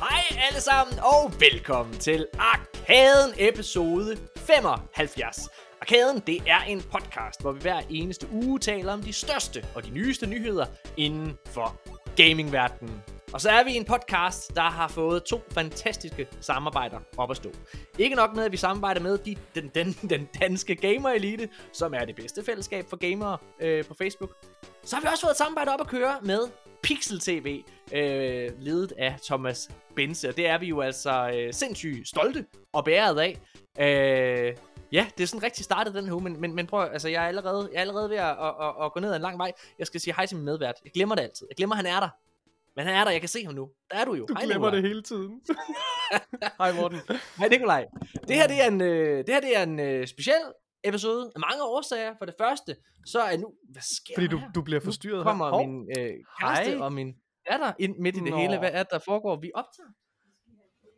Hej alle sammen, og velkommen til Arkaden episode 75. Arkaden, det er en podcast, hvor vi hver eneste uge taler om de største og de nyeste nyheder inden for gamingverdenen. Og så er vi en podcast, der har fået to fantastiske samarbejder op at stå. Ikke nok med, at vi samarbejder med de, den, den, den danske gamer elite, som er det bedste fællesskab for gamere øh, på Facebook. Så har vi også fået et samarbejde op at køre med Pixel TV, øh, ledet af Thomas Bense. Og det er vi jo altså øh, sindssygt stolte og bæret af. Øh, ja, det er sådan rigtig startet den her uge, men, men, men prøv, altså jeg er allerede, jeg er allerede ved at, at, at, at gå ned ad en lang vej. Jeg skal sige hej til min medvært. Jeg glemmer det altid. Jeg glemmer, han er der. Men han er der, jeg kan se ham nu. Der er du jo. Du hej, glemmer det hele tiden. Hej Morten. Hej Nikolaj. Det her det er en, øh, det her, det er en øh, speciel episode af mange årsager. For det første, så er nu... Hvad sker Fordi du, her? du bliver Nu forstyrret kommer her. Min øh, kæreste Hej. og min datter ind midt i det Nå. hele. Hvad er det, der foregår? Vi optager.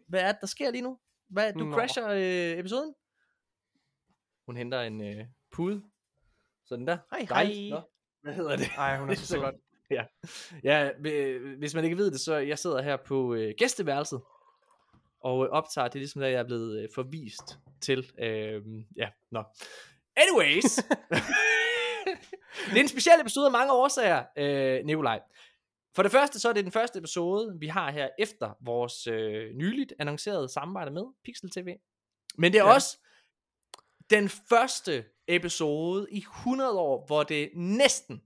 Hvad er det, der sker lige nu? Hvad, du Nå. crasher øh, episoden? Hun henter en øh, pude. Sådan der. Hej, hej. Nå, Hvad hedder det? Ej, hun er så så godt. Ja, ja hvis man ikke ved det, så jeg sidder her på øh, gæsteværelset og øh, optager, det er ligesom der, jeg er blevet øh, forvist til. Øh, ja, nå. Anyways. det er en speciel episode af mange årsager, øh, Nikolaj. For det første, så er det den første episode, vi har her efter vores øh, nyligt annoncerede samarbejde med Pixel TV. Men det er. Ja. også den første episode i 100 år, hvor det næsten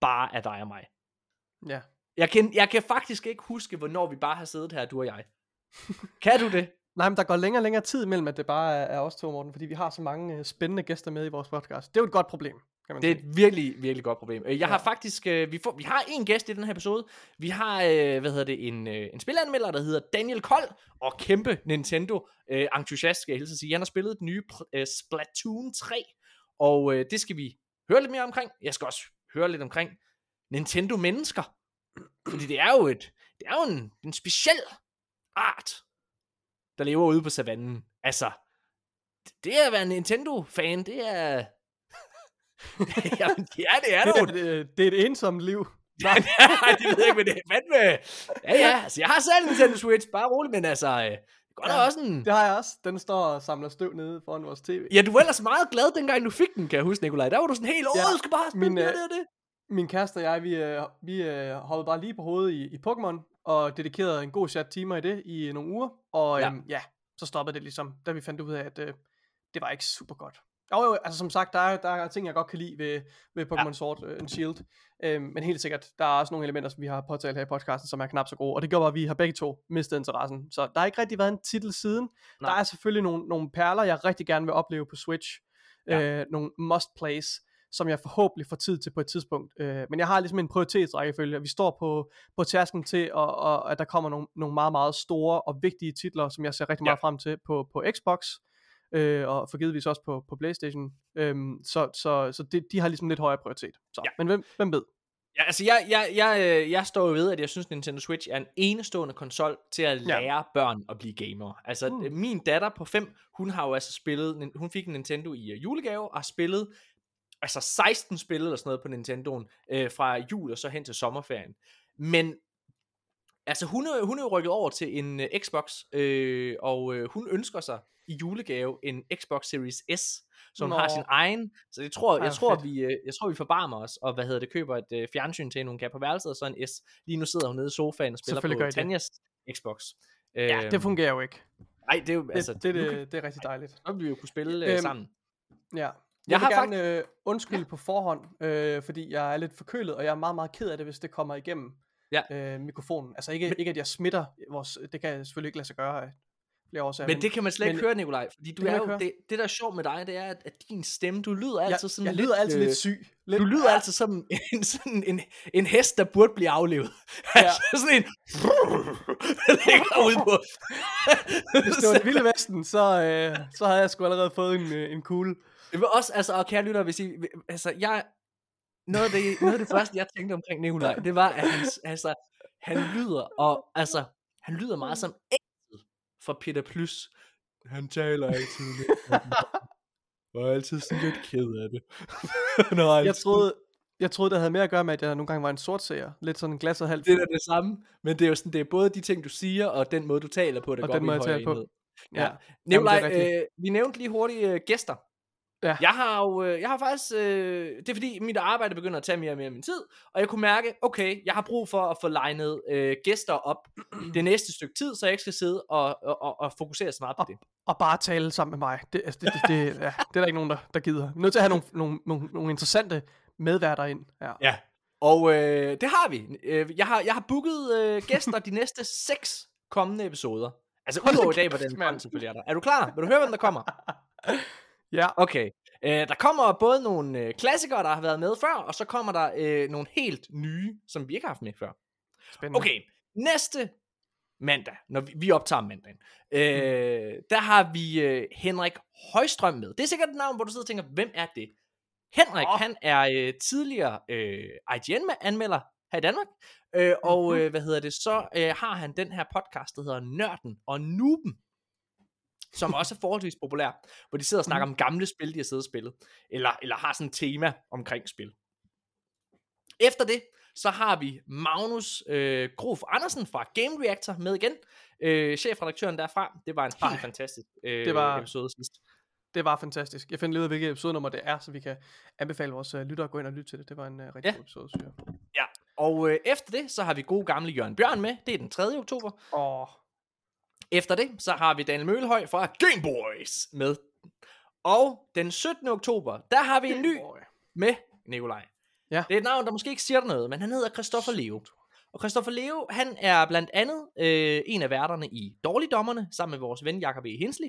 bare er dig og mig. Ja. Jeg kan, jeg kan faktisk ikke huske, hvornår vi bare har siddet her, du og jeg. Kan du det? Nej, men der går længere og længere tid imellem, at det bare er, er os to, Morten, fordi vi har så mange uh, spændende gæster med i vores podcast. Det er jo et godt problem, kan man Det er sige. et virkelig, virkelig godt problem. Øh, Jeg har Ja. faktisk, øh, vi, får, vi har en gæst i den her episode. Vi har, øh, hvad hedder det, en, øh, en spilanmelder, der hedder Daniel Kold, og kæmpe Nintendo øh, entusiast, skal jeg hilse at sige. Han har spillet den nye øh, Splatoon 3, og øh, det skal vi høre lidt mere omkring. Jeg skal også høre lidt omkring Nintendo mennesker. Fordi det er jo et, det er jo en, en speciel art, der lever ude på savannen. Altså, det at være Nintendo-fan, det er... Jamen, ja, det er Det, det er, det, det er et ensomt liv. Nej, det ved jeg ikke, men det er fandme... Ja, ja, altså jeg har selv en Nintendo Switch, bare roligt, men altså... Øh, da Ja, også en... Det har jeg også. Den står og samler støv nede foran vores tv. Ja, du var ellers meget glad, dengang du fik den, kan jeg huske, Nikolaj. Der var du sådan helt, åh, Ja, du skal bare spille min, det, og øh, det, og det. Min kæreste og jeg, vi, øh, vi øh, hoppede bare lige på hovedet i, i Pokémon, og dedikerede en god chat timer i det i nogle uger. Og Ja. Øhm, ja, så stoppede det ligesom, da vi fandt ud af, at øh, det var ikke super godt. Jo, jo, altså som sagt, der er, der er ting, jeg godt kan lide ved, ved Pokémon ja. Sword øh, and Shield. Øhm, men helt sikkert, der er også nogle elementer, som vi har påtalt her i podcasten, som er knap så gode. Og det gør bare, at vi har begge to mistet interessen. Så der har ikke rigtig været en titel siden. Nej. Der er selvfølgelig nogle, nogle perler, jeg rigtig gerne vil opleve på Switch. Ja. Øh, nogle must-plays, som jeg forhåbentlig får tid til på et tidspunkt. Øh, men jeg har ligesom en prioritetsrækkefølge, og vi står på, på tærsken til, og, og, at der kommer nogle, nogle meget, meget store og vigtige titler, som jeg ser rigtig Ja. meget frem til på, på Xbox, øh, og for givetvis også på, på Playstation. Øhm, så så, så det, de har ligesom lidt højere prioritet. Så, Ja. Men hvem, hvem ved? Ja, altså jeg, jeg, jeg, øh, jeg står jo ved, at jeg synes, Nintendo Switch er en enestående konsol til at Ja. lære børn at blive gamer. Altså Mm. min datter på 5, hun har jo altså spillet, hun fik en Nintendo i øh, julegave, og har spillet altså 16 spil eller sådan noget på Nintendoen, øh, fra jul og så hen til sommerferien. Men altså hun er, hun er jo rykket over til en øh, Xbox, øh, og øh, hun ønsker sig i julegave en Xbox Series S, så hun Nå. har sin egen. Så jeg tror, Ej, jeg tror, fedt. vi, øh, jeg tror, vi forbarmer os, og hvad hedder det, køber et øh, fjernsyn til hun kan på værelset, og så en S. Lige nu sidder hun nede i sofaen og spiller på det. Tanjas Xbox. Ja, det fungerer jo ikke. Nej, det er jo, Det, altså, det, det, kan- det, det er rigtig dejligt. så vil vi jo kunne spille øh, Øhm, sammen. Ja. Jeg, Jeg jeg vil har gerne øh, undskylde på forhånd, øh, fordi jeg er lidt forkølet, og jeg er meget, meget ked af det, hvis det kommer igennem Ja. øh, mikrofonen. Altså ikke, ikke, at jeg smitter vores, det kan jeg selvfølgelig ikke lade sig gøre flere årsager. Men det kan man slet ikke men- høre, Nikolaj, fordi du er jo, ikke det, det der er sjovt med dig, det er, at, at din stemme, du lyder jeg, altid sådan jeg lidt, lyder altid øh, lidt syg. Lidt, Du lyder altid som en, sådan en, en hest, der burde blive aflevet. Ja. altså sådan en... der ligger ude på... Hvis det var det vilde vesten, så, øh, så havde jeg sgu allerede fået en, øh, en kugle. Jeg vil også, altså, og kære lytter, hvis I, altså, jeg, noget af, det, noget af det første, jeg tænkte omkring Nikolaj, det var, at han, altså, han lyder, og altså, Han lyder meget som Axel fra Peter Plus. Han taler altid lidt. Og er altid sådan lidt ked af det. Nå, Jeg troede, jeg troede, det havde mere at gøre med, at jeg nogle gange var en sort seer. Lidt sådan en glasset halvt. det er det samme, men det er jo sådan, det er både de ting, du siger, og den måde, du taler på, der Og går den måde, jeg taler på. Ja. Ja. Jamen, rigtigt. øh, vi nævnte lige hurtigt øh, gæster. Ja. Jeg har jo, øh, jeg har faktisk, øh, det er fordi mit arbejde begynder at tage mere og mere af min tid, og jeg kunne mærke, okay, jeg har brug for at få legnet øh, gæster op det næste stykke tid, så jeg ikke skal sidde og, og, og, og fokusere så meget på det. Og bare tale sammen med mig. Det, altså, det, det, det, ja, det er der ikke nogen, der, der gider. Er nødt til at have nogle, nogle, nogle, nogle interessante medværter ind. Ja. Ja. Og øh, det har vi. Øh, Jeg har, jeg har booket øh, gæster de næste seks kommende episoder. Altså udover i dag, hvor den mand. kom selvfølgelig er der. Er du klar? Vil du høre, hvem der kommer? ja. Okay. Øh, der kommer både nogle øh, klassikere, der har været med før, og så kommer der øh, nogle helt nye, som vi ikke har haft med før. Spændende. Okay, næste mandag, når vi, vi optager mandagen, øh, der har vi øh, Henrik Højstrøm med. Det er sikkert et navn, hvor du sidder og tænker, hvem er det? Henrik, oh. han er øh, tidligere øh, IGN-anmelder her i Danmark, øh, og Mhm. øh, hvad hedder det, så øh, har han den her podcast, der hedder Nørden og Nuben, som også er forholdsvis populær, hvor de sidder og snakker Mhm. om gamle spil, de har siddet og spillet, eller, eller har sådan et tema omkring spil. Efter det, så har vi Magnus øh, Grof Andersen fra Game Reactor med igen. Øh, chefredaktøren derfra. Det var en helt Ej, fantastisk øh, det var- episode sidst. Det var fantastisk. Jeg finder lige ud af, hvilket episodenummer det er, så vi kan anbefale vores uh, lyttere at gå ind og lytte til det. Det var en uh, rigtig ja. god episode, synes jeg. Ja, og øh, efter det, så har vi gode gamle Jørgen Bjørn med. Det er den 3. oktober. Åh, Efter det, så har vi Daniel Mølhøj fra Game Boys med. Og den 17. oktober, der har vi en ny med Nikolaj. Ja. Det er et navn, der måske ikke siger noget, men han hedder Christoffer Leo. Og Christoffer Leo, han er blandt andet øh, en af værterne i Dårligdommerne, sammen med vores ven Jakob E. Hensley.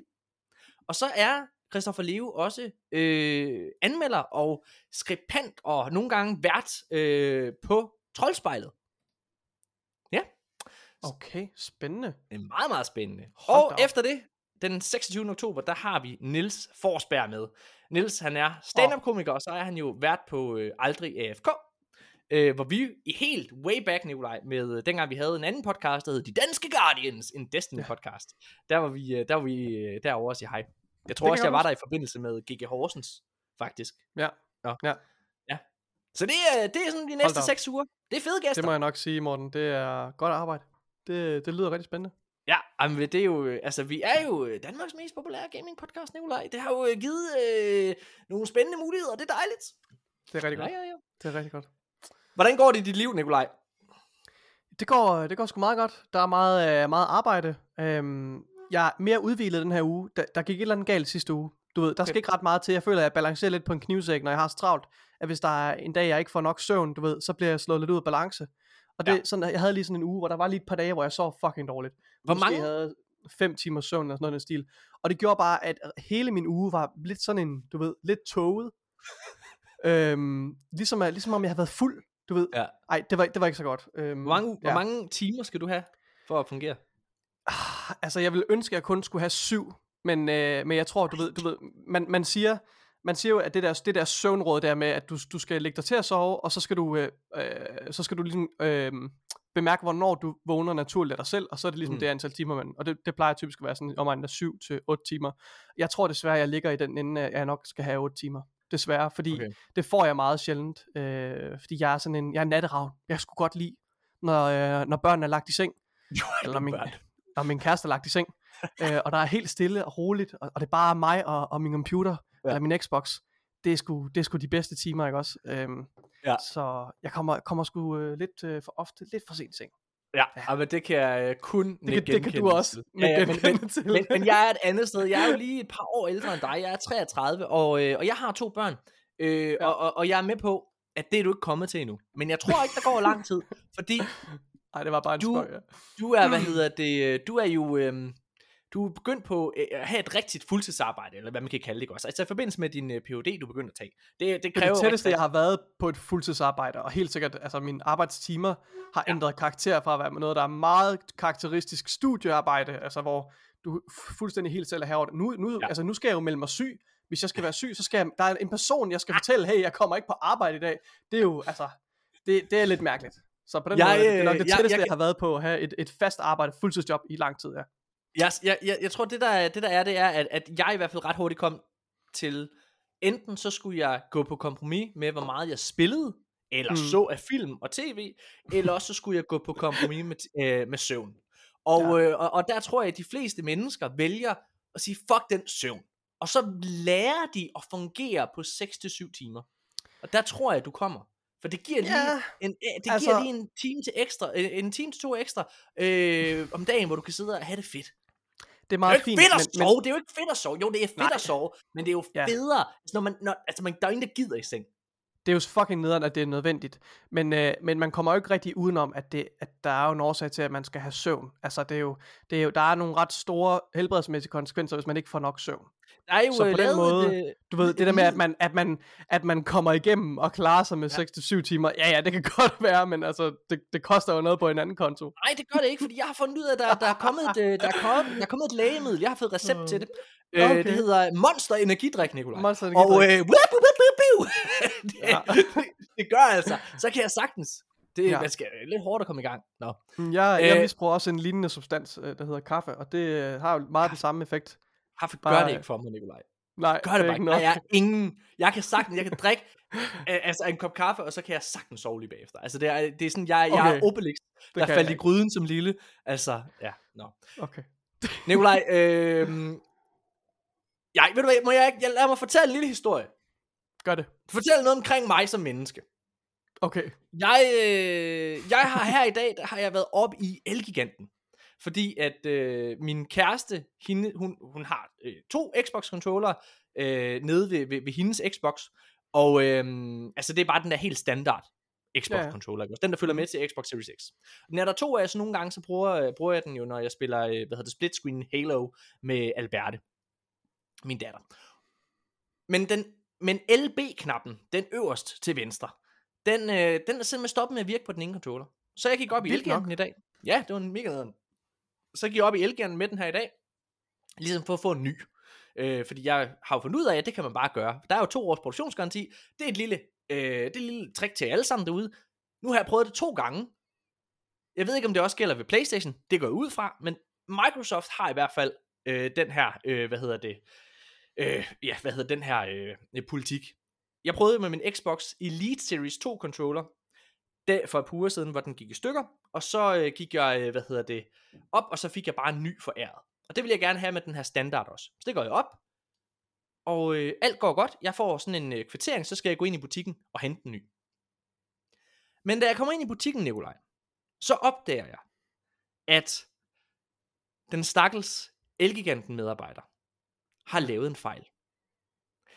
Og så er Christoffer Leo også øh, anmelder og skribent og nogle gange vært øh, på Troldspejlet. Okay, spændende. Det er meget, meget spændende. Hold og op. efter det, den 26. oktober, der har vi Nils Forsberg med. Nils, han er stand-up-komiker, og så er han jo vært på øh, Aldrig AFK. Øh, hvor vi i helt way back, Nikolaj, med øh, dengang vi havde en anden podcast, der hed De Danske Guardians, en Destiny-podcast. Der var vi, øh, der var vi øh, derovre og sige hej. Jeg tror Det også, jeg var der i forbindelse med GG Horsens, faktisk. Ja. Nå. Ja. Ja. Så det er, det er sådan de næste seks uger. Det er fede gæster. Det må jeg nok sige, Morten. Det er godt arbejde. Det, det lyder rigtig spændende. Ja, jamen, det er jo, øh, altså vi er jo øh, Danmarks mest populære gaming podcast, Nikolaj. Det har jo øh, givet øh, nogle spændende muligheder, det er dejligt. Det er rigtig Ja, godt. ja, ja. Det er rigtig godt. Hvordan går det i dit liv, Nikolaj? Det går, det går sgu meget godt. Der er meget, meget arbejde. Øhm, jeg er mere udvilet den her uge. Der, der gik et eller andet galt sidste uge. Du ved, der skal Okay. ikke ret meget til. Jeg føler, at jeg balancerer lidt på en knivsæk, når jeg har så travlt. At hvis der er en dag, jeg ikke får nok søvn, du ved, så bliver jeg slået lidt ud af balance. Og det, Ja. sådan, jeg havde lige sådan en uge, hvor der var lige et par dage, hvor jeg sov fucking dårligt. Hvor Måske mange? havde fem timer søvn eller sådan noget stil. Og det gjorde bare, at hele min uge var lidt sådan en, du ved, lidt toget. øhm, ligesom, at- ligesom om jeg havde været fuld, du ved. Ja. Ej, det var, det var ikke så godt. Øhm, Hvor mange, ja. hvor mange timer skal du have for at fungere? Ah, Altså, jeg ville ønske, at jeg kun skulle have syv, men, øh, men jeg tror, du ved, du ved man, man siger, man siger jo, at det der, det der søvnråd der med, at du, du skal lægge dig til at sove, og så skal du, øh, øh, så skal du ligesom øh, bemærke, hvornår du vågner naturligt af dig selv, og så er det ligesom Mm. det antal timer, man, og det, det plejer typisk at være sådan om af 7 til 8 timer. Jeg tror desværre, jeg ligger i den ende, at jeg nok skal have 8 timer. Desværre, fordi Okay. det får jeg meget sjældent, øh, fordi jeg er sådan en, jeg er natteravn. Jeg skulle godt lide, når, øh, når børnene er lagt i seng, eller når min, når min kæreste er lagt i seng, øh, og der er helt stille og roligt, og, og det er bare mig og, og min computer, Ja. eller min Xbox, det er, sgu, det er sgu de bedste timer, ikke også? Øhm, Ja. Så jeg kommer, kommer sgu øh, lidt øh, for ofte, lidt for sent seng. Ja, Ja. men det kan jeg øh, kun Det kan, det kan du også. Ja, ja, men, men, til. men, men jeg er et andet sted. Jeg er jo lige et par år ældre end dig. Jeg er 33, og, øh, og jeg har to børn. Øh, ja. Og, og, og jeg er med på, at det er du ikke kommet til endnu. Men jeg tror ikke, der går lang tid. Fordi Nej, det var bare en du- spøj, ja. du er, hvad hedder det, øh, du er jo... Øh, du er begyndt på øh, at have et rigtigt fuldtidsarbejde, eller hvad man kan kalde det ikke også. Altså i forbindelse med din øh, PhD, du begynder at tage. Det, det kræver er det tætteste, rigtig- jeg har været på et fuldtidsarbejde, og helt sikkert, altså mine arbejdstimer har Ja. ændret karakter fra at være noget, der er meget karakteristisk studiearbejde, altså hvor du fu- fuldstændig helt selv er herovre. Nu, nu, Ja. altså, nu skal jeg jo melde mig syg. Hvis jeg skal være syg, så skal jeg, der er en person, jeg skal fortælle, hey, jeg kommer ikke på arbejde i dag. Det er jo, altså, det, det er lidt mærkeligt. Så på den Jeg, måde, det er nok øh, det jeg- tætteste, jeg, jeg jeg, har været på at have et, et fast arbejde, fuldtidsjob i lang tid, ja. Jeg, jeg, jeg, jeg tror, det der, er- det der er, det er, at, at jeg i hvert fald ret hurtigt kom til, enten så skulle jeg gå på kompromis med, hvor meget jeg spillede, eller Mm. så af film og tv, eller også så skulle jeg gå på kompromis med, øh, med søvn. Og, Ja. øh, og, og der tror jeg, at de fleste mennesker vælger at sige, fuck den søvn. Og så lærer de at fungere på 6-7 timer. Og der tror jeg, du kommer. For det giver lige, Ja, en, øh, det altså- giver lige en time til ekstra, øh, en time til to ekstra øh, om dagen, hvor du kan sidde og have det fedt. Det er Det er meget jo ikke fint. fedt at men, men, sove, det er jo ikke fedt at sove. Jo, det er fedt Nej. at sove, men det er jo Ja. federe, altså, når man, når, altså man, der er ingen, der gider i seng. det er jo fucking nederen, at det er nødvendigt. Men, øh, men man kommer jo ikke rigtig udenom, at, det, at der er jo en årsag til, at man skal have søvn. Altså, det er jo, det er jo, der er nogle ret store helbredsmæssige konsekvenser, hvis man ikke får nok søvn. Der er jo Så på øh, den måde- et, øh, Du ved, et det der med, at man, at man, at man kommer igennem og klarer sig med Ja. 6-7 timer. Ja, ja, det kan godt være, men altså, det, det koster jo noget på en anden konto. Nej, det gør det ikke, fordi jeg har fundet ud af, at der, der, er, kommet et, øh, der, er, kommet, der er kommet et lægemiddel. Jeg har fået recept til det. Øh, Okay. Det hedder Monster Energidrik, Nikolaj. Monster Og Energidrik. øh, wup, wup, wup, wup, det, Ja. det gør altså. Så kan jeg sagtens. Det Ja. ja. man skal det er lidt hårdt at komme i gang. Nå. Mm, Jeg, jeg Øh. misbruger også en lignende substans, øh, der hedder kaffe, og det øh, har jo meget den samme effekt. Kaffe gør Bare- det ikke for mig, Nikolaj. Nej, Gør det, er bare ikke nok. Der er ingen... Jeg kan sagtens, jeg kan drikke altså en kop kaffe, og så kan jeg sagtens sove lige bagefter. Altså det er, det er sådan, jeg, jeg Okay. er Obelix, der faldt jeg i gryden som lille. Altså, ja, nå. Okay. Nikolaj, øh, jeg, ved du hvad, må jeg, ikke- jeg lad mig fortælle en lille historie. Gør det. Fortæl noget omkring mig som menneske. Okay. Jeg, øh, jeg har her i dag, der har jeg været op i Elgiganten. Fordi at øh, min kæreste, hende, hun, hun har øh, to Xbox-controller øh, nede ved, ved, ved hendes Xbox. Og øh, altså det er bare den der helt standard Xbox-controller. Ja, Den der følger med til Xbox Series X. Den er der to af, så nogle gange så bruger, øh, bruger jeg den jo, når jeg spiller øh, hvad hedder det, split screen Halo med Alberte. Min datter. Men, den, men LB-knappen, den øverst til venstre, den, øh, den er simpelthen stoppet med at virke på den ene controller. Så jeg gik op i nok. i dag. Ja, det var en mega nederen. Så gik jeg op i Elgiganten med den her i dag, ligesom for at få en ny. Øh, fordi jeg har jo fundet ud af, at det kan man bare gøre. Der er jo to års produktionsgaranti. Det er et lille, øh, det er et lille trick til alle sammen derude. Nu har jeg prøvet det to gange. Jeg ved ikke, om det også gælder ved Playstation. Det går jeg ud fra. Men Microsoft har i hvert fald øh, den her, øh, hvad hedder det, øh, ja, hvad hedder den her øh, politik. Jeg prøvede med min Xbox Elite Series 2 controller, der for et par uger siden, hvor den gik i stykker, og så øh, gik jeg, øh, hvad hedder det, op, og så fik jeg bare en ny foræret. Og det vil jeg gerne have med den her standard også. Så det går jeg op, og øh, alt går godt. Jeg får sådan en øh, kvittering, så skal jeg gå ind i butikken og hente en ny. Men da jeg kommer ind i butikken, Nikolaj, så opdager jeg, at den stakkels Elgiganten medarbejder har lavet en fejl.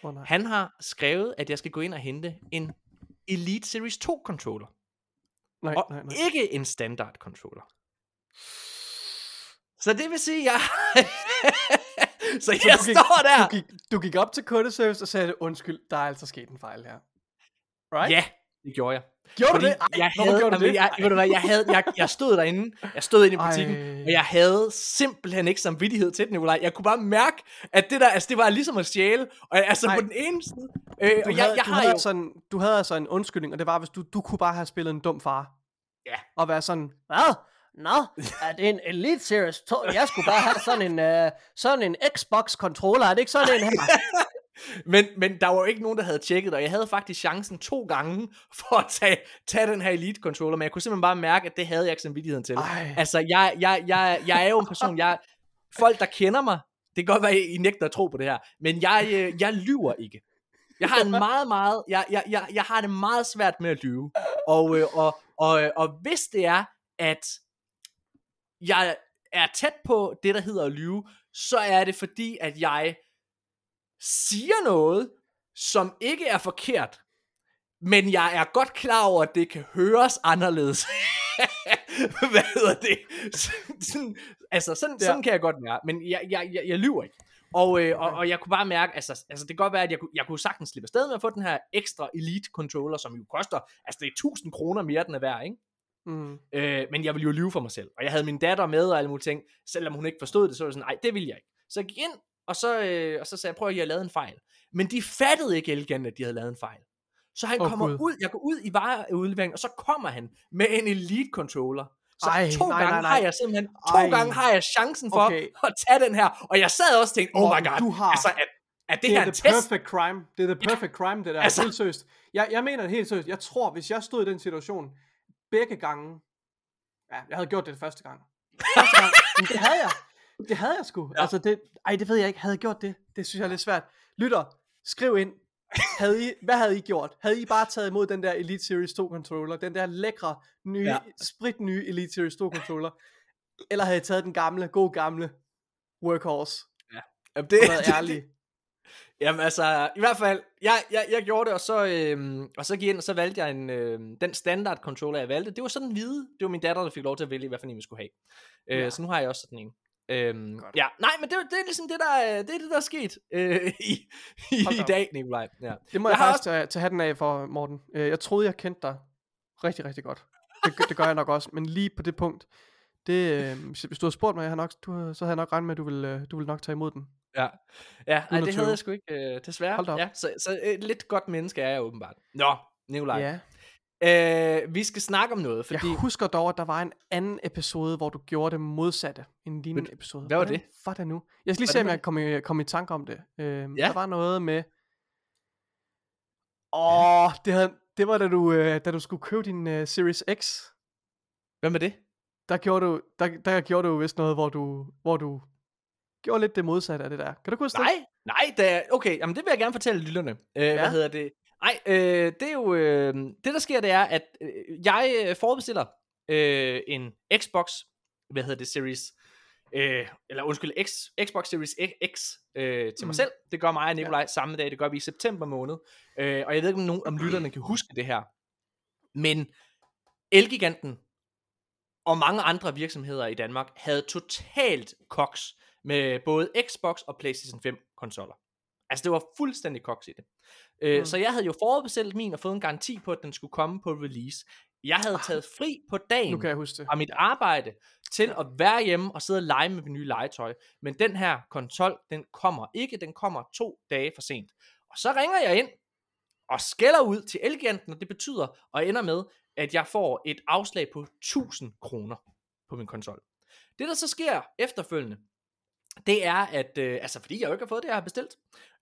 Oh, nej. Han har skrevet, at jeg skal gå ind og hente en Elite Series 2 controller, nej, og nej, nej. ikke en standard controller. Så det vil sige, jeg... så jeg du gik- står der. Du gik, du gik op til kundeservice og sagde, undskyld, der er altså sket en fejl her. Right? Ja, det gjorde jeg. Gjorde Fordi du det? Ej, jeg hvorfor havde, gjorde du det? Jeg, ved du hvad, jeg, havde, jeg, jeg stod derinde, jeg stod inde i butikken, Ej. og jeg havde simpelthen ikke samvittighed til det, Nikolaj. Jeg kunne bare mærke, at det der, altså det var ligesom at stjæle, og altså Ej. på den ene side, øh, Du, og jeg, havde, jeg du, har havde jo, en, du havde altså en undskyldning, og det var, hvis du, du kunne bare have spillet en dum far. Ja. Og være sådan, hvad? Nå, er det en Elite Series 2? Jeg skulle bare have sådan en, uh, sådan en Xbox-controller. Er det ikke sådan en her? men, men der var jo ikke nogen, der havde tjekket det, og jeg havde faktisk chancen to gange for at tage, tage den her Elite controller, men jeg kunne simpelthen bare mærke, at det havde jeg ikke samvittigheden til. Ej. Altså, jeg, jeg, jeg, jeg er jo en person, jeg, folk der kender mig, det kan godt være, I nægter at tro på det her, men jeg, øh, jeg lyver ikke. Jeg har en meget, meget, jeg, jeg, jeg, jeg har det meget svært med at lyve. Og, øh, og, og, øh, og hvis det er, at jeg er tæt på det, der hedder at lyve, så er det fordi, at jeg siger noget, som ikke er forkert, men jeg er godt klar over, at det kan høres anderledes. Hvad hedder det? Sådan, sådan, altså, sådan, Ja. sådan kan jeg godt være, men jeg, jeg, jeg, jeg lyver ikke. Og, øh, og, og jeg kunne bare mærke, altså, altså det kan godt være, at jeg, kunne- jeg kunne sagtens slippe afsted med at få den her ekstra Elite controller, som jo koster, altså det er 1000 kroner mere, den er værd, ikke? Mm. Øh, men jeg ville jo lyve for mig selv. Og jeg havde min datter med og alle mulige ting. Selvom hun ikke forstod det, så var det sådan, nej, det vil jeg ikke. Så jeg gik ind, og så, øh, og så sagde jeg, prøv at I har lavet en fejl. Men de fattede ikke elegant, at de havde lavet en fejl. Så han oh, kommer Gud. ud, jeg går ud i vareudleveringen, og så kommer han med en elite controller. Så Ej, to nej, gange nej, nej. har jeg simpelthen, to Ej. gange har jeg chancen for Okay. at tage den her. Og jeg sad også og tænkte, oh my god, du har- altså, er, er det, Det her er en the test? perfect crime. Det er the perfect crime, det der. Altså- helt seriøst. Jeg, jeg mener det helt seriøst. Jeg tror, hvis jeg stod i den situation, begge gange, ja, jeg havde gjort det første gang. Første gang, men det havde jeg. Det havde jeg sgu. Ja. Ja. Altså, det, ej, det ved jeg ikke. Havde jeg gjort det? Det synes jeg er lidt svært. Lytter, skriv ind. Havde I, hvad havde I gjort? Havde I bare taget imod den der Elite Series 2 controller? Den der lækre, nye, Ja. ja. sprit nye Elite Series 2 controller? Eller havde I taget den gamle, god gamle workhorse? Jamen, det, været ærlig. Jamen altså, i hvert fald, jeg, jeg, jeg gjorde det, og så, øhm, og så gik jeg ind, og så valgte jeg en, øhm, den standard controller, jeg valgte. Det var sådan en hvide. Det var min datter, der fik lov til at vælge, hvad for en vi skulle have. Øh, Ja. Så nu har jeg også sådan en. Øhm, Godt. ja, nej, men det, det er ligesom det, der, er- det er det, der er sket øh, i, i, i dag, Nikolaj. Ja. Det må Jeg jeg, faktisk tage, tage hatten af for, Morten. Øh, Jeg troede, jeg kendte dig rigtig, rigtig godt. Det, gør- det gør jeg nok også. Men lige på det punkt, det, øh, hvis du havde spurgt mig, jeg havde nok, du, så havde jeg nok regnet med, at du ville, øh, du ville nok tage imod den. Ja, ja ej, det 120. havde jeg sgu ikke, øh, desværre. Hold da op. Ja, så, så et lidt godt menneske er jeg åbenbart. Nå, Nikolaj. Ja. Øh, vi skal snakke om noget, Jeg fordi... husker dog, at der var en anden episode, hvor du gjorde det modsatte. En lignende episode. hvad var det? Var det nu? Jeg skal lige se, om jeg kan komme i, tanke om det. Øhm, Ja. Der var noget med... Åh, det, havde, det var da du, øh, da du skulle købe din øh, Series X. Hvad med det? der gjorde du, der, der gjorde du vist noget, hvor du, hvor du gjorde lidt det modsatte af det der. Kan du huske det? Nej, nej, da, okay, jamen det vil jeg gerne fortælle lytterne. Øh, ja. Hvad hedder det? Nej, øh, det er jo, øh, det der sker, det er, at øh, jeg øh, forbestiller øh, en Xbox, hvad hedder det, Series, øh, eller undskyld, X, Xbox Series X øh, til mig Mm. selv. Det gør mig og Nikolaj ja. samme dag, det gør vi i september måned. Øh, og jeg ved ikke, om nogen om lytterne kan huske det her. Men Elgiganten og mange andre virksomheder i Danmark havde totalt koks med både Xbox og PlayStation 5 konsoller. Altså det var fuldstændig koks i det. Øh, Mm. Så jeg havde jo forudbestilt min og fået en garanti på, at den skulle komme på release. Jeg havde taget fri på dagen Nu kan jeg huske det. fra mit arbejde til at være hjemme og sidde og lege med min nye legetøj. Men den her konsol, den kommer ikke. Den kommer to dage for sent. Og så ringer jeg ind og skælder ud til Elgiganten, og det betyder, og ender med, at jeg får et afslag på 1000 kroner på min konsol. Det der så sker efterfølgende, det er, at, øh, altså fordi jeg jo ikke har fået det, jeg har bestilt,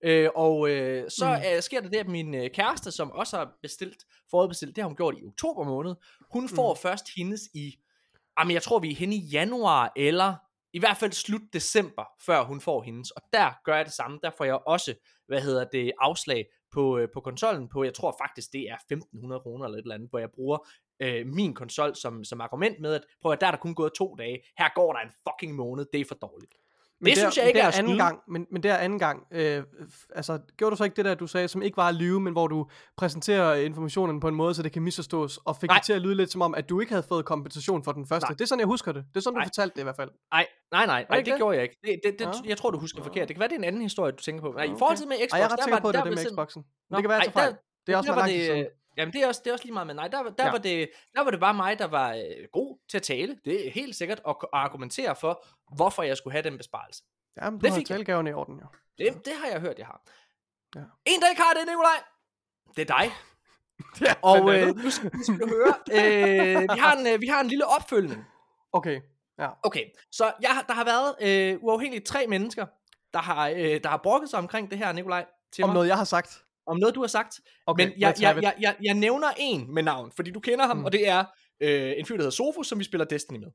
øh, og øh, så Mm. mm. øh, sker der det, at min øh, kæreste, som også har bestilt, forudbestilt, det har hun gjort i oktober måned, hun får først hendes i, jamen jeg tror vi er henne i januar, eller i hvert fald slut december, før hun får hendes, og der gør jeg det samme, der får jeg også, hvad hedder det, afslag på, øh, på konsollen på, jeg tror faktisk det er 1500 kroner eller et eller andet, hvor jeg bruger øh, min konsol som, som argument med, at prøv at der er der kun gået to dage, her går der en fucking måned, det er for dårligt. Men det synes jeg ikke der er anden gang, men, men der anden gang, øh, altså gjorde du så ikke det der, du sagde, som ikke var at lyve, men hvor du præsenterer informationen på en måde, så det kan misforstås, og fik Nej. det til at lyde lidt som om, at du ikke havde fået kompensation for den første. Nej. Det er sådan, jeg husker det. Det er sådan, Nej. du fortalte det i hvert fald. Nej, nej, nej, nej det, det? gjorde jeg ikke. Det, det, det, Nå. Jeg tror, du husker forkert. Det kan være, det er en anden historie, du tænker på. Nej, i Okay. forhold til med Xbox, Og jeg er ret der sikker var, på, det der det med Xboxen. Nå, det kan være, jeg ej, tager fejl. der- Det er også der var det. Jamen, det er, også, det er også lige meget, men nej, der, der, Ja. var det, der var det bare mig, der var øh, god til at tale. Det er helt sikkert at, at argumentere for, hvorfor jeg skulle have den besparelse. Jamen, du det har talegaverne i orden, jo. Det, det har jeg hørt, jeg har. Ja. En, der ikke har det, Nikolaj, det er dig. Ja, Og øh, nu skal, nu skal du høre, øh, vi, har en, øh, vi har en lille opfølgning. Okay, ja. Okay, så jeg, der har været øh, uafhængeligt tre mennesker, der har, øh, der har brokket sig omkring det her, Nikolaj, til Om mig. noget, jeg har sagt. Om noget, du har sagt. Okay, Men jeg, jeg, jeg, jeg, jeg nævner en med navn, fordi du kender ham, Mm. og det er øh, en fyr, der hedder Sofus, som vi spiller Destiny med.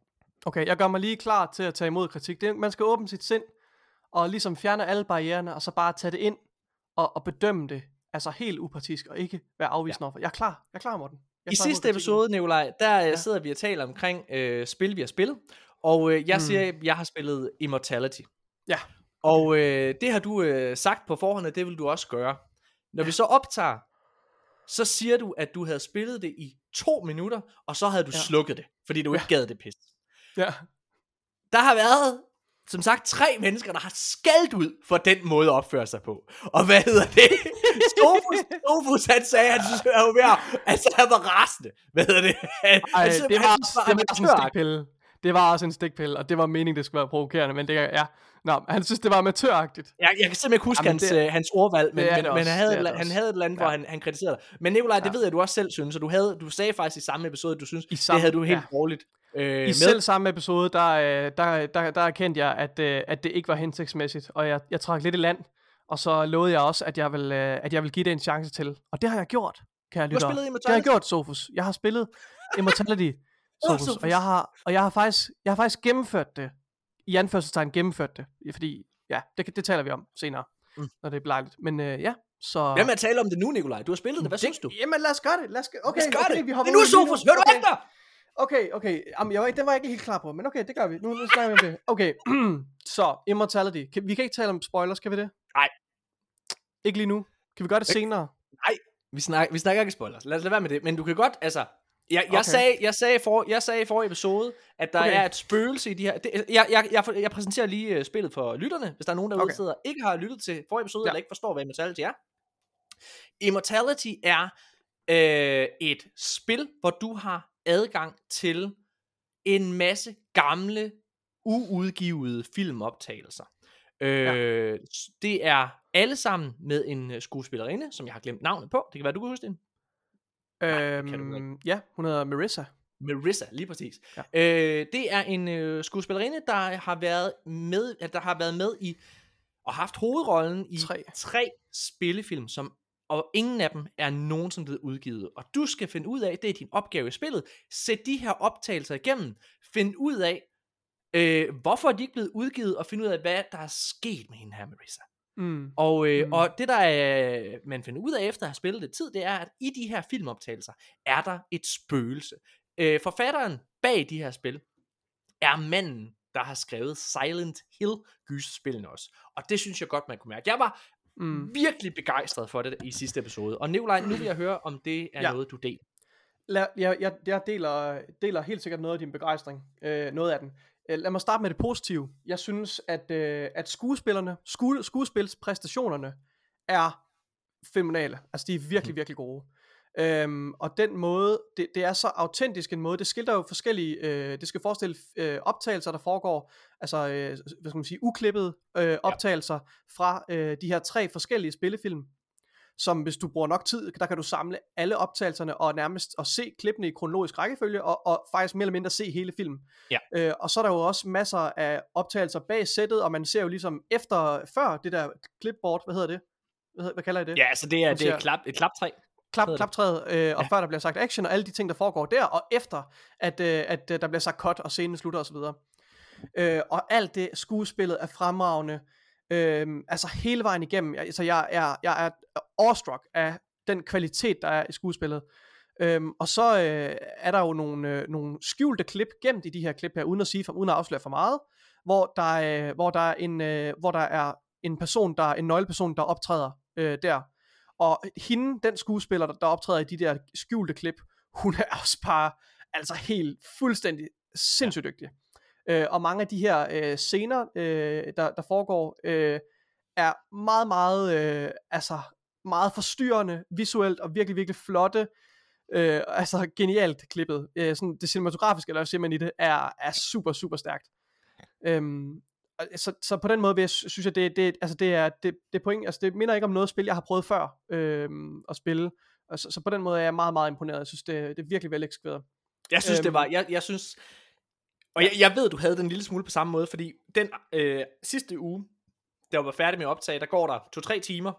Okay, jeg gør mig lige klar til at tage imod kritik. Det, man skal åbne sit sind, og ligesom fjerne alle barriererne, og så bare tage det ind, og, og bedømme det, altså helt upartisk, og ikke være afvisende ja. overfor. Jeg er klar, jeg er klar, Morten. Jeg I sidste episode, Nikolaj, der øh, Ja. sidder vi og taler omkring øh, spil, vi har spillet. Og øh, jeg Mm. siger, at jeg har spillet Immortality. Ja. Og øh, det har du øh, sagt på forhånd, og det vil du også gøre. Når vi så optager, så siger du, at du havde spillet det i to minutter, og så havde du Ja. slukket det, fordi du Ja. ikke gad det pis. Ja. Der har været, som sagt, tre mennesker, der har skældt ud for den måde at opføre sig på. Og hvad hedder det? Sofus, Sofus han sagde, at han han var ved at- altså han var rasende. Hvad hedder det? Han, Ej, synes, det han var, synes, det var sådan en amatøragtigt. stikpille. det var også en stikpille, og det var meningen, det skulle være provokerende, men det ja. Nå, han synes, det var amatøragtigt. Jeg, jeg kan simpelthen ikke huske Jamen, hans, det- øh, hans ordvalg, men, det men, det men også, han, havde, det det han også. havde et eller andet, hvor Ja. han, han kritiserede dig. Men Nikolaj, det Ja. ved jeg, du også selv synes, og du, havde, du sagde faktisk i samme episode, at du synes, I det samme- havde du helt ja. dårligt øh, I med. selv samme episode, der, øh, der, der, der erkendte jeg, at, øh, at det ikke var hensigtsmæssigt, og jeg, jeg trak lidt i land, og så lovede jeg også, at jeg vil, at jeg vil give det en chance til. Og det har jeg gjort, kære Du har spillet Det har jeg Immortality. gjort, Sofus. Jeg har spillet Immortality, Sofus, Sofus. og jeg har, og jeg har faktisk, jeg har faktisk gennemført det. I anførselstegn gennemført det, fordi, ja, det, det taler vi om senere, Mm. når det er belejligt. Men øh, ja, så... Hvem er at tale om det nu, Nikolaj? Du har spillet det, hvad synes du? Jamen lad os gøre det. Lad os, okay, Lad os gøre okay, det. vi Det er nu, Sofus! Hør du okay. efter! Okay, okay. Jamen, jeg var, den var jeg ikke helt klar på, men okay, det gør vi. Nu, nu snakker vi om det. Okay, så Immortality. Kan, vi kan ikke tale om spoilers, kan vi det? Nej. Ikke lige nu. Kan vi gøre det Ikke. senere? Vi snakker, vi snakker ikke spoilers. Lad os lade være med det. Men du kan godt, altså... Jeg, jeg, Okay. sagde, jeg, sagde for, jeg sagde i forrige episode, at der Okay. er et spøgelse i de her... Det, jeg, jeg, jeg, jeg præsenterer lige uh, spillet for lytterne, hvis der er nogen derude, Okay. der sidder ikke har lyttet til forrige episode, ja. Ja. eller ikke forstår, hvad Immortality er. Immortality er øh, et spil, hvor du har adgang til en masse gamle, uudgivede filmoptagelser. Øh, s- Det er alle sammen med en øh, skuespillerinde, som jeg har glemt navnet på. Det kan være, du kan huske det. Øhm, ja, hun hedder Marissa. Marissa, lige præcis. Ja. Øh, det er en øh, skuespillerinde, der har været med, der har været med i og haft hovedrollen i Tre. tre spillefilm, som og ingen af dem er nogensinde blevet udgivet. Og du skal finde ud af, det er din opgave i spillet, sæt de her optagelser igennem, find ud af, øh, hvorfor er de ikke blevet udgivet, og finde ud af, hvad der er sket med hende her, Marissa. Mm. Og, øh, mm. Og det der er, man finder ud af efter at have spillet lidt tid, det er, at i de her filmoptagelser er der et spøgelse. Øh, forfatteren bag de her spil er manden, der har skrevet Silent Hill gyserspillene også. Og det synes jeg godt, man kunne mærke. Jeg var Mm. virkelig begejstret for det i sidste episode. Og Nikolaj, nu vil jeg høre, om det er ja. Noget, du deler. Lad, jeg, jeg, jeg deler, deler helt sikkert noget af din begejstring. Øh, noget af den. Øh, lad mig starte med det positive. Jeg synes, at, øh, at skuespillerne, sku, skuespilspræstationerne er fænomenale. Altså, de er virkelig, virkelig gode. Øhm, og den måde, det, det er så autentisk en måde, det skildrer jo forskellige, øh, det skal forestille øh, optagelser, der foregår, altså, øh, hvad skal man sige, uklippede øh, optagelser fra øh, de her tre forskellige spillefilm, som hvis du bruger nok tid, der kan du samle alle optagelserne og nærmest og se klippene i kronologisk rækkefølge, og, og faktisk mere eller mindre se hele filmen. Ja. Øh, og så er der jo også masser af optagelser bag sættet, og man ser jo ligesom efter, før det der clipboard, hvad hedder det? Hvad, hvad kalder I det? Ja, så det er, det er klap, et klaptræ. klap, klaptræet, øh, og Ja. ja. før der bliver sagt action, og alle de ting, der foregår der, og efter, at, øh, at øh, der bliver sagt cut, og scenen slutter osv. Øh, og alt det, skuespillet er fremragende, øh, altså hele vejen igennem, altså jeg, jeg, jeg er awestruck af den kvalitet, der er i skuespillet. Øhm, og så øh, er der jo nogle, øh, nogle skjulte klip gemt i de her klip her, uden at sige for, uden at afsløre for meget, hvor der, øh, hvor der er en, øh, hvor der er en person, der en nøgleperson, der optræder øh, der. Og hende, den skuespiller, der, der optræder i de der skjulte klip, hun er også bare altså helt fuldstændig sindssygt dygtig. Øh, og mange af de her øh, scener, øh, der, der foregår, øh, er meget, meget, øh, altså meget forstyrrende visuelt og virkelig, virkelig flotte. Øh, altså genialt klippet. Øh, sådan det cinematografiske, eller hvad man i det, er, er super, super stærkt. Øhm, så, så på den måde vil jeg, sy- synes jeg, det, det, altså det er det, det point, altså det minder ikke om noget spil, jeg har prøvet før øhm, at spille. Og så, så på den måde er jeg meget, meget imponeret. Jeg synes, det, det er virkelig vel eksekveret. Jeg synes, øhm, det Øhm. var, jeg, jeg synes, og jeg, jeg ved, du havde den en lille smule på samme måde, fordi den øh, sidste uge, der var færdig med at optage, der går der to-tre timer,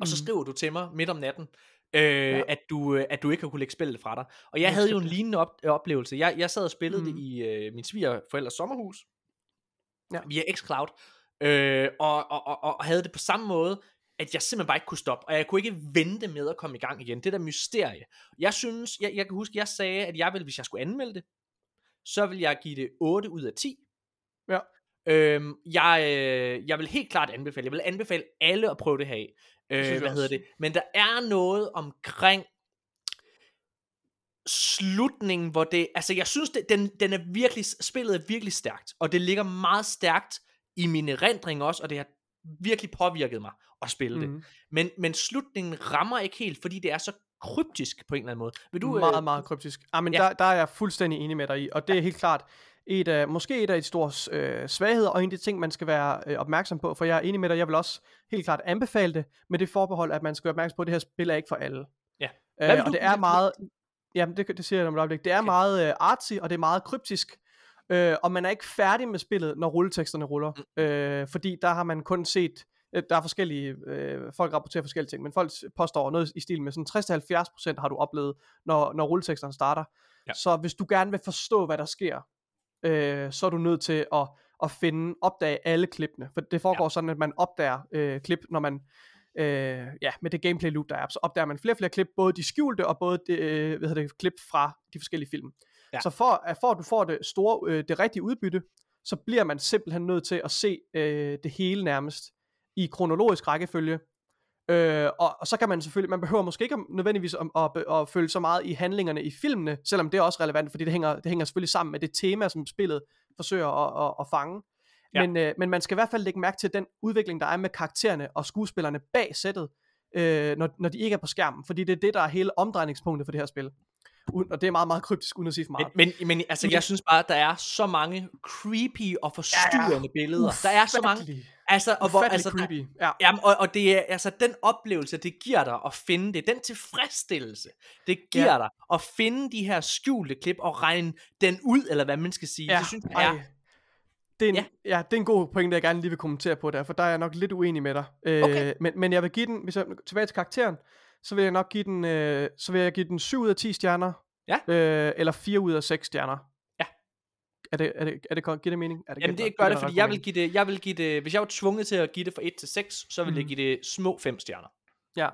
og så Mhm. skriver du til mig midt om natten, øh, ja. at, du, øh, at du ikke har kunne lægge spillet fra dig. Og jeg Jeg havde jo en lignende op, øh, oplevelse. Jeg, jeg sad og spillede mm. Mhm. det i øh, min svigerforældres sommerhus, Ja. via xCloud, øh, og, og, og, og havde det på samme måde, at jeg simpelthen bare ikke kunne stoppe, og jeg kunne ikke vente med at komme i gang igen. Det der mysterie. Jeg synes, jeg, jeg kan huske, jeg sagde, at jeg ville, hvis jeg skulle anmelde det, så vil jeg give det 8 ud af 10. Ja. Øhm, jeg, øh, jeg vil helt klart anbefale, jeg vil anbefale alle at prøve det her af. Øh, hvad hedder det? Men der er noget omkring slutningen, hvor det, altså jeg synes, det, den, den er virkelig, spillet er virkelig stærkt, og det ligger meget stærkt i mine erindringer også, og det har virkelig påvirket mig at spille mm. det. Mhm. Men, men slutningen rammer ikke helt, fordi det er så kryptisk på en eller anden måde. Vil du, meget, øh, meget kryptisk. Ah, men ja. ja. der, der er jeg fuldstændig enig med dig i, og det er helt klart, et af, måske et af de store øh, svagheder, og en af de ting, man skal være øh, opmærksom på, for jeg er enig med dig, jeg vil også helt klart anbefale det, med det forbehold, at man skal være opmærksom på, at det her spil er ikke for alle. Ja. Øh, og det er meget, jamen det, det siger jeg om et øjeblik, det er okay. meget øh, artsy, og det er meget kryptisk, øh, og man er ikke færdig med spillet, når rulleteksterne ruller, mm. øh, fordi der har man kun set, øh, der er forskellige, øh, folk rapporterer forskellige ting, men folk påstår noget i stil med sådan 60-70% har du oplevet, når, når rulleteksterne starter. Ja. Så hvis du gerne vil forstå, hvad der sker, øh, så er du nødt til at, at finde, opdage alle klippene. For det foregår ja. sådan, at man opdager øh, klip, når man, øh, ja, med det gameplay loop, der er, så opdager man flere og flere klip, både de skjulte og både de, øh, hvad hedder det, klip fra de forskellige film. Ja. Så for, at for at du får det store, øh, det rigtige udbytte, så bliver man simpelthen nødt til at se øh, det hele nærmest i kronologisk rækkefølge, Øh, og, og så kan man selvfølgelig, man behøver måske ikke nødvendigvis at, at, at, at følge så meget i handlingerne i filmene, selvom det er også relevant, fordi det hænger, det hænger selvfølgelig sammen med det tema, som spillet forsøger at, at, at fange. Ja. Men, øh, men man skal i hvert fald lægge mærke til den udvikling, der er med karaktererne og skuespillerne bag sættet, øh, når, når de ikke er på skærmen, fordi det er det, der er hele omdrejningspunktet for det her spil og det er meget, meget kryptisk, uden at sige for meget. Men, men, men altså, jeg synes bare, at der er så mange creepy og forstyrrende ja, ja. billeder. Der er så mange... Altså, og hvor, altså, creepy. Ja. Jamen, og, og det er altså den oplevelse, det giver dig at finde det, den tilfredsstillelse, det giver ja. dig at finde de her skjulte klip og regne den ud, eller hvad man skal sige. Ja. Det synes jeg er... Det er, en, ja. ja, det er en god point, jeg gerne lige vil kommentere på der, for der er jeg nok lidt uenig med dig. Øh, okay. men, men jeg vil give den, hvis jeg tilbage til karakteren, så vil jeg nok give den, øh, så vil jeg give den 7 ud af 10 stjerner. Ja. Øh, eller 4 ud af 6 stjerner. Er det, er det, er det, giver det mening? Er det Jamen det gør det, fordi jeg vil give det, jeg vil give det, hvis jeg var tvunget til at give det fra 1 til 6, så vil mm. jeg give det små 5 stjerner. Ja.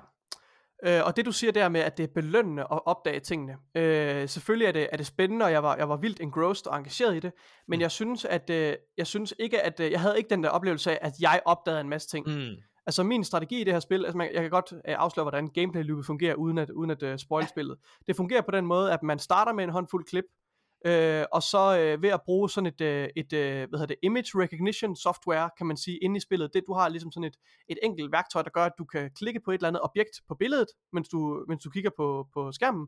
Øh, og det du siger der med, at det er belønnende at opdage tingene. Øh, selvfølgelig er det, er det spændende, og jeg var, jeg var vildt engrossed og engageret i det. Men mm. jeg synes, at øh, jeg synes ikke, at øh, jeg havde ikke den der oplevelse af, at jeg opdagede en masse ting. Mm. Altså min strategi i det her spil, altså man, jeg kan godt uh, afsløre, hvordan gameplay loopet fungerer, uden at, uden at uh, spoil spillet. Det fungerer på den måde, at man starter med en håndfuld klip, uh, og så uh, ved at bruge sådan et, uh, et uh, hvad hedder det, image recognition software, kan man sige, inde i spillet, det du har ligesom sådan et, et enkelt værktøj, der gør, at du kan klikke på et eller andet objekt på billedet, mens du, mens du kigger på, på skærmen,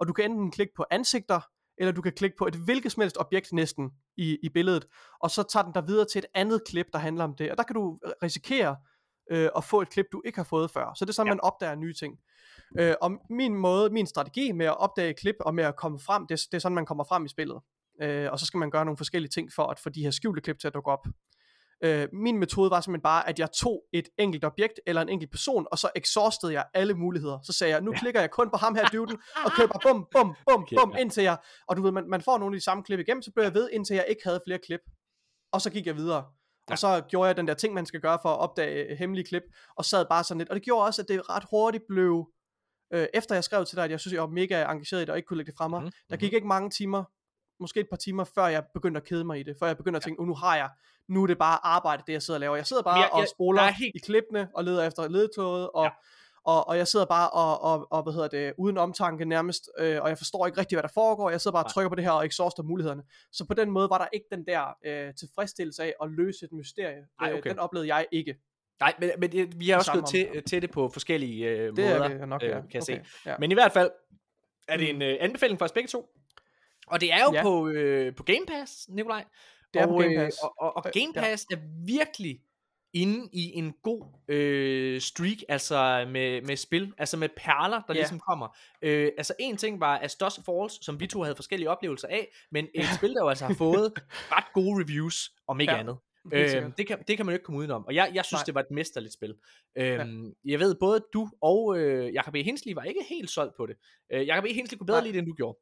og du kan enten klikke på ansigter, eller du kan klikke på et hvilket som helst objekt næsten i, i billedet, og så tager den dig videre til et andet klip, der handler om det, og der kan du risikere, øh, og få et klip, du ikke har fået før. Så det er sådan, ja. man opdager nye ting. Øh, og min måde, min strategi med at opdage klip og med at komme frem, det, det er sådan, man kommer frem i spillet. Øh, og så skal man gøre nogle forskellige ting for at få de her skjulte klip til at dukke op. Øh, min metode var simpelthen bare, at jeg tog et enkelt objekt eller en enkelt person, og så exhaustede jeg alle muligheder. Så sagde jeg, nu ja. klikker jeg kun på ham her duden, og køber bum, bum, bum, okay, bum, ja. indtil jeg, og du ved, man, man får nogle af de samme klip igennem, så blev jeg ved, indtil jeg ikke havde flere klip. Og så gik jeg videre. Ja. Og så gjorde jeg den der ting, man skal gøre for at opdage hemmelige klip, og sad bare sådan lidt. Og det gjorde også, at det ret hurtigt blev, øh, efter jeg skrev til dig, at jeg synes, jeg var mega engageret i det, og ikke kunne lægge det fra mig. Mm. Der gik ikke mange timer, måske et par timer, før jeg begyndte at kede mig i det. Før jeg begyndte at tænke, oh, nu har jeg, nu er det bare arbejde, det jeg sidder og laver. Jeg sidder bare jeg, jeg, og spoler helt... i klippene, og leder efter ledtoget, og... Ja og, og jeg sidder bare og, og, og hvad hedder det, uden omtanke nærmest, øh, og jeg forstår ikke rigtig, hvad der foregår, jeg sidder bare og trykker på det her og exhauster mulighederne. Så på den måde var der ikke den der øh, tilfredsstillelse af at løse et mysterie. Ej, øh, okay. Den oplevede jeg ikke. Nej, men, men det, vi har også gået til, til det på forskellige øh, det måder, er det nok, ja. øh, kan jeg okay. se. Ja. Men i hvert fald er det en øh, anbefaling for os begge to. Og det er jo ja. på, øh, på Game Pass, Nikolaj. Det er og, på Game Pass. Øh, og, og, og Game Pass ja. er virkelig inde i en god øh, streak, altså med, med spil, altså med perler, der yeah. ligesom kommer. Øh, altså en ting var Astos Falls, som vi to havde forskellige oplevelser af, men et spil, der jo altså har fået ret gode reviews, om ikke ja. andet. Øh, det, kan, det kan man jo ikke komme udenom, og jeg, jeg synes, Nej. det var et mesterligt spil. Øh, ja. Jeg ved, både du og øh, Jacob E. Hensley var ikke helt solgt på det. Øh, Jacob E. Hensley kunne bedre Nej. lide det, end du gjorde.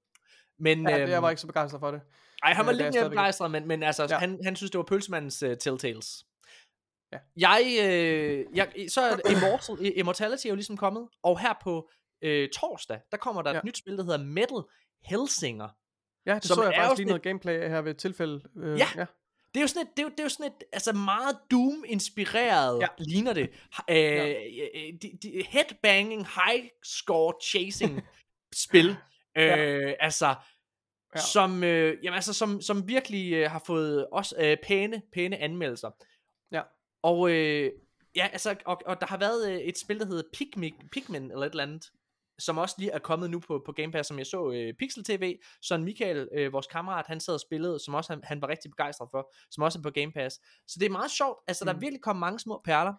Men, ja, øh, jeg var ikke så begejstret for det. Nej, han var øh, lidt mere begejstret, men, men altså, ja. han, han synes, det var pølsemandens uh, Telltales. Ja. Jeg, øh, jeg, så er Immortal, Immortality er jo ligesom kommet, og her på øh, torsdag, der kommer der ja. et nyt spil, der hedder Metal Hellsinger. Ja, det så jeg faktisk lige noget gameplay her ved et tilfælde. Øh, ja. ja. Det er jo sådan et, det er jo, det er jo sådan et altså meget Doom-inspireret, ja. ligner det. Øh, ja. de, de, headbanging, high score chasing spil. ja. Øh, altså, ja. som, øh, jamen, altså, som, som virkelig øh, har fået også øh, pæne, pæne anmeldelser. Ja. Og øh, ja, altså, og, og der har været øh, et spil, der hedder Pikmin, Pikmin eller et eller andet. Som også lige er kommet nu på, på Game Pass, som jeg så øh, Pixel TV, Søren Michael, øh, vores kammerat, han sad og spillede, som også han, han var rigtig begejstret for, som også er på Game Pass. Så det er meget sjovt, altså mm. der er virkelig kommet mange små perler.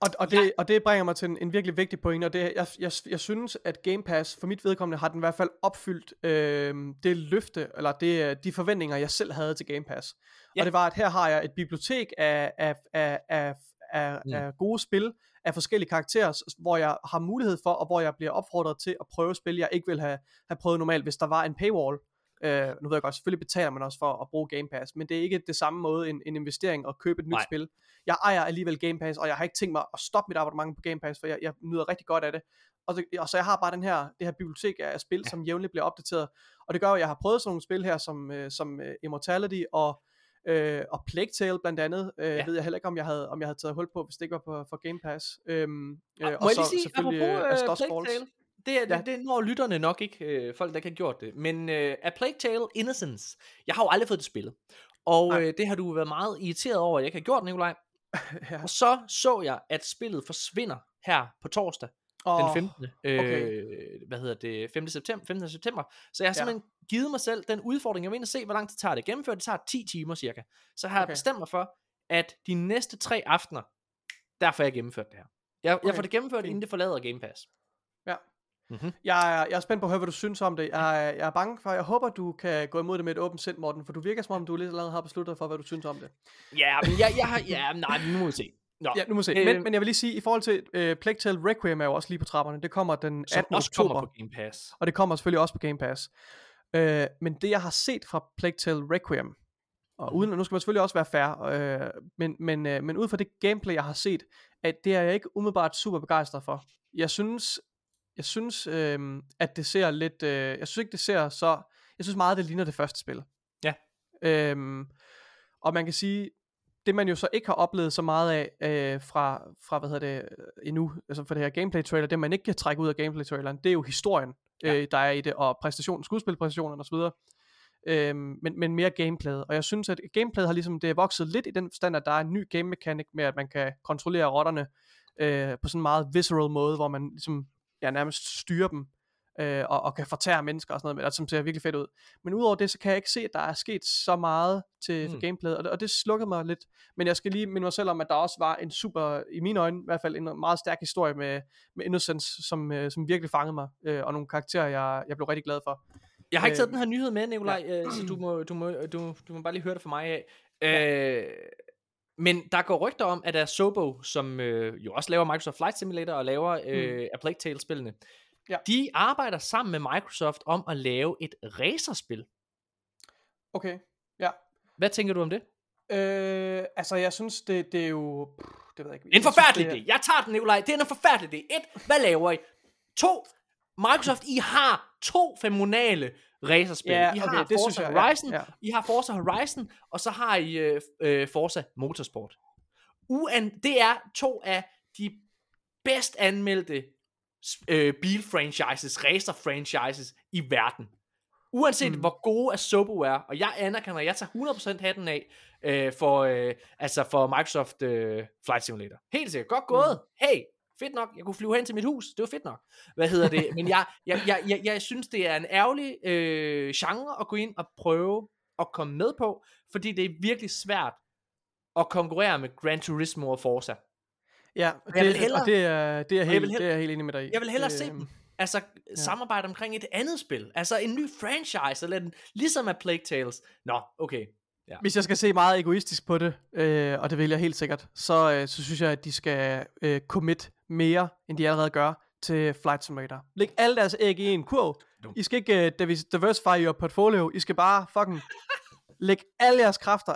Og, og, det, ja. og det bringer mig til en, en virkelig vigtig point, og det, jeg, jeg, jeg synes, at Game Pass, for mit vedkommende, har den i hvert fald opfyldt øh, det løfte, eller det, de forventninger, jeg selv havde til Game Pass. Ja. Og det var, at her har jeg et bibliotek af, af, af, af, af, mm. af gode spil, af forskellige karakterer, hvor jeg har mulighed for, og hvor jeg bliver opfordret til at prøve spil, jeg ikke ville have, have prøvet normalt, hvis der var en paywall. Øh, nu ved jeg godt, selvfølgelig betaler man også for at bruge Game Pass, men det er ikke det samme måde en, en investering at købe et nyt Nej. spil. Jeg ejer alligevel Game Pass, og jeg har ikke tænkt mig at stoppe mit abonnement på Game Pass, for jeg, jeg nyder rigtig godt af det. Og, det, og så jeg har bare den her, det her bibliotek af spil, ja. som jævnligt bliver opdateret. Og det gør, at jeg har prøvet sådan nogle spil her, som, øh, som uh, Immortality og øh, og Plague Tale blandt andet, øh, ja. ved jeg heller ikke, om jeg havde, om jeg havde taget hul på, hvis det ikke var på, for Game Pass. Øhm, øh, og, og så sige, selvfølgelig apropos, uh, Plague Falls. Tale, det, er, ja. det, det når lytterne nok ikke, øh, folk der ikke har gjort det. Men øh, A Plague Tale Innocence, jeg har jo aldrig fået det spillet. Og øh, det har du været meget irriteret over, at jeg ikke har gjort, Nikolaj. ja. Og så så jeg, at spillet forsvinder her på torsdag. Oh, den 15. Okay. Øh, hvad hedder det? 5. september, 15. september. Så jeg har simpelthen ja. Givet mig selv den udfordring. Jeg vil ind og se, hvor lang tid tager det gennemført. Det tager 10 timer cirka. Så har okay. jeg bestemt mig for, at de næste tre aftener, der får jeg gennemført det her. Jeg, okay. jeg får det gennemført, inden det forlader Game Pass. Ja. Mm-hmm. Jeg, er, jeg er spændt på at høre, hvad du synes om det. Jeg, jeg er bange for, jeg håber, du kan gå imod det med et åbent sind, Morten, for du virker som om, du lidt allerede har besluttet for, hvad du synes om det. Ja, men jeg, jeg har, ja, nej, nu må vi se. Nå, ja, nu må vi se. Øh, men, men jeg vil lige sige, i forhold til uh, Plague Tale Requiem er jo også lige på trapperne. Det kommer den 18. også oktober. Kommer på Game Pass. Og det kommer selvfølgelig også på Game Pass. Uh, men det jeg har set fra Plague Tale Requiem, og uden, nu skal man selvfølgelig også være fair, uh, men, men, uh, men ud fra det gameplay jeg har set, at det er jeg ikke umiddelbart super begejstret for. Jeg synes, jeg synes, uh, at det ser lidt, uh, jeg synes ikke det ser så, jeg synes meget det ligner det første spil. Ja. Uh, og man kan sige, det man jo så ikke har oplevet så meget af øh, fra, fra, hvad hedder det, endnu, altså for det her gameplay trailer, det man ikke kan trække ud af gameplay traileren, det er jo historien, ja. øh, der er i det, og præstationen, skuespilpræstationen osv., øhm, men, men mere gameplay. Og jeg synes, at gameplayet har ligesom, det er vokset lidt i den forstand, at der er en ny game mechanic med, at man kan kontrollere rotterne øh, på sådan en meget visceral måde, hvor man ligesom ja, nærmest styrer dem øh, og, og kan fortære mennesker og sådan noget, som ser virkelig fedt ud. Men udover det, så kan jeg ikke se, at der er sket så meget til mm. gameplayet, og det, og det slukkede mig lidt. Men jeg skal lige minde mig selv om, at der også var en super, i mine øjne i hvert fald, en meget stærk historie med, med Innocence, som, øh, som virkelig fangede mig, øh, og nogle karakterer, jeg, jeg blev rigtig glad for. Jeg har ikke taget øh, den her nyhed med, Nikolaj, ja. øh, så du må, du, må, du, du må bare lige høre det fra mig af. Ja. Øh, men der går rygter om, at Sobo, som øh, jo også laver Microsoft Flight Simulator og laver øh, mm. A Plague Tale-spillene, Ja. De arbejder sammen med Microsoft om at lave et racerspil. Okay, ja. Hvad tænker du om det? Øh, altså, jeg synes, det, det er jo... Det ved jeg ikke. En forfærdelig idé. Jeg tager den, Nikolaj. Det er en forfærdelig idé. Et, hvad laver I? To, Microsoft, I har to fenomenale racerspil. Ja, I har okay, Forza det synes jeg, Horizon, ja, ja. I har Forza Horizon, og så har I øh, øh, Forza Motorsport. Uan, det er to af de bedst anmeldte øh, bilfranchises, racer-franchises i verden. Uanset mm. hvor gode Asobo er, og jeg anerkender, jeg tager 100% hatten af øh, for, øh, altså for Microsoft øh, Flight Simulator. Helt sikkert. Godt gået. Mm. Hey, fedt nok. Jeg kunne flyve hen til mit hus. Det var fedt nok. Hvad hedder det? Men jeg, jeg, jeg, jeg, jeg synes, det er en ærgerlig øh, genre at gå ind og prøve at komme med på, fordi det er virkelig svært at konkurrere med Gran Turismo og Forza. Ja, det, jeg vil hellere, og det er, det er, helt, hellere, det er jeg helt enig med dig i. Jeg vil hellere det, se dem altså ja. samarbejde omkring et andet spil. Altså en ny franchise, eller en, ligesom af Plague Tales. Nå, okay. Ja. Hvis jeg skal se meget egoistisk på det, øh, og det vil jeg helt sikkert, så, øh, så synes jeg, at de skal øh, commit mere, end de allerede gør, til Flight Simulator. Læg alle deres æg i en kurv. I skal ikke uh, diversify your portfolio. I skal bare fucking lægge alle jeres kræfter,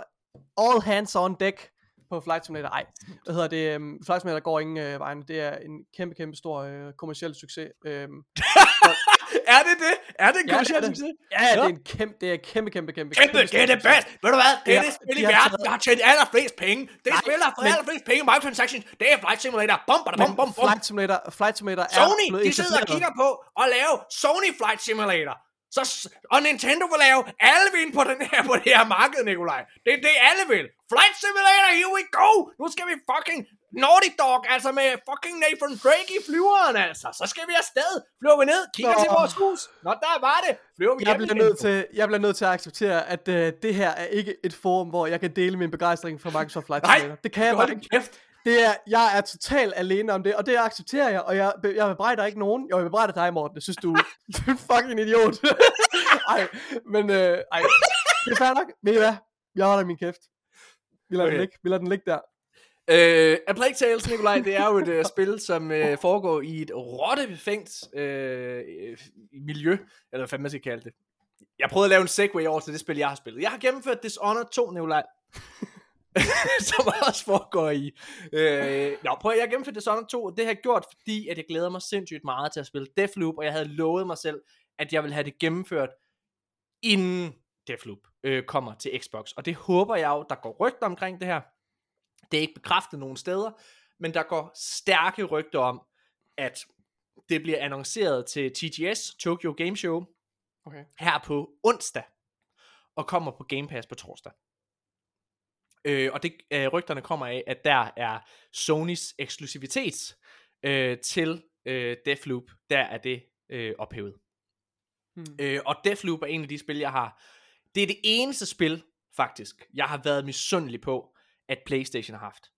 all hands on deck, på Flight Simulator. Ej, hvad hedder det? Um, Flight Simulator går ingen øh, vejen. Det er en kæmpe, kæmpe stor øh, kommersiel succes. Um, er det det? Er det en kommersiel ja, succes? Ja, ja, det er en kæmpe, det er kæmpe, kæmpe, kæmpe, kæmpe, kæmpe det er det bedst. Ved du hvad? Det er det spil i verden, der har tjent allerflest penge. Det er spil, der har fået allerflest penge i microtransactions. Det er Flight Simulator. Bum, bum, bum, bum. Flight Simulator, Flight Simulator er Sony, de sidder og kigger på at lave Sony Flight Simulator. Så, og Nintendo vil lave alle vil ind på, den her, på det her marked, Nikolaj. Det er det, alle vil. Flight Simulator, here we go! Nu skal vi fucking Nordic Dog, altså med fucking Nathan Drake i flyveren, altså. Så skal vi afsted. Flyver vi ned, kigger Nå. til vores hus. Nå, der var det. Flyver vi Jeg bliver, nødt til, jeg bliver nødt til at acceptere, at uh, det her er ikke et forum, hvor jeg kan dele min begejstring for Microsoft Flight Nej, Simulator. Det kan jeg bare ikke. kæft. Det er, jeg er totalt alene om det, og det accepterer jeg, og jeg, jeg bebrejder ikke nogen. Jo, jeg bebrejder dig, Morten. Jeg synes, du er en fucking idiot. ej, men øh, ej, det er fair nok. Ved I hvad? Jeg holder min kæft. Vi lader, okay. Den ligge. Vi lader den ligge der. Øh, A Plague Tales, Nikolaj, det er jo et uh, spil, som uh, foregår i et rottebefængt uh, miljø, eller hvad fanden man skal kalde det. Jeg prøvede at lave en segue over til det spil, jeg har spillet. Jeg har gennemført Dishonored 2, Nikolaj. som også foregår i. Øh, nå, prøv at jeg har gennemført Dishonored 2, og det har jeg gjort, fordi at jeg glæder mig sindssygt meget til at spille Deathloop, og jeg havde lovet mig selv, at jeg ville have det gennemført, inden Deathloop øh, kommer til Xbox. Og det håber jeg jo, der går rygter omkring det her. Det er ikke bekræftet nogen steder, men der går stærke rygter om, at det bliver annonceret til TGS, Tokyo Game Show, Okay. her på onsdag, og kommer på Game Pass på torsdag. Øh, og det, øh, rygterne kommer af, at der er Sonys eksklusivitet øh, til øh, Deathloop, der er det øh, ophævet. Hmm. Øh, og Deathloop er en af de spil, jeg har. Det er det eneste spil, faktisk, jeg har været misundelig på, at PlayStation har haft.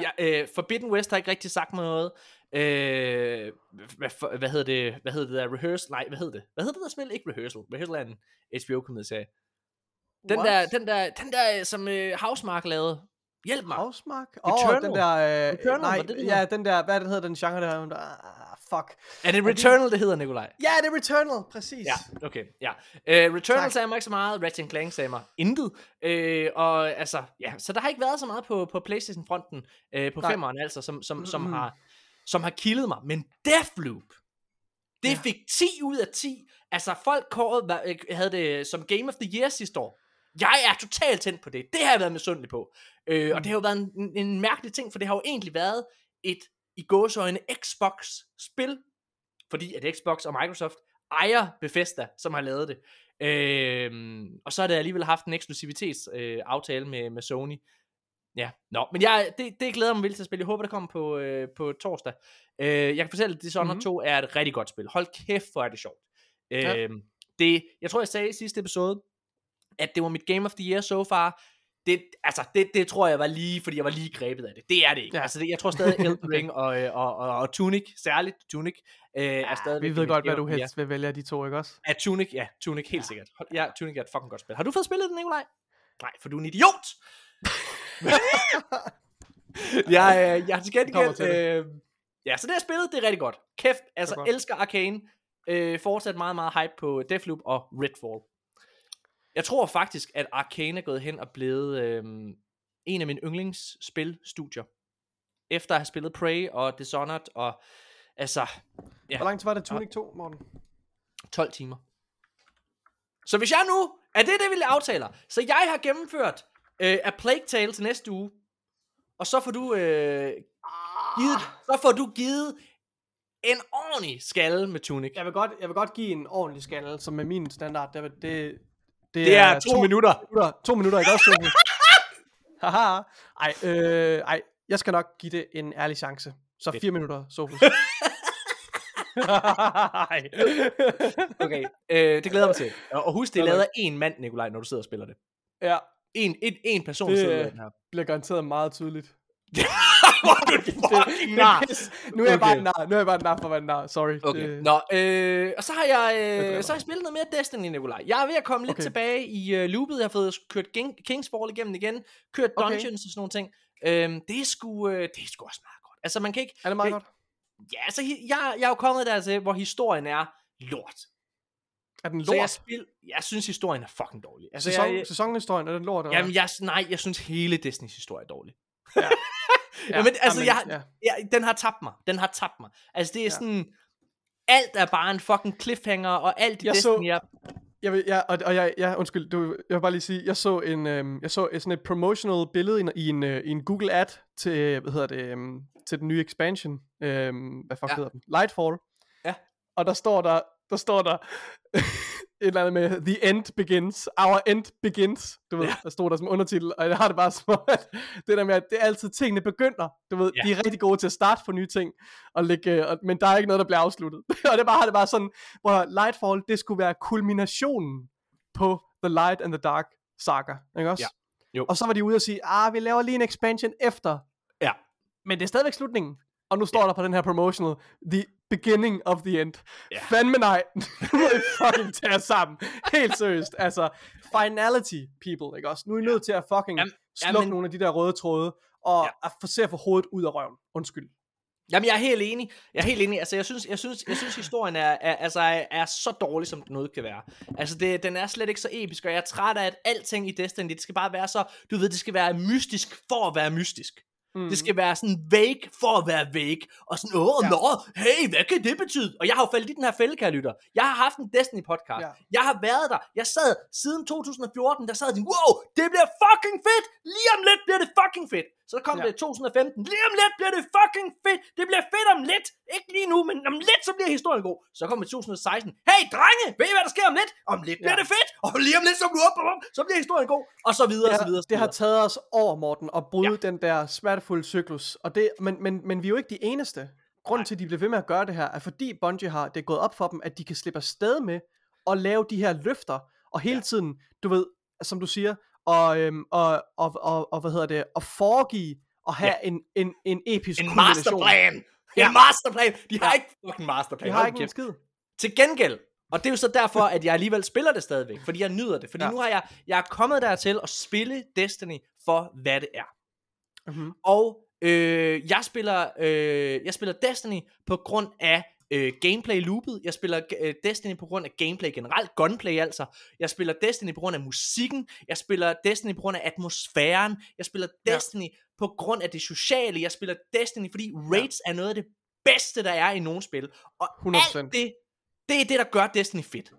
Ja. Ja, øh, Forbidden West har ikke rigtig sagt mig noget. Øh, hvad, for, hvad hedder det? Hvad hedder det der? Rehearsal? Nej, hvad hedder det? Hvad hedder det der spil? Ikke Rehearsal. Rehearsal er en HBO-komedieserie. Den What? der, den der, den der, som øh, Housemark lavede. Hjælp mig. Housemark? Åh, oh, den der... Øh, Returnal, nej, det det, den ja, den der... Hvad det, hedder den genre der? Ah, fuck. Er det Returnal, det hedder, Nikolaj? Ja, det er Returnal, præcis. Ja, okay, ja. Uh, Returnal Tak. sagde mig ikke så meget, Ratchet Clank sagde mig intet. Uh, og altså, ja, så der har ikke været så meget på, på Playstation-fronten, uh, på Nej. femmeren altså, som, som, som, har, som har kildet mig. Men Deathloop, det Ja. fik 10 ud af 10. Altså, folk kårede, øh, havde det som Game of the Year sidste år. Jeg er totalt tændt på det. Det har jeg været misundelig på. Øh, Mm. Og det har jo været en, en mærkelig ting, for det har jo egentlig været et, i gåsøjne, Xbox-spil, fordi at Xbox og Microsoft ejer Bethesda, som har lavet det. Øhm, og så har det alligevel haft en eksklusivitetsaftale øh, aftale med, med Sony. Ja, nå, men jeg, det, det glæder mig vildt til at spille. Jeg håber, det kommer på, øh, på torsdag. Øh, jeg kan fortælle, at Dishonored Mhm. mm-hmm. 2 er et rigtig godt spil. Hold kæft, hvor er det sjovt. Ja. Øhm, det, jeg tror, jeg sagde i sidste episode, at det var mit Game of the Year so far. Det, altså, det, det tror jeg var lige, fordi jeg var lige grebet af det. Det er det ikke. Ja. Ja. Altså, det, jeg tror stadig, Elden. Ring og, øh, og, og, og Tunic, særligt Tunic, øh, er stadig Vi ved godt, hvad du helst vil vælge af de to, ikke også? Ja, Tunic, ja, Tunic, helt ja. sikkert. Ja, Tunic er et fucking godt spil. Har du fået spillet den, Nikolaj? Nej, for du er en idiot! jeg, øh, jeg har til gengæld... Øh, ja, så det her spillet, det er rigtig godt. Kæft, altså godt. elsker Arcane. Øh, fortsat meget, meget hype på Deathloop og Redfall. Jeg tror faktisk, at Arcane er gået hen og blevet øh, en af mine yndlingsspilstudier. Efter at have spillet Prey og Dishonored og altså Ja. Hvor lang tid var det Tunic 2, Morten? 12 timer. Så hvis jeg nu, er det det, vi aftaler, så jeg har gennemført øh, A Plague Tale til næste uge, og så får du øh, givet, så får du givet en ordentlig skalle med Tunic. Jeg vil godt, jeg vil godt give en ordentlig scanner, som med min standard, det, det, det, Det er to minutter. minutter. To minutter, ikke også? Haha. Ej, øh, ej, jeg skal nok give det en ærlig chance. Så Fedt. fire minutter, Sofus. Okay, øh, det glæder mig til. Og husk, det er lavet af en mand, Nikolaj, når du sidder og spiller det. ja, En, en, en person Det- sidder og den her. bliver garanteret meget tydeligt. Hvor er du fucking nar. Nu er jeg bare Okay. en nar. Nu er jeg bare en nar for at være en nar. Sorry. Okay. Det, Nå, øh, og så har jeg, øh, så har jeg spillet noget mere Destiny, Nikolaj. Jeg er ved at komme lidt Okay. tilbage i øh, loopet. Jeg har fået kørt King, Kingsfall igennem igen, kørt Okay. Dungeons og sådan nogle ting. Øhm, det, er sgu, øh, det er sgu også meget godt. Altså, man kan ikke... er det meget jeg, godt? Ja, altså, hi- jeg, jeg er jo kommet dertil, hvor historien er lort. Er den Så jeg, lort? spil, jeg synes, historien er fucking dårlig. Altså, Sæson, jeg, sæsonhistorien, er den lort? Eller? jamen, jeg, nej, jeg synes, hele Disneys historie er dårlig. Ja. ja, men, altså, jeg, ja. ja, den har tabt mig. Den har tabt mig. Altså, det er Ja. sådan... Alt er bare en fucking cliffhanger, og alt i Jeg så- Destiny er Jeg vil, ja, og, og jeg, ja, undskyld, du, jeg vil bare lige sige, jeg så en, øhm, jeg så sådan et promotional billede i en, i en, øh, i en Google ad til, hvad hedder det, øhm, til den nye expansion, øhm, hvad fuck Ja. hedder den, Lightfall. Ja. Og der står der, der står der, et eller andet med The End Begins, Our End Begins, du ved, ja. der stod der som undertitel, og jeg har det bare som om, at det der med, at det er altid tingene begynder, du ved, ja. de er rigtig gode til at starte for nye ting, og lægge, og, men der er ikke noget, der bliver afsluttet, og det bare har det bare sådan, hvor Lightfall, det skulle være kulminationen på The Light and the Dark saga, ikke også? Ja. Jo. Og så var de ude og sige, ah, vi laver lige en expansion efter, Ja. men det er stadigvæk slutningen, og nu står der på den her promotional, the beginning of the end. Ja. Fandme nej. Nu må I fucking tage jer sammen. Helt seriøst. Altså, finality people, ikke også? Nu er I nødt til at fucking Jamen, slukke jamen- nogle af de der røde tråde, og Ja. at få se at få hovedet ud af røven. Undskyld. Jamen, jeg er helt enig. Jeg er helt enig. Altså, jeg synes, jeg synes, jeg synes historien er, er, altså, er, er så dårlig, som den noget kan være. Altså, det, den er slet ikke så episk, og jeg er træt af, at alting i Destiny, det skal bare være så, du ved, det skal være mystisk for at være mystisk. Mm. Det skal være sådan vague for at være vague. Og sådan, åh, Ja. nå, hey, hvad kan det betyde? Og jeg har jo faldet i den her fælde, kære lytter. Jeg har haft en Destiny podcast. Ja. Jeg har været der. Jeg sad siden 2014, der sad de, wow, det bliver fucking fedt. Lige om lidt bliver det fucking fedt. Så kom Ja. det 2015. Lige om lidt bliver det fucking fedt. Det bliver fedt om lidt. Ikke lige nu, men om lidt, så bliver historien god. Så kom det 2016. Hey, drenge, ved I, hvad der sker om lidt? Om lidt bliver Ja. det fedt. Og lige om lidt, så bliver, op, op, op, så bliver historien god. Og så videre, det, og så videre. det har taget os over, Morten, at bryde ja. Den der smertefulde cyklus. Og det, men, men, men vi er jo ikke de eneste. Grunden til, at de bliver ved med at gøre det her, er fordi Bungie har, det er gået op for dem, at de kan slippe afsted med at lave de her løfter, og hele ja. tiden, du ved, som du siger, og, øhm, og, og, og, og, hvad hedder det, at foregive at have ja. en, en, en episk En masterplan. En Ja. masterplan. De har Ja. ikke fucking masterplan. Vi har ikke en skid. Til gengæld, og det er jo så derfor, at jeg alligevel spiller det stadigvæk, fordi jeg nyder det. Fordi ja. nu har jeg, jeg er kommet dertil at spille Destiny for, hvad det er. Mm-hmm. Og øh, jeg spiller øh, jeg spiller Destiny på grund af øh, gameplay loopet. Jeg spiller øh, Destiny på grund af gameplay generelt, gunplay altså. Jeg spiller Destiny på grund af musikken. Jeg spiller Destiny på grund af atmosfæren. Jeg spiller Ja. Destiny på grund af det sociale. Jeg spiller Destiny, fordi raids er noget af det bedste, der er i nogle spil. Og 100%. alt det, det er det, der gør Destiny fedt.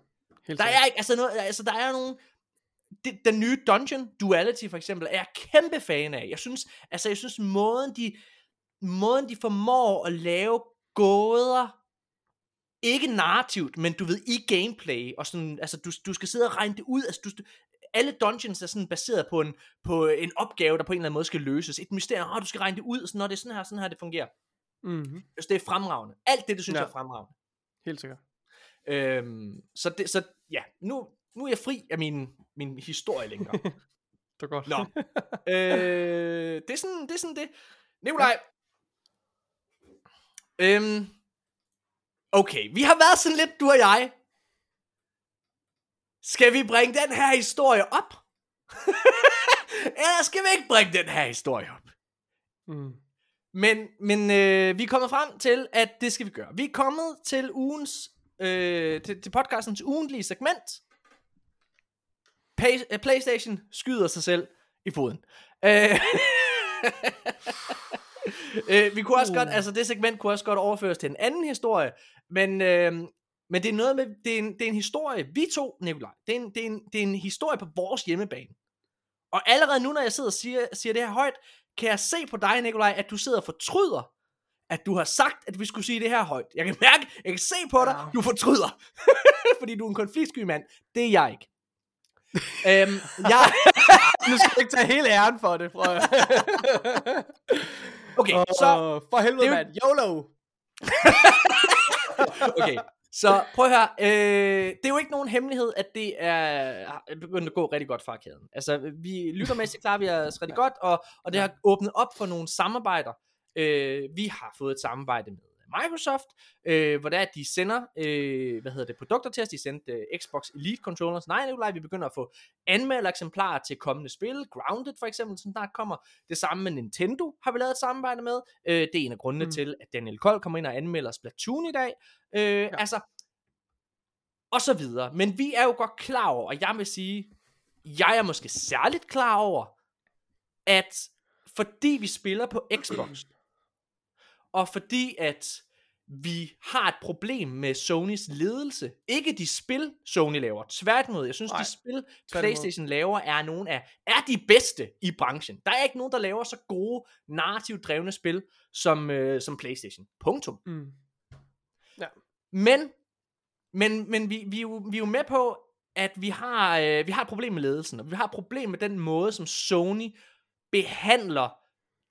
Helt Der er ikke, altså, noget, altså der er nogle, det, den nye Dungeon Duality for eksempel, er jeg kæmpe fan af. Jeg synes, altså jeg synes måden de, måden de formår at lave gåder, ikke narrativt, men du ved, i gameplay, og sådan, altså du, du skal sidde og regne det ud, altså du, alle dungeons er sådan baseret på en, på en opgave, der på en eller anden måde skal løses. Et mysterium, oh, du skal regne det ud, og sådan, når det er sådan her, sådan her, det fungerer. Mm-hmm. Det er fremragende. Alt det, det synes Ja. ja. jeg er fremragende. Helt sikkert. Øhm, så, det, så ja, nu, nu er jeg fri af min, min historie længere. Det er godt. Nå. øh, det, er sådan, det er sådan det. Nikolaj. Øhm, okay, vi har været sådan lidt, du og jeg. Skal vi bringe den her historie op? Eller skal vi ikke bringe den her historie op? Mm. Men, men øh, vi er kommet frem til, at det skal vi gøre. Vi er kommet til ugens, øh, til, til podcastens ugentlige segment. Pay, uh, PlayStation skyder sig selv i foden. Øh, øh, vi kunne også Uh. godt, altså det segment kunne også godt overføres til en anden historie, men, øh, men det er noget med, det er, en, det er en historie, vi to, Nikolaj, det er, en, det, er en, det er en historie på vores hjemmebane. Og allerede nu, når jeg sidder og siger, siger det her højt, kan jeg se på dig, Nikolaj, at du sidder og fortryder, at du har sagt, at vi skulle sige det her højt. Jeg kan mærke, jeg kan se på dig, Ja. du fortryder. Fordi du er en konfliktsky mand. Det er jeg ikke. øhm, jeg, Nu skal du ikke tage hele æren for det, prøv. okay, Åh, så, For helvede, mand. YOLO. okay, så prøv at høre. Øh, det er jo ikke nogen hemmelighed, at det er begyndt at gå rigtig godt for arkaden. Altså, vi lyttermæssigt klarer vi os rigtig godt, og, og det har åbnet op for nogle samarbejder. Øh, vi har fået et samarbejde med Microsoft, øh, hvor det er, at de sender, øh, hvad hedder det, produkter til os. De sendte øh, Xbox Elite Controllers. Nej, Nikolaj, vi begynder at få anmelder eksemplarer til kommende spil. Grounded for eksempel, som snart kommer. Det samme med Nintendo har vi lavet et samarbejde med. Øh, det er en af grundene mm. til, at Daniel Kold kommer ind og anmelder Splatoon i dag. Øh, ja. Altså, og så videre. Men vi er jo godt klar over, og jeg vil sige, jeg er måske særligt klar over, at fordi vi spiller på Xbox, og fordi at vi har et problem med Sonys ledelse, ikke de spil, Sony laver, tværtimod, jeg synes, Nej, de spil, tværtimod. Playstation laver, er nogle af, er de bedste i branchen. Der er ikke nogen, der laver så gode, narrativt drevne spil, som, øh, som Playstation. Punktum. Mm. Men, men, men vi, vi, er jo, vi er jo med på, at vi har, øh, vi har et problem med ledelsen, og vi har et problem med den måde, som Sony behandler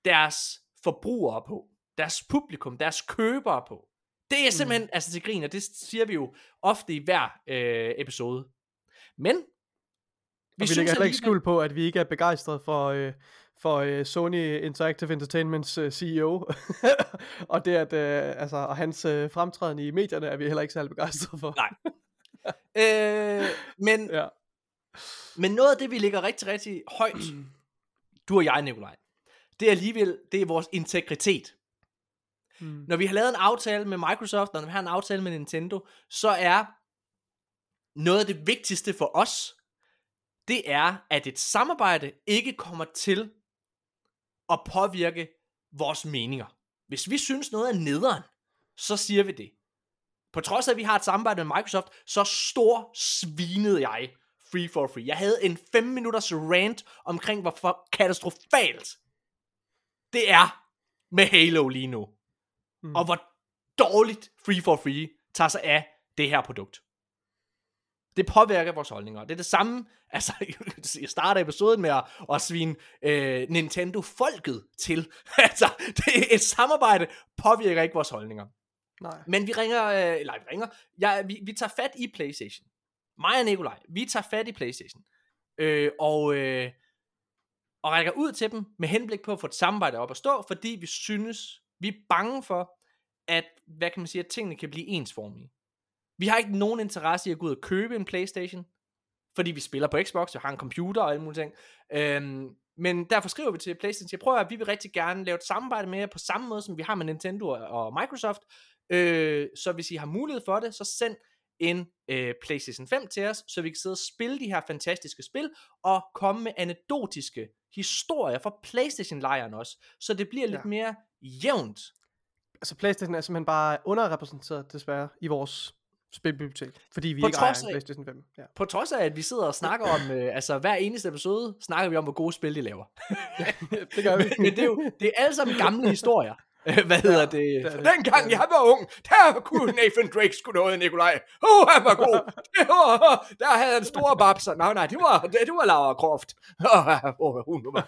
deres forbrugere på, deres publikum, deres købere på. Det er simpelthen, mm. altså til grin, og det siger vi jo ofte i hver øh, episode. Men, vi, vi lægger heller ikke skjul på, at vi ikke er begejstrede for, øh, for øh, Sony Interactive Entertainments øh, CEO, og det at, øh, altså, og hans øh, fremtræden i medierne er vi heller ikke særlig begejstrede for. Nej. øh, men, ja. men noget af det, vi ligger rigtig, rigtig højt, du og jeg, Nikolaj, det er alligevel, det er vores integritet. Mm. Når vi har lavet en aftale med Microsoft, og når vi har en aftale med Nintendo, så er noget af det vigtigste for os, det er, at et samarbejde ikke kommer til at påvirke vores meninger. Hvis vi synes noget er nederen, så siger vi det. På trods af, at vi har et samarbejde med Microsoft, så stor svinede jeg Free for Free. Jeg havde en 5 minutters rant omkring, hvor katastrofalt det er med Halo lige nu. Mm. Og hvor dårligt Free for Free tager sig af det her produkt. Det påvirker vores holdninger. Det er det samme, altså jeg starter episoden med at, at svine øh, Nintendo-folket til. altså, det, et samarbejde påvirker ikke vores holdninger. Nej. Men vi ringer, øh, eller vi ringer, ja, vi, vi tager fat i Playstation. Mig og Nikolaj, vi tager fat i Playstation. Øh, og, øh, og rækker ud til dem med henblik på at få et samarbejde op at stå, fordi vi synes, vi er bange for, at, hvad kan man sige, at tingene kan blive ensformige. Vi har ikke nogen interesse i at gå ud og købe en Playstation, fordi vi spiller på Xbox, og har en computer og alle mulige ting. Øhm, men derfor skriver vi til Playstation, jeg prøver at vi vil rigtig gerne lave et samarbejde med jer på samme måde, som vi har med Nintendo og Microsoft. Øh, så hvis I har mulighed for det, så send en øh, PlayStation 5 til os, så vi kan sidde og spille de her fantastiske spil, og komme med anekdotiske historier fra Playstation-lejren også, så det bliver lidt ja. mere jævnt. Altså Playstation er simpelthen bare underrepræsenteret desværre i vores spilbibliotek, fordi vi på ikke ejer en PlayStation 5. Ja. På trods af, at vi sidder og snakker om, øh, altså hver eneste episode, snakker vi om, hvor gode spil de laver. det gør vi. men, men det, er jo, det er alle sammen gamle historier. Hvad hedder ja, det? det, det. Dengang jeg var ung, der kunne Nathan Drake skulle noget, Nikolaj. Åh, oh, han var god. Var, der havde han store babser. Nej, nej, det var, det, det var Laura Croft. Åh, oh, hun var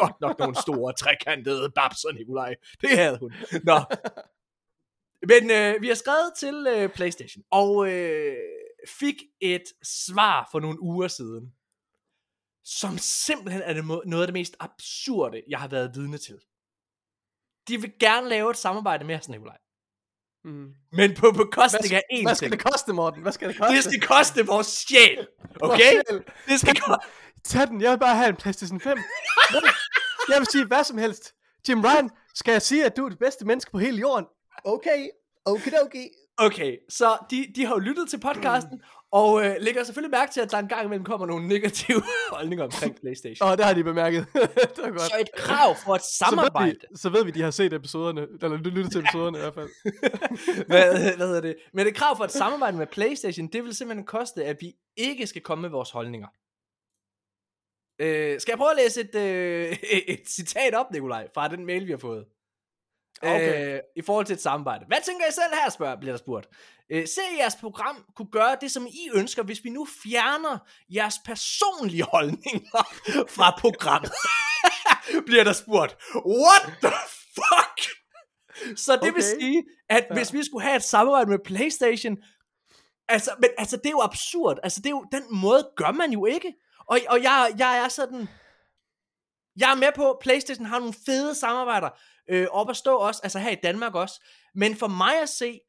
godt nok nogle store, trekantede babser, Nikolaj. Det havde hun. Nå. Men øh, vi har skrevet til øh, PlayStation, og øh, fik et svar for nogle uger siden, som simpelthen er det, noget af det mest absurde, jeg har været vidne til. De vil gerne lave et samarbejde med os, Nikolaj. Mm. Men på bekostning af en Hvad skal ting. det koste, Morten? Hvad skal det koste? Det skal koste vores sjæl. Okay? Vores sjæl. Det skal koste. Tag den, jeg vil bare have en PlayStation 5. jeg vil sige hvad som helst. Jim Ryan, skal jeg sige, at du er det bedste menneske på hele jorden? Okay, okay, okay. Okay, så de, de har jo lyttet til podcasten, og øh, lægger selvfølgelig mærke til, at der en gang imellem kommer nogle negative holdninger omkring Playstation. Åh, oh, det har de bemærket. det er godt. Så et krav for et samarbejde. Så ved, vi, så ved vi, de har set episoderne, eller lyttet til episoderne i hvert fald. hvad, hvad hedder det? Men et krav for et samarbejde med Playstation, det vil simpelthen koste, at vi ikke skal komme med vores holdninger. Øh, skal jeg prøve at læse et, øh, et citat op, Nikolaj, fra den mail, vi har fået? Okay. Øh, I forhold til et samarbejde. Hvad tænker I selv her, spørger, bliver der spurgt. Øh, ser I jeres program kunne gøre det, som I ønsker, hvis vi nu fjerner jeres personlige holdninger fra programmet? bliver der spurgt. What the fuck? Så det okay. vil sige, at ja. hvis vi skulle have et samarbejde med Playstation, altså, men, altså det er jo absurd. Altså det er jo, den måde gør man jo ikke. Og, og jeg, jeg er sådan, jeg er med på, at Playstation har nogle fede samarbejder øh, op at stå også, altså her i Danmark også. Men for mig at se,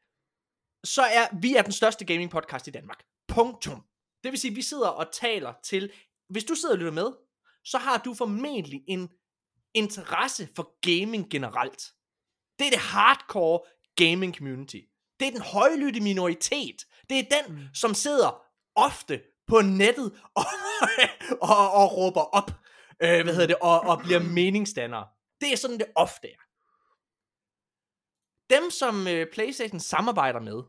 så er vi er den største gaming podcast i Danmark. Punktum. Det vil sige, at vi sidder og taler til, hvis du sidder og lytter med, så har du formentlig en interesse for gaming generelt. Det er det hardcore gaming community. Det er den højlytte minoritet. Det er den, mm. som sidder ofte på nettet og, og, og råber op, øh, hvad hedder det, og, og bliver meningsdannere. Det er sådan, det ofte er. Dem, som øh, PlayStation samarbejder med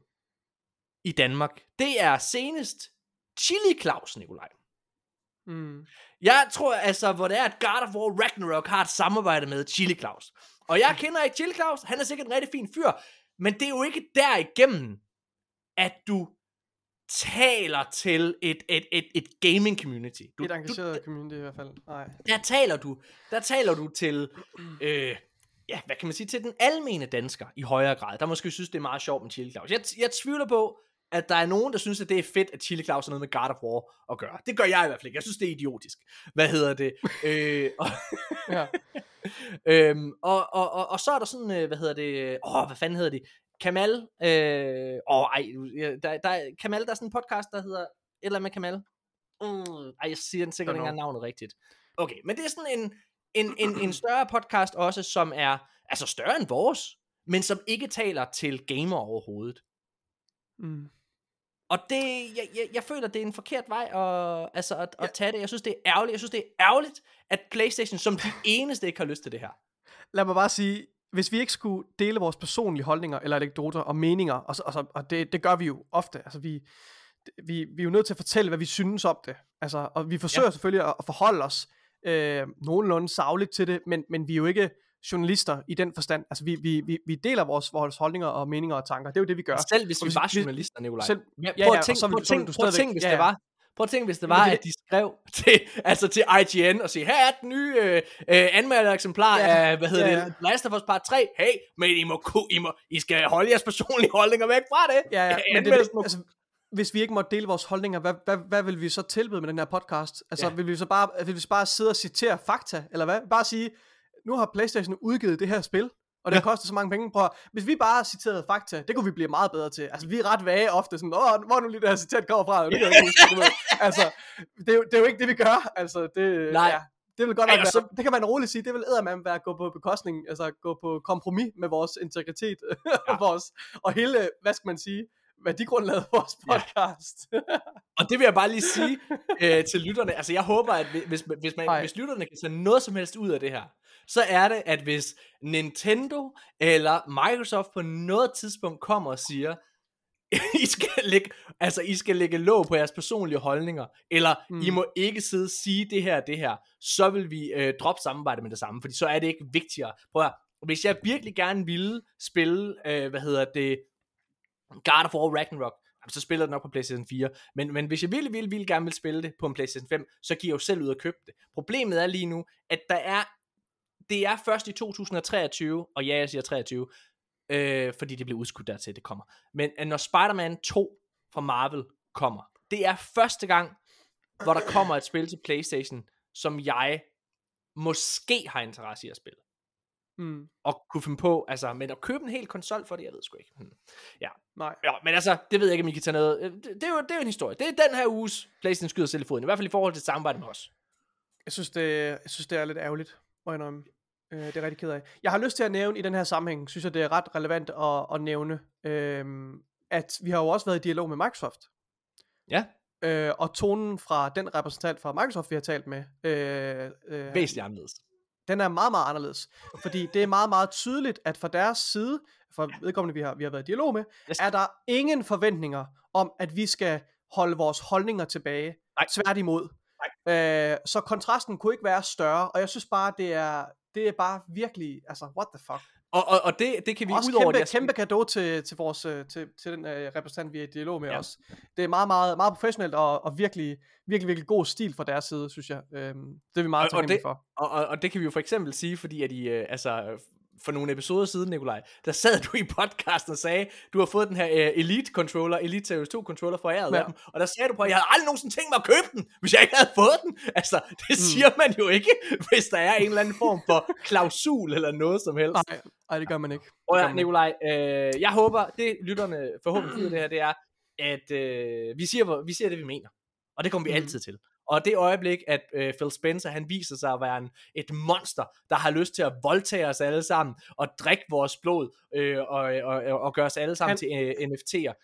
i Danmark, det er senest Chili Claus, Nikolaj. Mm. Jeg tror altså, hvor det er, at God of War Ragnarok har et samarbejde med Chili Claus. Og jeg kender ikke Chili Claus, han er sikkert en rigtig fin fyr, men det er jo ikke derigennem, at du taler til et, et, et, et gaming community. Du, Et engageret community i hvert fald. Nej. der taler du, der taler du til, øh, ja, hvad kan man sige, til den almene dansker i højere grad, der måske synes, det er meget sjovt med Chili Claus. Jeg, jeg tvivler på, at der er nogen, der synes, at det er fedt, at Chili Claus har noget med God of War at gøre. Det gør jeg i hvert fald ikke. Jeg synes, det er idiotisk. Hvad hedder det? øh, og, Ja. øhm, og, og, og, og så er der sådan, øh, hvad hedder det, åh, hvad fanden hedder det? Kamal, øh, åh, ej, ja, der, der, er- Kamal, der er sådan en podcast, der hedder, et eller andet med Kamal. Mm, ej, jeg siger den sikkert ikke engang navnet rigtigt. Okay, men det er sådan en, en, en, en større podcast også, som er, altså større end vores, men som ikke taler til gamer overhovedet. Mm. Og det, jeg, jeg, jeg føler, det er en forkert vej at, altså at, at tage det. Jeg synes, det er ærgerligt. Jeg synes, det er ærgerligt, at Playstation som de eneste ikke har lyst til det her. Lad mig bare sige, hvis vi ikke skulle dele vores personlige holdninger eller anekdoter og meninger, og, så- og, så, og det, det gør vi jo ofte, altså vi, vi, vi er jo nødt til at fortælle, hvad vi synes om det, altså, og vi forsøger ja. selvfølgelig at, at forholde os øh, nogenlunde savligt til det, men, men vi er jo ikke journalister i den forstand, altså vi, vi, vi, vi deler vores, vores holdninger og meninger og tanker, det er jo det, vi gør. Selv hvis vi hvis- var journalister, Nikolaj. Selv, Ja, ja, prøv ja, at tænke, vil prøv at tænke, du prøv at stadigvæk- tænke, hvis ja, det ja. var. Prøv at tænke, hvis det var, det at de skrev til, altså til IGN og sige, her er den nye øh, øh, eksemplar Ja, af, hvad hedder ja, det, ja. Last of Us Part 3. Hey, men I må, I må, I skal holde jeres personlige holdninger væk fra det. Ja, ja, men det, altså, hvis vi ikke måtte dele vores holdninger, hvad, hvad, hvad vil vi så tilbyde med den her podcast? Altså, Ja. vil vi så bare, vil vi så bare sidde og citere fakta, eller hvad? Bare sige, nu har Playstation udgivet det her spil, og det Ja. koster så mange penge. Prøv, at- hvis vi bare citerede fakta, det kunne vi blive meget bedre til. Altså, vi er ret vage ofte, sådan, åh, hvor nu lige det her citat kommer fra? Det kan jeg ikke huske. Altså, det er, jo, det er jo ikke det, vi gør. Altså, det, Nej. Ja, det vil godt nok være, så- det kan man roligt sige, det vil eddermame være at gå på bekostning, altså gå på kompromis med vores integritet, Ja. og, vores, og hele, hvad skal man sige, værdigrundlaget for vores Ja. podcast. Og det vil jeg bare lige sige øh, til lytterne. Altså, jeg håber, at hvis, hvis, man, Ej. hvis lytterne kan tage noget som helst ud af det her, så er det, at hvis Nintendo eller Microsoft på noget tidspunkt kommer og siger, I skal lægge, altså, I skal lægge låg på jeres personlige holdninger, eller mm. I må ikke sidde og sige det her det her, så vil vi øh, droppe samarbejde med det samme, fordi så er det ikke vigtigere. Prøv at, hvis jeg virkelig gerne ville spille, øh, hvad hedder det, God of War Ragnarok, jamen, så spiller det nok på PlayStation 4. Men, men hvis jeg virkelig, virkelig, virkelig gerne vil spille det på en PlayStation 5, så giver jeg jo selv ud og købe det. Problemet er lige nu, at der er, det er først i 2023, og ja, jeg siger 23, øh, fordi det bliver udskudt dertil, det kommer. Men øh, når Spider-Man 2 fra Marvel kommer, det er første gang, hvor der kommer et spil til PlayStation, som jeg måske har interesse i at spille. mm, Og kunne finde på, altså, men at købe en hel konsol for det, jeg ved sgu ikke. Hmm. Nej. Ja, men altså, det ved jeg ikke, om I kan tage noget. øh, Det, det, er, jo, det er jo en historie. Det er den her uges PlayStation skyder selv i foden. I hvert fald i forhold til samarbejde med os. Jeg synes, det, jeg synes, det er lidt ærgerligt, må jeg indrømme. Øh, det er rigtig ked af. Jeg har lyst til at nævne i den her sammenhæng, synes jeg, det er ret relevant at, at nævne, øhm, at vi har jo også været i dialog med Microsoft. Ja. Øh, og tonen fra den repræsentant fra Microsoft, vi har talt med, øh, øh, Væsentligt anderledes. Den er meget, meget anderledes. Fordi det er meget, meget tydeligt, at fra deres side, fra vedkommende, vi har, vi har været i dialog med, Yes. er der ingen forventninger om, at vi skal holde vores holdninger tilbage. Nej. Tværtimod. Øh, så kontrasten kunne ikke være større, og jeg synes bare, det er, det er bare virkelig, altså, what the fuck. Og, og, og det, det kan vi Også ud over kæmpe, kæmpe gave til, til, vores, øh, til, til den øh, repræsentant, vi er i dialog med Ja. os. Det er meget, meget, meget professionelt og, og virkelig, virkelig, virkelig god stil fra deres side, synes jeg. Øhm, det er vi meget Og- og taknemmelige det- for. Og, og, og det kan vi jo for eksempel sige, fordi at I, øh, altså, for nogle episoder siden, Nikolaj, der sad du i podcasten og sagde, du har fået den her uh, Elite controller, Elite Series 2 controller fra æret Ja. af dem, og der sagde du på, at jeg havde aldrig nogensinde tænkt mig at købe den, hvis jeg ikke havde fået den. Altså, det siger man jo ikke, hvis der er en eller anden form for klausul eller noget som helst. Nej, nej, det gør man ikke. Og ja. Nikolaj, øh, jeg håber, det lytterne forhåbentlig af det her, det er, at øh, vi, siger, vi siger det, vi mener. Og det kommer vi Mhm. altid til. Og det øjeblik, at øh, Phil Spencer, han viser sig at være en, et monster, der har lyst til at voldtage os alle sammen, og drikke vores blod, øh, og, og, og, og gøre os alle sammen Han- til øh, NFT'er,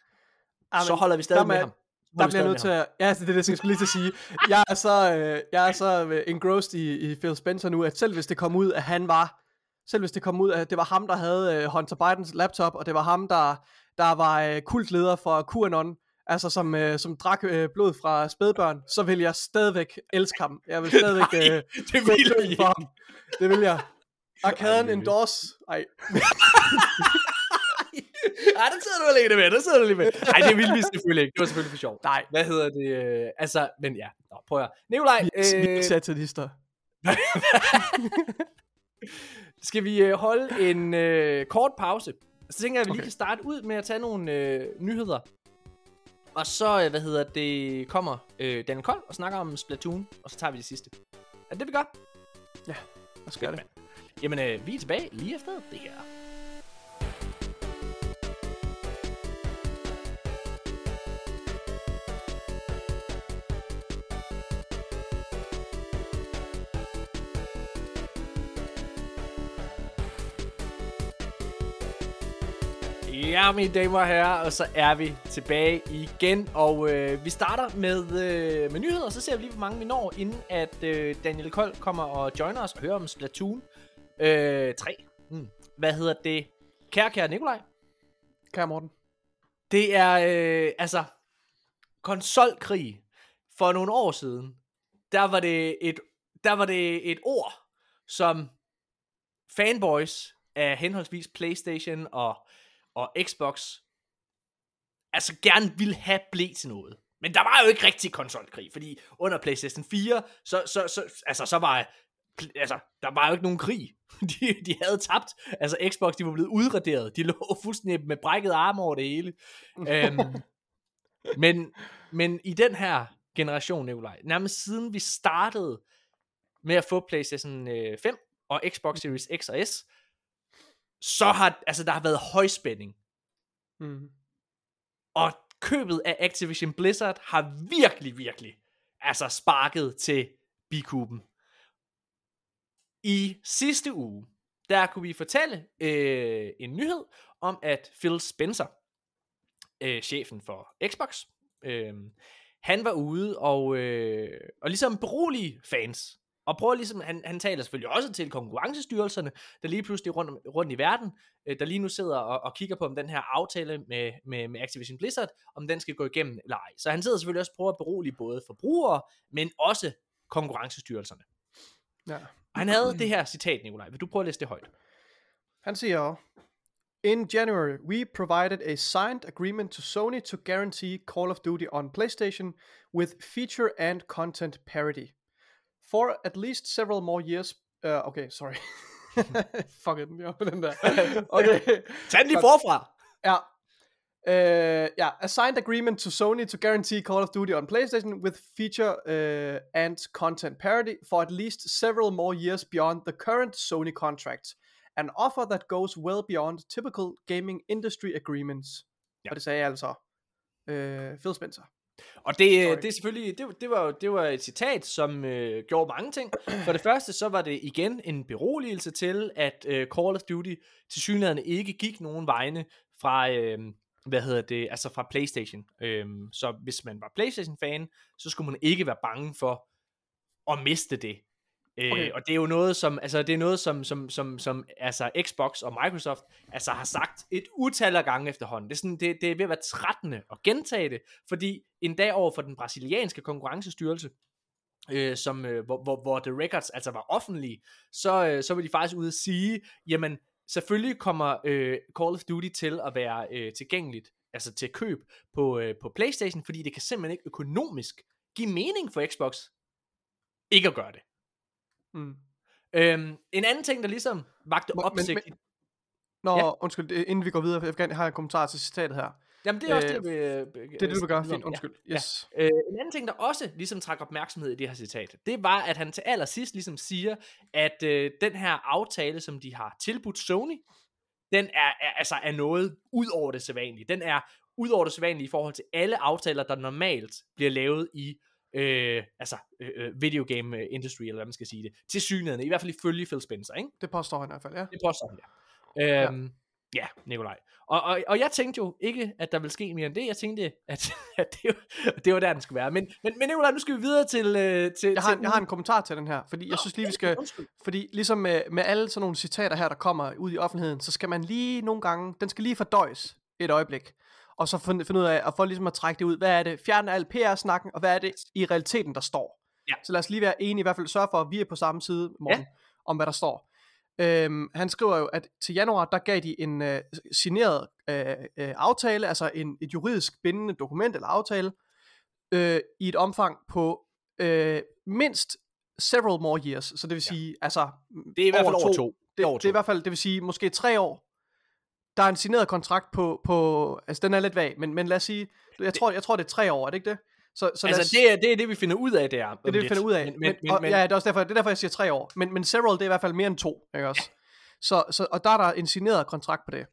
Ah, så holder vi stadig med ham. Der bliver jeg nødt til at, ja, det er det, jeg skulle lige til at sige. Jeg er så, øh, jeg er så øh, engrossed i, i Phil Spencer nu, at selv hvis det kom ud, at han var, selv hvis det kom ud, at det var ham, der havde øh, Hunter Bidens laptop, og det var ham, der, der var øh, kultleder for QAnon, altså som, øh, som drak øh, blod fra spædbørn, så vil jeg stadigvæk elske ham. Jeg vil stadigvæk Nej, øh, det vil vi for ham. Det vil jeg. Arkaden det endorse. Ej. Ej, der sidder du alene med, der sidder du lige med. Nej, det ville vi selvfølgelig ikke. Det var selvfølgelig for sjov. Nej. Hvad hedder det? øh, Altså, men ja. Nå, prøv at. Nikolaj, Vi er øh, satanister. skal vi øh, holde en øh, kort pause? Så tænker jeg, at vi lige Okay. kan starte ud med at tage nogle øh, nyheder. Og så, øh, hvad hedder det, kommer øh, Daniel Kold og snakker om Splatoon, og så tager vi det sidste. Er det det, vi gør? Lad os gøre det. Jamen, øh, vi er tilbage lige efter det her. Ja, mine damer og herrer, og så er vi tilbage igen, og øh, vi starter med, øh, med nyheder, og så ser vi lige, hvor mange vi når, inden at øh, Daniel Kold kommer og joiner os og hører om Splatoon øh, 3. Mm. Hvad hedder det? Kære, kære Nikolaj, Kære Morten. det er øh, altså konsolkrig for nogle år siden. Der var det et der var det et ord som fanboys af henholdsvis PlayStation og og Xbox altså gerne ville have blev til noget. Men der var jo ikke rigtig konsolkrig, fordi under PlayStation 4 så så så altså så var altså, der var jo ikke nogen krig. De, de havde tabt. Altså, Xbox, de var blevet udraderet. De lå fuldstændig med brækket arme over det hele. øhm, men, men i den her generation, Nikolaj, nærmest siden vi startede med at få PlayStation øh, 5 og Xbox Series X og S, så har, altså, der har været højspænding. Mm. Og købet af Activision Blizzard har virkelig, virkelig altså sparket til bikuben. I sidste uge, der kunne vi fortælle øh, en nyhed om, at Phil Spencer, øh, chefen for Xbox, øh, han var ude og, øh, og ligesom berolige fans. Og prøver ligesom, han, han taler selvfølgelig også til konkurrencestyrelserne, der lige pludselig rundt, rundt i verden, øh, der lige nu sidder og, og kigger på, om den her aftale med, med, med Activision Blizzard, om den skal gå igennem eller ej. Så han sidder selvfølgelig også og prøver at berolige både forbrugere, men også konkurrencestyrelserne. Ja. Og han havde det her citat, Nikolaj. Vil du prøve at læse det højt? Han siger, In January, we provided a signed agreement to Sony to guarantee Call of Duty on PlayStation with feature and content parity. For at least several more years... Uh, okay, sorry. Fuck it, jeg på den der. Okay. Tag den forfra! Ja. Uh, yeah, a signed agreement to Sony to guarantee Call of Duty on PlayStation with feature uh, and content parity for at least several more years beyond the current Sony contract. An offer that goes well beyond typical gaming industry agreements. Ja. Og det sagde jeg altså uh, Phil Spencer. Og det, Sorry. det er selvfølgelig, det, det, var, det var et citat, som øh, gjorde mange ting. For det første, så var det igen en beroligelse til, at øh, Call of Duty til synligheden ikke gik nogen vegne fra, øh, hvad hedder det, altså fra Playstation. Øh, så hvis man var Playstation-fan, så skulle man ikke være bange for at miste det. Øh, Og det er jo noget som altså det er noget som som som som altså Xbox og Microsoft altså har sagt et utal af gange efterhånden. Det er sådan det, det er ved at være 13. at gentage det, fordi en dag over for den brasilianske konkurrencestyrelse øh, som øh, hvor, hvor hvor The Records altså var offentlige, så øh, så vil de faktisk ud at sige, jamen selvfølgelig kommer øh, Call of Duty til at være øh, tilgængeligt altså til køb på øh, på PlayStation, fordi det kan simpelthen ikke økonomisk give mening for Xbox ikke at gøre det. Mm. Øhm, en anden ting, der ligesom vagte Men- opsigt... men- Nå, Ja. ja. undskyld, inden vi går videre, jeg gerne have en kommentar til citatet her. Jamen, det er også øh, det, jeg vil... Det er det, du gøre. Fint, undskyld. Ja. Yes. Øh, en anden ting, der også ligesom trak opmærksomhed i det her citat, det var, at han til allersidst ligesom siger, at øh, den her aftale, som de har tilbudt Sony, den er, er, altså er noget ud over det sædvanlige. Den er ud over det sædvanlige i forhold til alle aftaler, der normalt bliver lavet i øh, altså øh, øh, video game øh, industry, eller hvad man skal sige det, til synligheden, i hvert fald ifølge Phil Spencer, ikke? Det påstår han i hvert fald, ja. Det påstår han, ja. Øhm, ja. ja, Nikolaj. Og, og, og jeg tænkte jo ikke, at der ville ske mere end det. Jeg tænkte, at, at det, var, det var der, den skulle være. Men, men, men Nikolaj, nu skal vi videre til... Øh, til Jeg har, til en, jeg har en kommentar til den her, fordi jeg synes lige, vi skal... Undskyld. Fordi ligesom med, med alle sådan nogle citater her, der kommer ud i offentligheden, så skal man lige nogle gange, den skal lige fordøjes et øjeblik. Og så finde, finde ud af, at få ligesom at trække det ud, hvad er det, fjerne al PR-snakken, og hvad er det i realiteten, der står. Ja. Så lad os lige være enige, i hvert fald sørge for, at vi er på samme side, Morten, ja. om hvad der står. Øhm, han skriver jo, at til januar, der gav de en øh, signeret øh, øh, aftale, altså en, et juridisk bindende dokument eller aftale, øh, i et omfang på øh, mindst several more years. Så det vil sige, ja. altså... Det er i hvert fald over to. Det, det, over det er i hvert fald, det vil sige, måske tre år. Der er en signeret kontrakt på, på altså den er lidt vag, men, men lad os sige, jeg tror, jeg tror det er tre år, er det ikke det? Så, så altså, os, det, er, det er det, vi finder ud af, det er. Det er det, vi finder ud af. Men, men, men, og, ja, det er også derfor, det er derfor, jeg siger tre år. Men, men several, det er i hvert fald mere end to, ikke også? Så, så, og der er der en signeret kontrakt på det.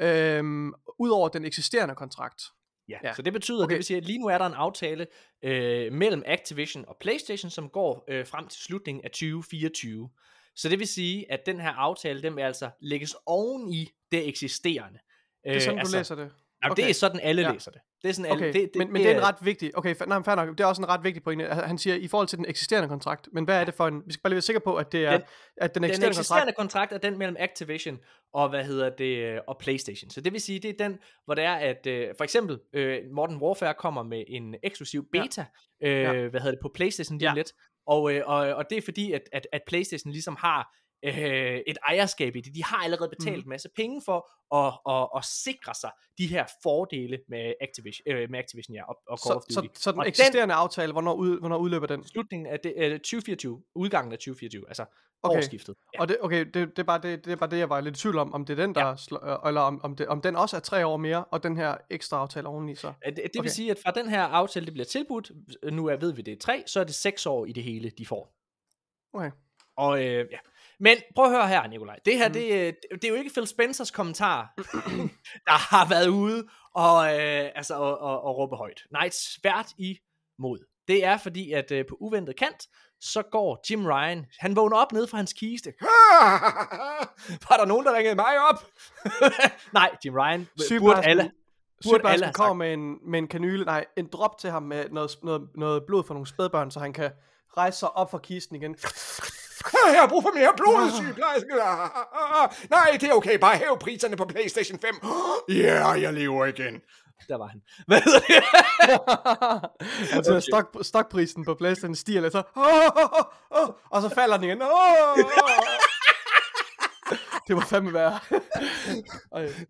Øhm, Udover den eksisterende kontrakt. Ja, ja. så det betyder, okay. det vil sige, at lige nu er der en aftale øh, mellem Activision og PlayStation, som går øh, frem til slutningen af 2024. Så det vil sige, at den her aftale, den vil altså lægges oven i det eksisterende. Det er sådan, øh, altså, du læser det? Jamen, okay. det er sådan, alle ja. læser det. Det er sådan, okay. alle, det, det, men, men det er en ret vigtig, okay, nej, fair nok, det er også en ret vigtig pointe. Han siger, i forhold til den eksisterende kontrakt, men hvad er det for en, vi skal bare lige være sikre på, at det er, den, at den eksisterende, den eksisterende kontrakt, kontrakt er den mellem Activision og, hvad hedder det, og Playstation. Så det vil sige, det er den, hvor det er, at øh, for eksempel, øh, Modern Warfare kommer med en eksklusiv beta, ja. Øh, ja. hvad hedder det, på Playstation lige ja. lidt, og, øh, og, og det er fordi, at, at, at Playstation ligesom har øh, et ejerskab i det. De har allerede betalt mm. en masse penge for at, at, at sikre sig de her fordele med Activision, øh, med Activision ja, og, og Call så, of Duty. Så, så den og eksisterende den, aftale, hvornår, ud, hvornår udløber den? Slutningen af det, øh, 2024, udgangen af 2024, altså okay. årsskiftet. Ja. Og det, okay, det, det, er bare det, det er bare det, jeg var lidt i tvivl om, om det er den, der, ja. slår, øh, eller om, om, det, om den også er tre år mere, og den her ekstra aftale oveni så. Det, det okay. vil sige, at fra den her aftale, det bliver tilbudt, nu er, ved vi det er tre, så er det seks år i det hele, de får. Okay. Og øh, ja, men prøv at høre her, Nikolaj. Det her, mm. det, det er jo ikke Phil Spencers kommentar, der har været ude og, øh, altså, og, og, og råbe højt. Nej, svært imod. Det er fordi, at øh, på uventet kant, så går Jim Ryan, han vågner op nede fra hans kiste. Var der nogen, der ringede mig op? nej, Jim Ryan, burde alle. Burde alle kommer med en, med en kanyle, nej, en drop til ham med noget, noget, noget blod for nogle spædbørn, så han kan rejse sig op fra kisten igen. Jeg har brug for mere blod, sygeplejerske. Nej, det er okay. Bare hæv priserne på PlayStation 5. Ja, yeah, jeg lever igen. Der var han. Hvad hedder det? altså, okay. stok, stokprisen på PlayStation stiger lidt så. Og så falder den igen. det var fandme værre.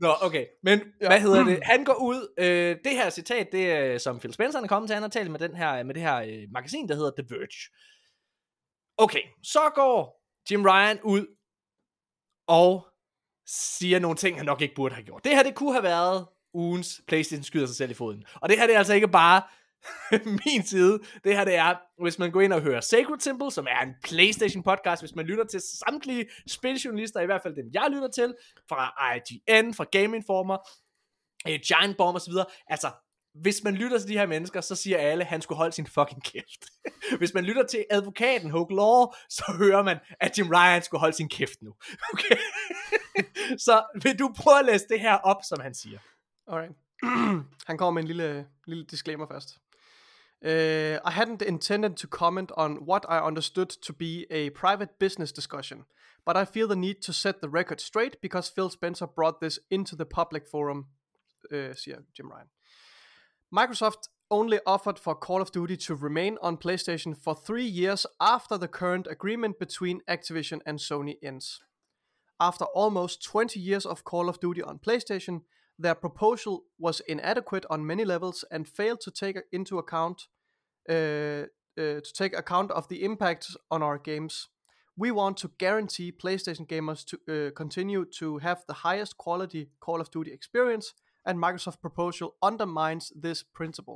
Nå, okay. Men ja. hvad hedder det? Han går ud. Øh, det her citat, det er som Phil Spencer er kommet til, han har talt med, den her, med det her øh, magasin, der hedder The Verge. Okay, så går Jim Ryan ud og siger nogle ting, han nok ikke burde have gjort. Det her, det kunne have været ugens PlayStation skyder sig selv i foden. Og det her, det er altså ikke bare min side. Det her, det er, hvis man går ind og hører Sacred Temple, som er en PlayStation podcast, hvis man lytter til samtlige spiljournalister, i hvert fald dem, jeg lytter til, fra IGN, fra Game Informer, eh, Giant Bomb osv., altså hvis man lytter til de her mennesker, så siger alle, at han skulle holde sin fucking kæft. hvis man lytter til advokaten Hoke Law, så hører man, at Jim Ryan skulle holde sin kæft nu. Okay? så vil du prøve at læse det her op, som han siger? Alright. han kommer med en lille, lille disclaimer først. Uh, I hadn't intended to comment on what I understood to be a private business discussion, but I feel the need to set the record straight because Phil Spencer brought this into the public forum, uh, siger Jim Ryan. Microsoft only offered for Call of Duty to remain on PlayStation for three years after the current agreement between Activision and Sony ends. After almost 20 years of Call of Duty on PlayStation, their proposal was inadequate on many levels and failed to take into account uh, uh, to take account of the impact on our games. We want to guarantee PlayStation gamers to uh, continue to have the highest quality Call of Duty experience and Microsoft proposal undermines this principle.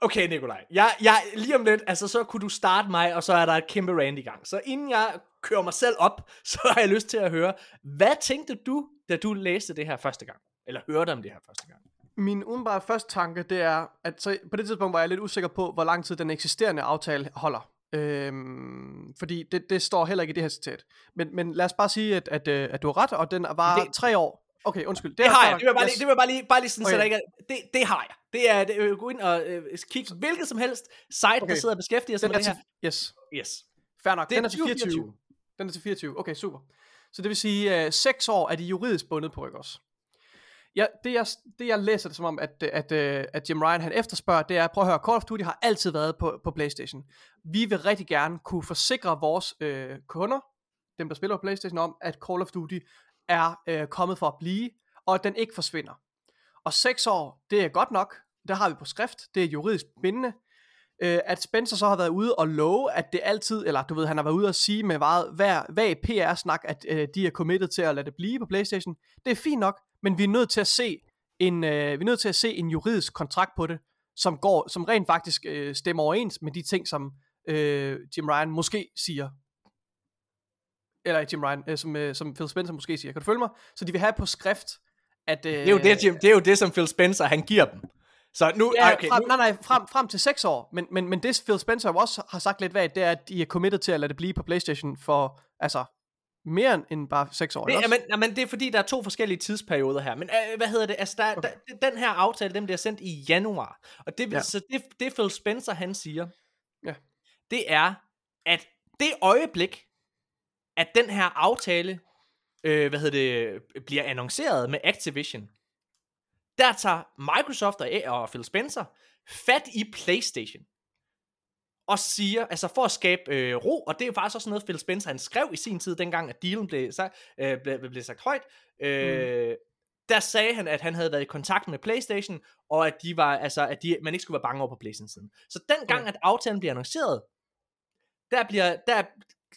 Okay, Nikolaj. Jeg, jeg, lige om lidt, altså så kunne du starte mig, og så er der et kæmpe rant i gang. Så inden jeg kører mig selv op, så har jeg lyst til at høre, hvad tænkte du, da du læste det her første gang? Eller hørte om det her første gang? Min umiddelbare første tanke, det er, at så på det tidspunkt var jeg lidt usikker på, hvor lang tid den eksisterende aftale holder. Øhm, fordi det, det står heller ikke i det her citat. Men, men lad os bare sige, at, at, øh, at du har ret, og den var det, tre år. Okay, undskyld. Det, det har jeg. Det vil jeg bare, yes. lige, det vil jeg bare lige, bare lige sådan, okay. så der ikke er, det, det har jeg. Det er, det, øh, gå ind og øh, kigge hvilket som helst site, okay. der sidder og beskæftiger sig med det her. Yes. Yes. Fair nok. Det den er til 24. 24. Den er til 24. Okay, super. Så det vil sige, uh, 6 år er de juridisk bundet på, ikke også? Ja, det jeg, det jeg læser det som om, at, at, at, at Jim Ryan han efterspørger, det er, prøv at høre, Call of Duty har altid været på, på Playstation. Vi vil rigtig gerne kunne forsikre vores øh, kunder, dem der spiller på Playstation om, at Call of Duty er øh, kommet for at blive, og at den ikke forsvinder. Og 6 år, det er godt nok, det har vi på skrift, det er juridisk bindende, øh, at Spencer så har været ude og love, at det altid, eller du ved, han har været ude og sige med hvad, hver, hver PR-snak, at øh, de er committed til at lade det blive på Playstation. Det er fint nok, men vi er nødt til at se en, øh, vi er nødt til at se en juridisk kontrakt på det, som går, som rent faktisk øh, stemmer overens med de ting, som øh, Jim Ryan måske siger. Eller Jim Ryan, øh, som, øh, som Phil Spencer måske siger. Kan du følge mig? Så de vil have på skrift, at... Øh, det, er jo det, Jim, det er jo det, som Phil Spencer han giver dem. Så nu, ja, okay, frem, nu, nej, nej, frem, frem til 6 år. Men, men, men det Phil Spencer også har sagt lidt vagt, det er, at de er committed til at lade det blive på Playstation for, altså, mere end bare 6 år. Det, ikke men, men det er fordi, der er to forskellige tidsperioder her. Men øh, hvad hedder det? Altså, der, okay. der, den her aftale, den bliver sendt i januar. Og det, ja. så det, det Phil Spencer, han siger, Ja. det er, at det øjeblik, at den her aftale, øh, hvad hedder det, bliver annonceret med Activision, der tager Microsoft og, og Phil Spencer fat i PlayStation og siger, altså for at skabe øh, ro, og det er jo faktisk også noget, Phil Spencer han skrev i sin tid, dengang at dealen blev, sagt, øh, blev, blev sagt højt, øh, mm. der sagde han, at han havde været i kontakt med PlayStation, og at de var, altså, at de, man ikke skulle være bange over på PlayStation siden. Så dengang, mm. at aftalen bliver annonceret, der, bliver, der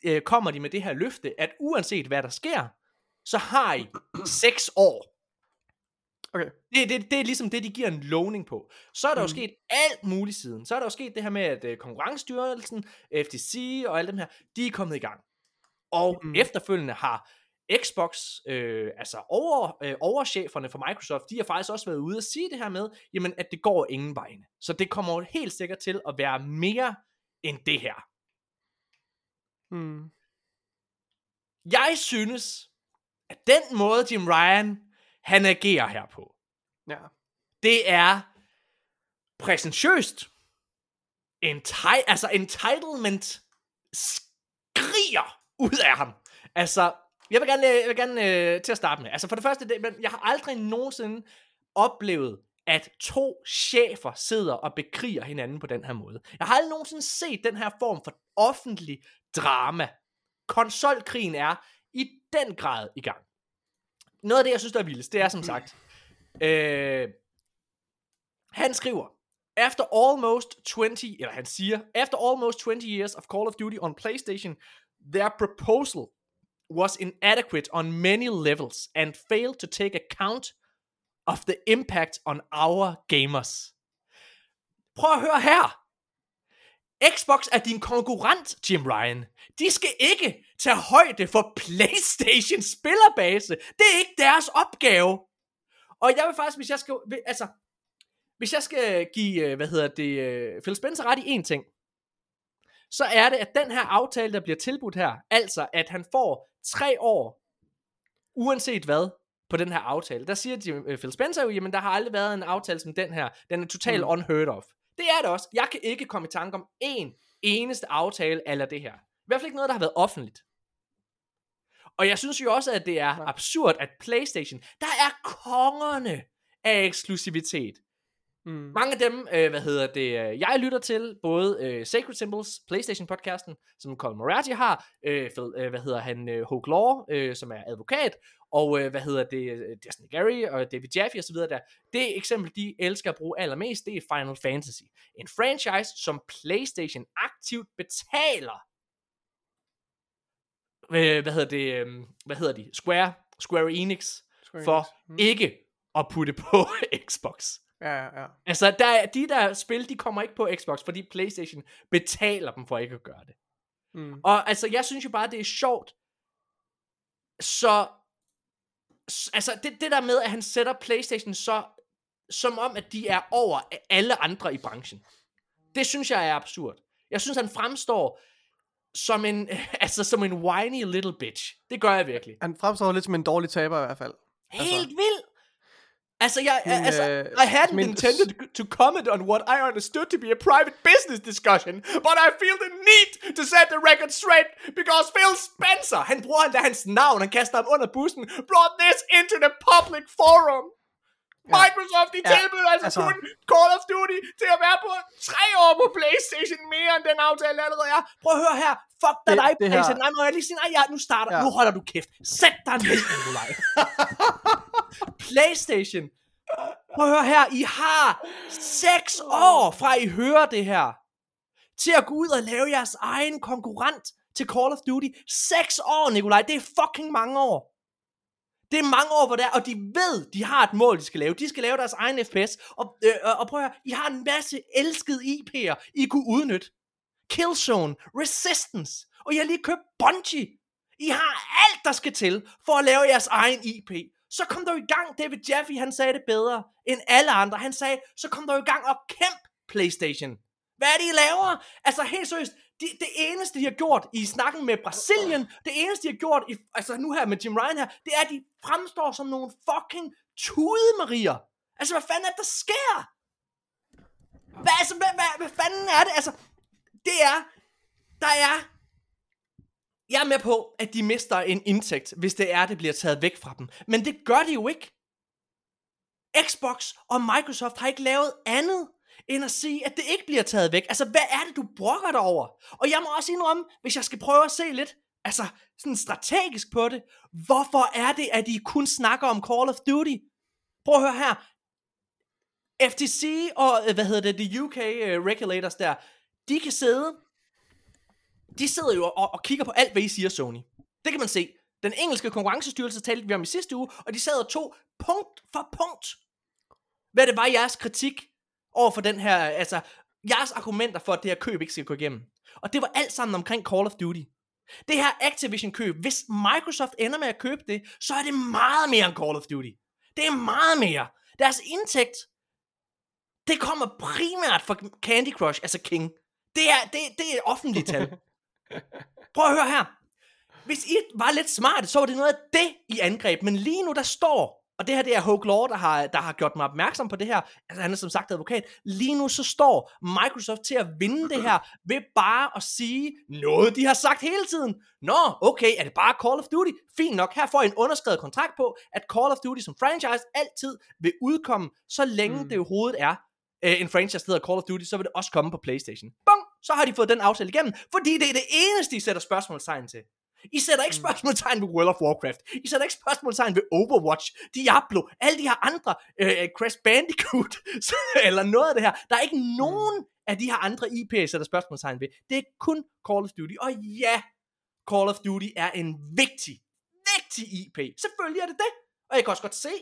øh, kommer de med det her løfte, at uanset hvad der sker, så har I seks år Okay. Det, det, det er ligesom det, de giver en lovning på. Så er der mm. jo sket alt muligt siden. Så er der jo sket det her med, at uh, Konkurrencestyrelsen, FTC og alle dem her, de er kommet i gang. Og mm. efterfølgende har Xbox, øh, altså over, øh, overcheferne for Microsoft, de har faktisk også været ude og sige det her med, jamen at det går ingen vegne. Så det kommer jo helt sikkert til at være mere end det her. Mm. Jeg synes, at den måde Jim Ryan han agerer her på. Ja. Det er præsentøst. Enti- altså entitlement skriger ud af ham. Altså, jeg vil gerne, jeg vil gerne øh, til at starte med. Altså for det første, det, men jeg har aldrig nogensinde oplevet, at to chefer sidder og bekriger hinanden på den her måde. Jeg har aldrig nogensinde set den her form for offentlig drama. Konsolkrigen er i den grad i gang noget af det, jeg synes, der er vildest, det er som sagt, øh, han skriver, After almost 20, eller han siger, After almost 20 years of Call of Duty on PlayStation, their proposal was inadequate on many levels and failed to take account of the impact on our gamers. Prøv at høre her. Xbox er din konkurrent, Jim Ryan. De skal ikke tage højde for PlayStation spillerbase. Det er ikke deres opgave. Og jeg vil faktisk, hvis jeg skal, altså, hvis jeg skal give, øh, hvad hedder det, øh, Phil Spencer ret i én ting, så er det, at den her aftale, der bliver tilbudt her, altså at han får tre år, uanset hvad, på den her aftale. Der siger de, øh, Phil Spencer jo, jamen der har aldrig været en aftale som den her. Den er totalt mm. unheard of. Det er det også. Jeg kan ikke komme i tanke om en eneste aftale eller det her. I hvert fald ikke noget, der har været offentligt. Og jeg synes jo også, at det er absurd, at PlayStation, der er kongerne af eksklusivitet. Mm. Mange af dem, øh, hvad hedder det, øh, jeg lytter til, både øh, Sacred Symbols, PlayStation-podcasten, som Colin Moratti har, øh, øh, hvad hedder han, øh, Hoke Law, øh, som er advokat, og øh, hvad hedder det, øh, Destiny Gary og David Jaffe og så videre der. Det eksempel, de elsker at bruge allermest, det er Final Fantasy. En franchise, som PlayStation aktivt betaler øh, hvad hedder det, øh, hvad hedder de, Square, Square Enix, Square for Enix. Mm. ikke at putte på Xbox. Ja, ja. Altså, der, de der spil, de kommer ikke på Xbox, fordi PlayStation betaler dem for ikke at gøre det. Mm. Og altså, jeg synes jo bare, det er sjovt. Så, altså, det, det der med, at han sætter PlayStation så, som om, at de er over alle andre i branchen. Det synes jeg er absurd. Jeg synes, han fremstår som en, altså som en whiny little bitch. Det gør jeg virkelig. Han fremstår lidt som en dårlig taber i hvert fald. Helt altså. vildt! Altså, jeg, min, altså, uh, I hadn't min, intended to comment on what I understood to be a private business discussion, but I feel the need to set the record straight, because Phil Spencer, han bruger endda hans navn, han kaster ham under bussen, brought this into the public forum. Microsoft, de Ja, tilbyder altså, altså- kun Call of Duty til at være på tre år på Playstation, mere end den aftale der allerede er. Prøv at høre her. Fuck dig, dig, Playstation. Nej, må jeg lige sige, nej, ja, nu starter. Ja. Nu holder du kæft. Sæt dig ned, Nikolaj. Playstation. Prøv at høre her. I har 6 år fra I hører det her. Til at gå ud og lave jeres egen konkurrent til Call of Duty. 6 år, Nikolaj. Det er fucking mange år. Det er mange år, hvor der, og de ved, de har et mål, de skal lave. De skal lave deres egen FPS. Og, øh, øh, og prøv at høre, I har en masse elskede IP'er, I kunne udnytte. Killzone, Resistance, og jeg har lige købt Bungie. I har alt, der skal til, for at lave jeres egen IP. Så kom der i gang, David Jaffe, han sagde det bedre end alle andre. Han sagde, så kom der i gang og kæmp PlayStation. Hvad er det, I laver? Altså helt seriøst, det, det eneste, de har gjort i snakken med Brasilien, det eneste, de har gjort, i, altså nu her med Jim Ryan her, det er, at de fremstår som nogle fucking tudemarier. Altså, hvad fanden er det, der sker? Hvad, altså, hvad, hvad, hvad fanden er det? Altså, det er, der er, jeg er med på, at de mister en indtægt, hvis det er, det bliver taget væk fra dem. Men det gør de jo ikke. Xbox og Microsoft har ikke lavet andet, end at sige, at det ikke bliver taget væk. Altså, hvad er det, du brokker dig over? Og jeg må også indrømme, hvis jeg skal prøve at se lidt, altså, sådan strategisk på det, hvorfor er det, at I kun snakker om Call of Duty? Prøv at høre her. FTC og, øh, hvad hedder det, de UK uh, øh, regulators der, de kan sidde, de sidder jo og, og kigger på alt, hvad I siger, Sony. Det kan man se. Den engelske konkurrencestyrelse talte vi om i sidste uge, og de sad og tog punkt for punkt, hvad det var jeres kritik over for den her, altså jeres argumenter for, at det her køb ikke skal gå igennem. Og det var alt sammen omkring Call of Duty. Det her Activision køb, hvis Microsoft ender med at købe det, så er det meget mere end Call of Duty. Det er meget mere. Deres indtægt, det kommer primært fra Candy Crush, altså King. Det er, det, det er offentligt tal. Prøv at høre her. Hvis I var lidt smarte, så var det noget af det, I angreb. Men lige nu, der står, og det her det er Hogue Law, der har, der har gjort mig opmærksom på det her. Altså, han er som sagt advokat. Lige nu, så står Microsoft til at vinde det her, ved bare at sige noget, de har sagt hele tiden. Nå, okay, er det bare Call of Duty? Fint nok, her får I en underskrevet kontrakt på, at Call of Duty som franchise altid vil udkomme, så længe mm. det overhovedet er øh, en franchise, der hedder Call of Duty, så vil det også komme på Playstation. Bum! Så har de fået den aftale igennem, fordi det er det eneste, de sætter spørgsmålstegn til. I sætter ikke Mm. spørgsmålstegn ved World of Warcraft. I sætter ikke spørgsmålstegn ved Overwatch, Diablo, alle de her andre, øh, Crash Bandicoot, eller noget af det her. Der er ikke nogen af de her andre IP'er, I sætter spørgsmålstegn ved. Det er kun Call of Duty. Og ja, Call of Duty er en vigtig, vigtig IP. Selvfølgelig er det det. Og jeg kan også godt se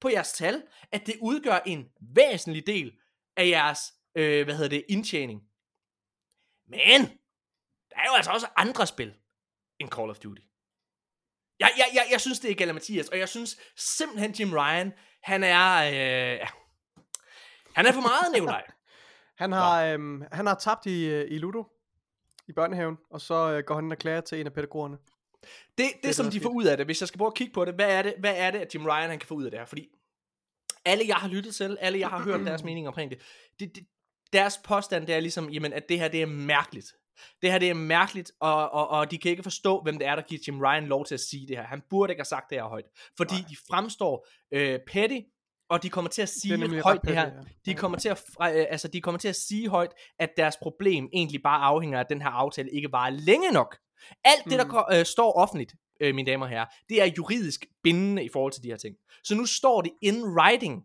på jeres tal, at det udgør en væsentlig del af jeres, øh, hvad hedder det, indtjening. Men, der er jo altså også andre spil end Call of Duty. Jeg, jeg, jeg, jeg synes, det er Gala Mathias, og jeg synes simpelthen, Jim Ryan, han er... Øh, han er for meget, Nikolaj. Han har, øhm, han har tabt i, øh, i Ludo i børnehaven, og så øh, går han og klager til en af pædagogerne. Det, det, det, som de får ud af det, hvis jeg skal prøve at kigge på det, hvad er det, hvad er det at Jim Ryan han kan få ud af det her? Fordi alle jeg har lyttet til, alle jeg har hørt deres mening omkring det, det, det deres påstand det er ligesom, jamen, at det her det er mærkeligt. Det her det er mærkeligt, og, og, og de kan ikke forstå, hvem det er, der giver Jim Ryan lov til at sige det her. Han burde ikke have sagt det her højt. Fordi Nej. de fremstår øh, petty, og de kommer til at sige nemlig højt det her. De kommer, til at, øh, altså, de kommer til at sige højt, at deres problem egentlig bare afhænger af, at den her aftale ikke var længe nok. Alt det, der Mm. øh, står offentligt, øh, mine damer og herrer, det er juridisk bindende i forhold til de her ting. Så nu står det in writing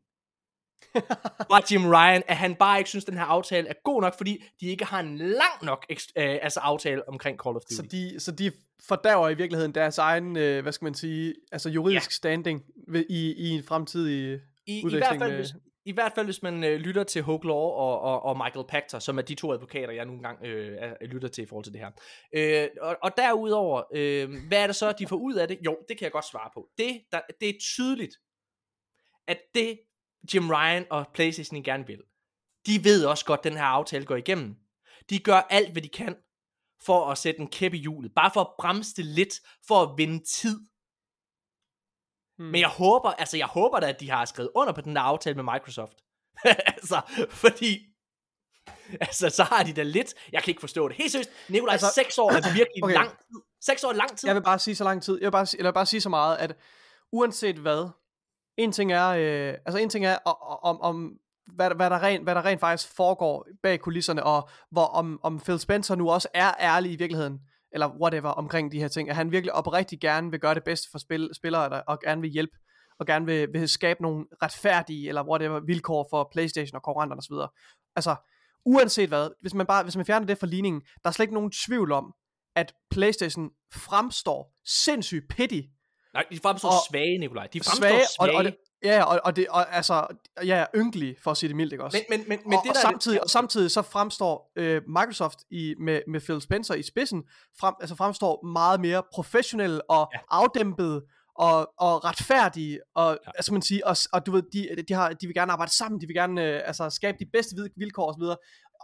fra Jim Ryan, at han bare ikke synes, den her aftale er god nok, fordi de ikke har en lang nok øh, altså aftale omkring Call of Duty. Så de, så de fordærver i virkeligheden deres egen, øh, hvad skal man sige, altså juridisk ja. standing ved, i, i en fremtidig I, i, udveksling hvert fald, med- hvis, I hvert fald, hvis man øh, lytter til Hogue Law og, og, og Michael Pachter, som er de to advokater, jeg nogle gange øh, er- lytter til i forhold til det her. Øh, og, og derudover, øh, hvad er det så, de får ud af det? Jo, det kan jeg godt svare på. Det, der, det er tydeligt, at det Jim Ryan og PlayStation gerne vil, de ved også godt, at den her aftale går igennem. De gør alt, hvad de kan, for at sætte en kæp i hjulet. Bare for at bremse det lidt, for at vinde tid. Hmm. Men jeg håber, altså jeg håber da, at de har skrevet under på den der aftale med Microsoft. altså, fordi... Altså, så har de da lidt... Jeg kan ikke forstå det. Helt seriøst, Nikolaj, altså, Altså- seks år er virkelig Okay. lang tid. Seks år er lang tid. Jeg vil bare sige så lang tid, jeg vil bare, eller bare sige så meget, at uanset hvad, en ting er, øh, altså en ting er om, om hvad, hvad, der rent, hvad der rent faktisk foregår bag kulisserne, og hvor om, om Phil Spencer nu også er ærlig i virkeligheden, eller whatever, omkring de her ting, at han virkelig oprigtigt gerne vil gøre det bedste for spil, spillere, der, og gerne vil hjælpe, og gerne vil, vil skabe nogle retfærdige, eller whatever, vilkår for Playstation og konkurrenterne osv. Altså, uanset hvad, hvis man bare, hvis man fjerner det fra ligningen, der er slet ikke nogen tvivl om, at Playstation fremstår sindssygt pitty. Nej, de fremstår og svage, Nikolaj. De fremstår svage, svage. Og, og det, ja, og, og det, og, altså, ja, ynkelige, for at sige det mildt, ikke også? Men, men, men, men og, det og, der samtidig, er og samtidig så fremstår øh, Microsoft i, med, med Phil Spencer i spidsen, frem, altså fremstår meget mere professionel og ja. afdæmpet, og, og retfærdige, og, ja. altså man siger, og, og du ved, de, de, har, de vil gerne arbejde sammen, de vil gerne øh, altså, skabe de bedste vilkår osv.,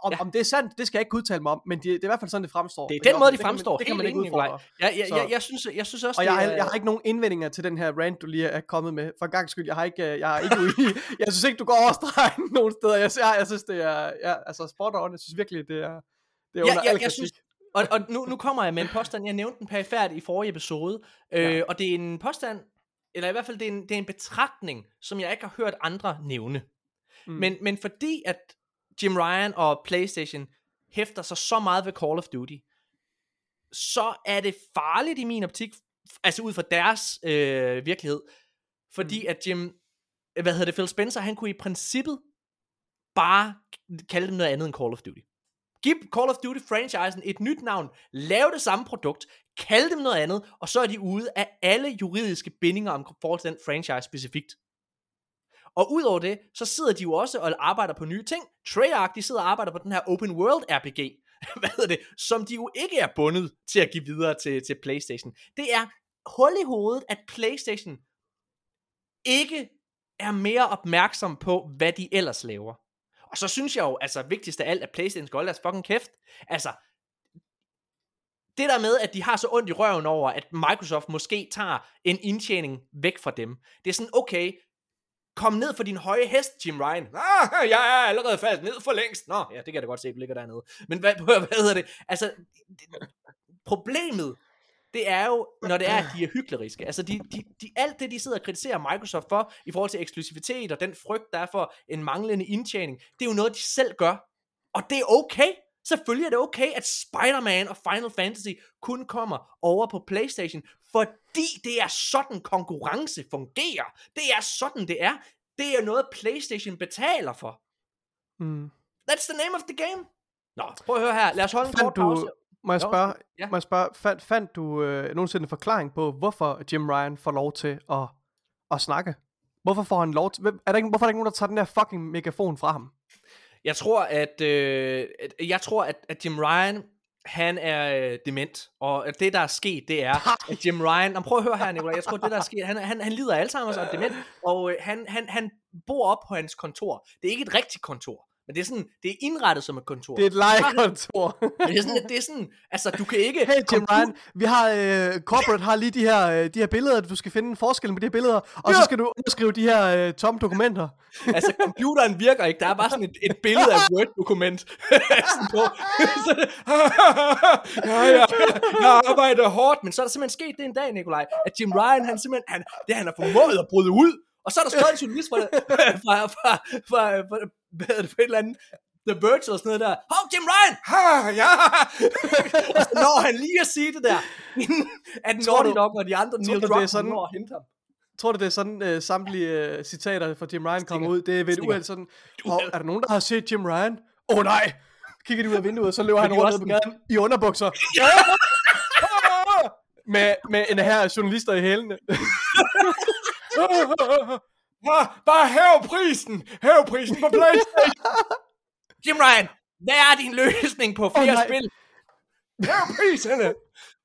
om, ja. om det er sandt, det skal jeg ikke udtale mig om, men det, det er i hvert fald sådan, det fremstår. Det er den måde, de fremstår. Det kan man, det kan man ikke udfordre. Ja, ja, ja, jeg, synes, jeg synes også, og jeg, det har, jeg har ikke nogen indvendinger til den her rant, du lige er kommet med. For en gang skyld, jeg har ikke, jeg har ikke ude jeg synes ikke, du går over stregen nogen steder. Jeg, jeg, jeg synes, det er, ja, altså spot on, jeg synes virkelig, det er, det er under ja, ja, jeg synes, og, og nu, nu kommer jeg med en påstand, jeg nævnte den perifært i forrige episode, øh, ja. og det er en påstand, eller i hvert fald det er en, det er en betragtning, som jeg ikke har hørt andre nævne. Mm. Men, men fordi at Jim Ryan og PlayStation hæfter sig så meget ved Call of Duty, så er det farligt i min optik, altså ud fra deres øh, virkelighed, fordi mm. at Jim, hvad hedder det, Phil Spencer, han kunne i princippet bare kalde dem noget andet end Call of Duty. Giv Call of Duty franchisen et nyt navn, lav det samme produkt, kald dem noget andet, og så er de ude af alle juridiske bindinger om forhold til den franchise specifikt. Og udover det, så sidder de jo også og arbejder på nye ting. Treyarch, de sidder og arbejder på den her open world RPG, hvad hedder det, som de jo ikke er bundet til at give videre til, til Playstation. Det er hul i hovedet, at Playstation ikke er mere opmærksom på, hvad de ellers laver. Og så synes jeg jo, altså vigtigst af alt, at Playstation skal holde deres fucking kæft. Altså, det der med, at de har så ondt i røven over, at Microsoft måske tager en indtjening væk fra dem. Det er sådan, okay, Kom ned for din høje hest, Jim Ryan. Ah, jeg er allerede faldet ned for længst. Nå, ja, det kan jeg da godt se, du ligger dernede. Men hvad, hvad hedder det? Altså, det, problemet, det er jo, når det er, at de er hykleriske. Altså, de, de, de, alt det, de sidder og kritiserer Microsoft for, i forhold til eksklusivitet og den frygt, der er for en manglende indtjening, det er jo noget, de selv gør. Og det er okay. Selvfølgelig er det okay, at Spider-Man og Final Fantasy kun kommer over på PlayStation, fordi det er sådan konkurrence fungerer. Det er sådan det er. Det er noget PlayStation betaler for. Mm. That's the name of the game. Nå, prøv at høre her. Lad os holde en kort pause. Må jeg spørge, ja. må jeg spørge fandt, fandt du øh, nogensinde en forklaring på, hvorfor Jim Ryan får lov til at, at snakke? Hvorfor får han lov til... Er der ikke, hvorfor er der ikke nogen, der tager den der fucking megafon fra ham? Jeg tror, at, øh, jeg tror, at, at Jim Ryan, han er øh, dement, og det, der er sket, det er, at Jim Ryan, nå, prøv at høre her, Nicolai, jeg tror, det, der er sket, han, han, han lider af Alzheimer's og er dement, og øh, han, han, han bor op på hans kontor. Det er ikke et rigtigt kontor. Men det er sådan, det er indrettet som et kontor. Det er et lejekontor. det er sådan, det er sådan, altså du kan ikke... Hey Jim Ryan, vi har, uh, corporate har lige de her, uh, de her billeder, du skal finde forskellen på de her billeder, og ja. så skal du underskrive de her uh, tomme dokumenter. altså computeren virker ikke, der er bare sådan et, et billede af Word-dokument. sådan på. ja, ja, jeg arbejder hårdt, men så er der simpelthen sket det en dag, Nikolaj, at Jim Ryan, han simpelthen, han, det han har formået at bryde ud, og så er der skrevet en journalist fra, fra, fra, fra, fra, det for et eller andet, The Verge eller sådan noget der. Hov, Jim Ryan! Ha, ja! og så når han lige at sige det der, at Naughty Dog og de andre Neil Druckmann når at hente ham. Tror du, det er sådan, uh, samtlige uh, citater fra Jim Ryan kommer ud? Det er ved et uheld sådan, oh, er der nogen, der har set Jim Ryan? Åh oh, nej! Kigger de ud af vinduet, så løber han rundt på gaden i underbukser. med, med en her journalister i hælene. Bare hæv prisen! Hæv prisen på Playstation! Jim Ryan, hvad er din løsning på flere oh, spil? Hæv priserne!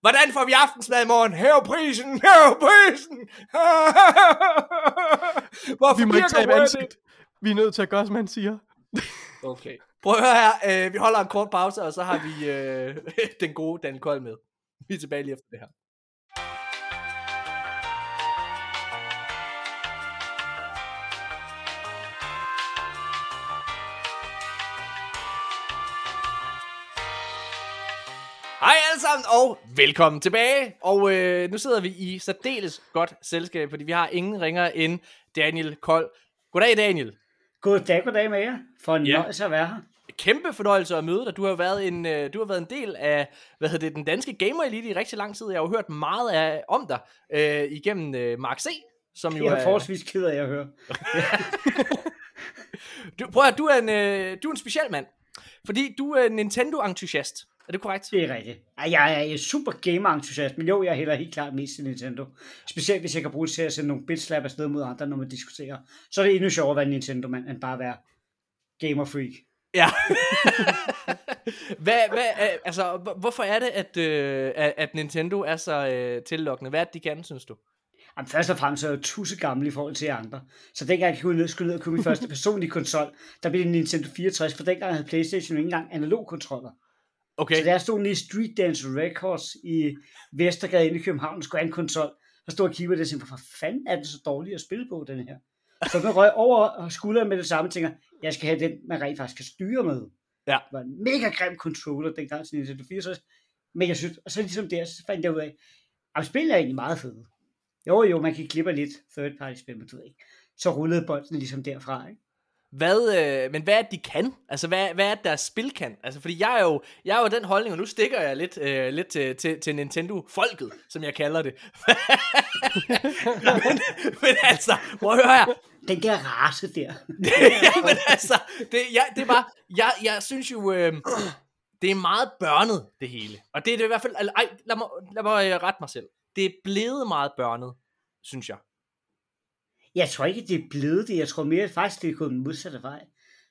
Hvordan får vi aftensmad i morgen? Hæv prisen! Hæv prisen! Hvorfor vi må ikke tabe ansigt. Vi er nødt til at gøre, som han siger. okay. Prøv at høre her. Uh, vi holder en kort pause, og så har vi uh, den gode Daniel Kold med. Vi er tilbage lige efter det her. Alle sammen, og velkommen tilbage. Og øh, nu sidder vi i særdeles godt selskab, fordi vi har ingen ringer end Daniel Kold. Goddag, Daniel. Goddag, goddag med jer. For en Ja. nøjelse at være her. Kæmpe fornøjelse at møde dig. Du har jo været en, øh, du har været en del af hvad hedder det, den danske gamer elite i rigtig lang tid. Jeg har jo hørt meget af, om dig øh, igennem øh, Mark C. Som jo Jeg er er, forholdsvis ked af at høre. du, prøv at, du er en, øh, du er en speciel mand. Fordi du er en Nintendo-entusiast. Er det korrekt? Det er rigtigt. Jeg er super gamer-entusiast, men jo, jeg hælder helt klart mest til Nintendo. Specielt hvis jeg kan bruge det til at sende nogle bitslap afsted mod andre, når man diskuterer. Så er det endnu sjovere at være en Nintendo-mand, end bare at være gamer-freak. Ja. hvad, hvad, øh, altså, hvor- hvorfor er det, at, øh, at Nintendo er så øh, tillokkende? Hvad er det, de kan, synes du? Jamen, først og fremmest er jeg jo tusse gammel i forhold til andre. Så dengang jeg kunne skulle ned og købe min første personlige konsol, der blev det en Nintendo 64, for dengang havde Playstation jo ikke engang analog kontroller. Okay. Så jeg stod nede i Street Dance Records i Vestergade inde i København skulle have en konsol, så stod og kiggede på det og tænkte, hvor fanden er det så dårligt at spille på, den her? Så den røg over skulderen med det samme, og tænker, jeg skal have den, man rent faktisk kan styre med. Ja. Det var en mega grim controller dengang til Nintendo 64, men jeg synes, og så ligesom der, så fandt jeg ud af, at spillet er egentlig meget fede. Jo, jo, man kan klippe lidt third party spil, men du ved ikke. Så rullede bolden ligesom derfra, ikke? Hvad, øh, men hvad er det, de kan? Altså, hvad, hvad er det, deres spil kan? Altså, fordi jeg er jo, jeg er jo den holdning, og nu stikker jeg lidt, øh, lidt til, til, til Nintendo-folket, som jeg kalder det. men, men altså, prøv at høre her. Den der race der. ja, men altså, det, ja, det er bare, jeg, jeg synes jo, øh, det er meget børnet, det hele. Og det er det i hvert fald, altså, ej, lad mig, lad mig øh, rette mig selv. Det er blevet meget børnet, synes jeg. Jeg tror ikke, det er blevet det. Jeg tror mere faktisk, det er gået den modsatte vej.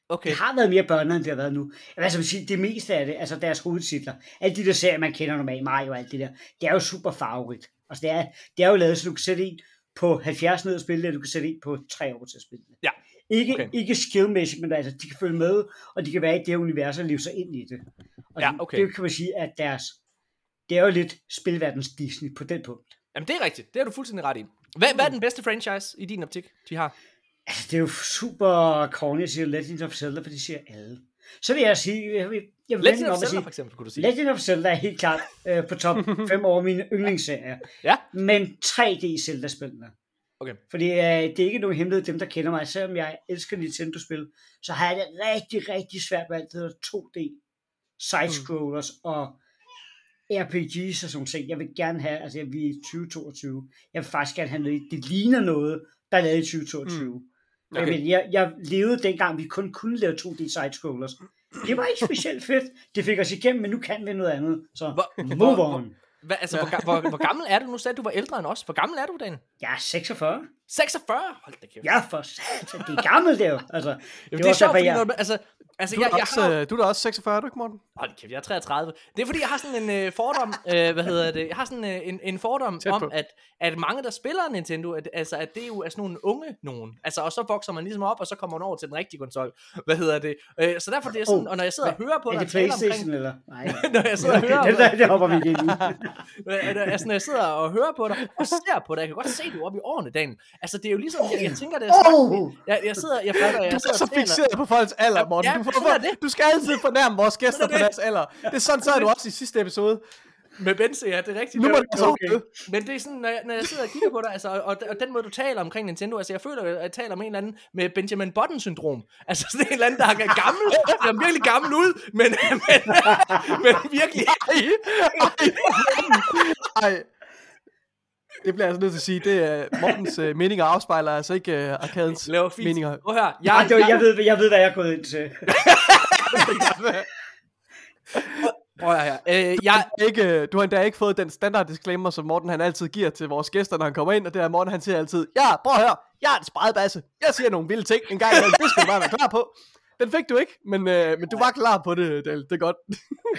Okay. Det har været mere børnene, end det har været nu. Hvad skal man sige, det meste af det, altså deres hovedtitler, alle de der serier, man kender normalt, Mario og alt det der, det er jo super farverigt. Altså det er, det er jo lavet, så du kan sætte en på 70 ned og spille det, og du kan sætte en på 3 år til at spille det. Ja. Ikke, Okay. ikke skillmæssigt, men altså, de kan følge med, og de kan være i det her univers og leve sig ind i det. Og Ja, det- okay. det kan man sige, at deres, det er jo lidt spilverdens Disney på den punkt. Jamen, det er rigtigt. Det er du fuldstændig ret i. Hvad, hvad er den bedste franchise i din optik, de har? Altså, det er jo super corny at sige Legend of Zelda, for det siger alle. Så vil jeg sige, jeg vil, jeg vil Legend of Zelda, sige, for eksempel, kunne du sige. Legend of Zelda er helt klart øh, på top 5 over mine yndlingsserier. Ja. Men 3D Zelda-spillene. Okay. Fordi øh, det er ikke nogen hemmelighed, dem der kender mig, selvom jeg elsker Nintendo-spil, så har jeg det rigtig, rigtig svært med alt det der 2D, side-scrollers mm. og RPG's og sådan ting. Jeg vil gerne have, altså vi er i 2022, jeg vil faktisk gerne have noget, det ligner noget, der er lavet i 2022. Mm. Okay. Okay. Jeg, jeg levede dengang, vi kun kunne lave 2D side-scrollers. Det var ikke specielt fedt. Det fik os igennem, men nu kan vi noget andet. Så Hvor- move hvor- on. Hvad, altså, hvor, ga- hvor, hvor gammel er du? Nu sagde du, du var ældre end os. Hvor gammel er du, Dan? Jeg er 46. 46? Hold da kæft. Ja, for satan. Det er gammelt, det er jo. Altså, Jamen, det det er sjovt, fordi jeg- når, altså, altså Du, jeg, er jeg også, har, øh, du er da også 46, er du ikke, Morten? hold kæft, jeg er 33. Det er fordi, jeg har sådan en øh, fordom, øh, hvad hedder det, jeg har sådan øh, en, en fordom Tæt om, at, at mange, der spiller Nintendo, at, altså, at det er jo er sådan nogle unge nogen. Altså, og så vokser man ligesom op, og så kommer man over til den rigtige konsol. Hvad hedder det? Øh, så derfor det er sådan, Oh, og når jeg sidder og hører på er dig det tale Playstation, omkring, eller? Nej. når jeg sidder og hører Okay, det, der, det hopper vi igen i. Øh, altså, når jeg sidder og hører på dig, og ser på dig, jeg kan godt se, du er oppe i årene, Dan. Altså, det er jo ligesom, jeg, jeg tænker, det er Oh! jeg, jeg sidder, jeg fatter, jeg Du er så fixeret på folks alder, Morten. Ja, Du, sådan det. du skal altid fornærme vores gæster Sådan er på deres alder. Det er sådan, så er du også i sidste episode. Med Benze, ja, det er rigtigt. Nu må Det er- okay. okay. Men det er sådan, når jeg, når jeg sidder og kigger på dig, altså, og, og den måde, du taler omkring Nintendo, altså jeg føler, at jeg taler om en eller anden med Benjamin Button-syndrom. Altså sådan en eller anden, der er gammel, der er virkelig gammel ud, men, men, men virkelig... Ej. Det bliver jeg altså nødt til at sige. Det er Mortens øh, meninger afspejler altså ikke øh, arkadens Laver fint. meninger. Prøv her. Ja, Jeg, det, var- jeg, jeg, ved, jeg ved, hvad jeg er gået ind til. prøv her. Øh, jeg, Ikke, øh, du har endda ikke fået den standard disclaimer, som Morten han altid giver til vores gæster, når han kommer ind, og det er Morten, han siger altid, ja, prøv at høre, jeg er en spredbasse, jeg siger nogle vilde ting en gang imellem, det skal du bare være klar på. Den fik du ikke, men, øh, men du var klar på det, Dale. Det er godt.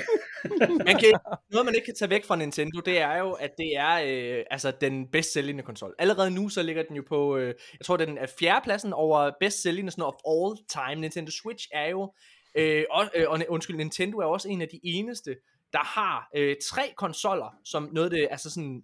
man kan, noget, man ikke kan tage væk fra Nintendo, det er jo, at det er øh, altså den bedst sælgende konsol. Allerede nu, så ligger den jo på, øh, jeg tror, den er fjerdepladsen over bedst sælgende sådan of all time. Nintendo Switch er jo, øh, og, øh, undskyld, Nintendo er også en af de eneste, der har øh, tre konsoller, som noget af det, altså sådan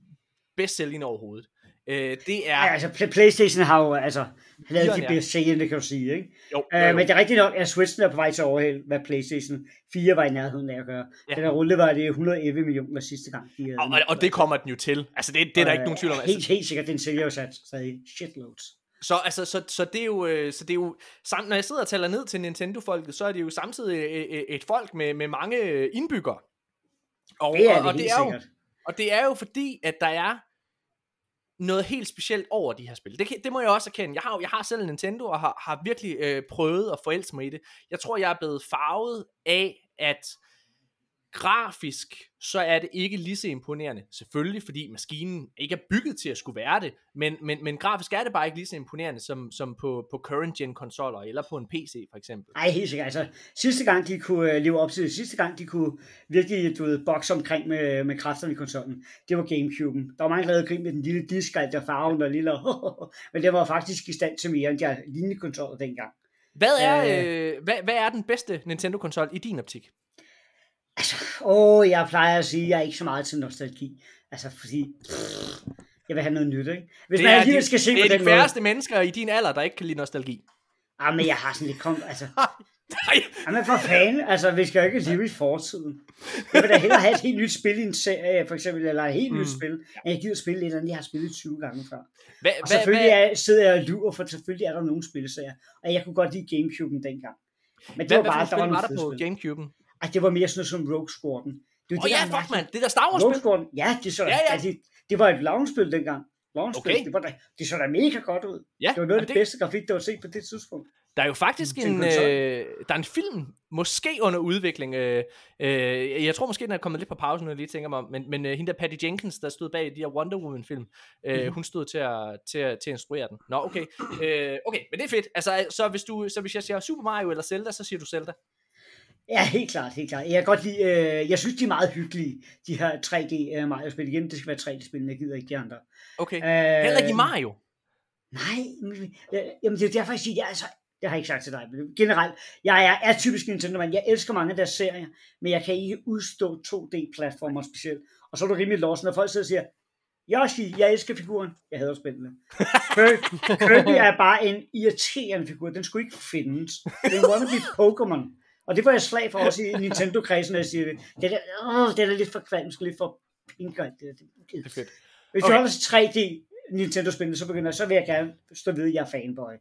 bedst sælgende overhovedet. Øh, det er... Ja, altså Pl- Playstation har jo altså lavet de bedste det kan du sige, ikke? Jo, Uh, jo, jo. men det er rigtigt nok, at Switchen er på vej til at overhælde, hvad Playstation 4 var i nærheden af at gøre. Ja. Den her rulle var det 111 millioner sidste gang. De havde og, og, og det kommer den jo til. Altså, det, det er der ikke nogen tvivl om. Helt, Altså, helt sikkert, den sælger jo sat stadig shitloads. så, altså, så, så, det er jo, øh, så det er jo samt, når jeg sidder og taler ned til Nintendo-folket, så er det jo samtidig øh, øh, et folk med, med mange øh, indbyggere. Og, Det er og, det og helt det er jo, sikkert. Og det er jo fordi, at der er noget helt specielt over de her spil. Det, det må jeg også erkende. Jeg har, jeg har selv en Nintendo, og har, har virkelig øh, prøvet at forelske mig i det. Jeg tror, jeg er blevet farvet af, at grafisk, så er det ikke lige så imponerende. Selvfølgelig, fordi maskinen ikke er bygget til at skulle være det, men, men, men grafisk er det bare ikke lige så imponerende som, som på, på current gen konsoller, eller på en PC for eksempel. Ej, helt sikkert. Altså, sidste gang de kunne øh, leve op til det, sidste gang de kunne virkelig, du ved, bokse omkring med, med kræfterne i konsollen, det var Gamecube'en. Der var mange, der havde grin med den lille disk, alt der farven og lille, men det var faktisk i stand til mere end de lignende konsoller dengang. Hvad er, øh, hvad, hvad er den bedste Nintendo-konsol i din optik? Åh, jeg plejer at sige, at jeg er ikke så meget til nostalgi. Altså, fordi pff, jeg vil have noget nyt, ikke? Hvis Det man er, alligevel de, skal se det på er den de måde. færreste mennesker i din alder, der ikke kan lide nostalgi. Ah, men jeg har sådan lidt kom, altså, Nej, Jamen for fanden, altså vi skal jo ikke leve i fortiden. Jeg vil da hellere have et helt nyt spil i en serie, for eksempel, eller et helt mm. nyt spil, end jeg gider spille et andet, jeg har spillet 20 gange før. hvad, Og hvad, selvfølgelig hvad, er, sidder jeg og lyver, for selvfølgelig er der nogle spilserier, og jeg kunne godt lide Gamecube'en dengang. Men det hvad, var hvad bare, for der var var der på. Gamecube'en? Ej, det var mere sådan noget som Rogue Squadron. Det var oh, ja, fuck man, det der Star Wars Rogue. Squadron, ja, det, så, Ja, ja. Altså, det var et lounge-spil dengang. Lounge-spil, Okay. det, var da, det så da mega godt ud. Ja, Det var noget og af det bedste grafik, der var set på det tidspunkt. Der er jo faktisk en øh, der er en film, måske under udvikling. Øh, øh, jeg tror måske, den er kommet lidt på pause, når jeg lige tænker mig om. Men, men øh, hende der Patty Jenkins, der stod bag de her Wonder Woman-film, øh, Mhm. hun stod til at, til, at, til at instruere den. Nå, okay. Øh, okay, men det er fedt. Altså, så hvis, du, så hvis jeg siger Super Mario eller Zelda, så siger du Zelda. Ja, helt klart, helt klart. Jeg kan godt lide, øh, jeg synes, de er meget hyggelige, de her 3D øh, Mario-spil. Igen, det skal være 3D-spil, jeg gider ikke de andre. Okay. Øh, Heller ikke i Mario. Nej, øh, jamen det er derfor, jeg siger, jeg, altså, det har jeg ikke sagt til dig, men generelt, jeg er, er typisk Nintendo-mand. Jeg elsker mange af deres serier, men jeg kan ikke udstå 2D-platformer specielt. Og så er du rimelig lost, når folk sidder og siger, Yoshi, jeg elsker figuren. Jeg hader. Kirby, Kirby er bare en irriterende figur. Den skulle ikke findes. Den wannabe Pokémon. Og det får jeg slag for også i Nintendo-kredsen, når jeg siger det. Det er, åh, det er lidt for kvalmsk, lidt for pink. Det, det, Det er fedt. hvis Okay. du holder til 3D Nintendo-spillene, så begynder så vil jeg gerne stå ved, at jeg er fanboy.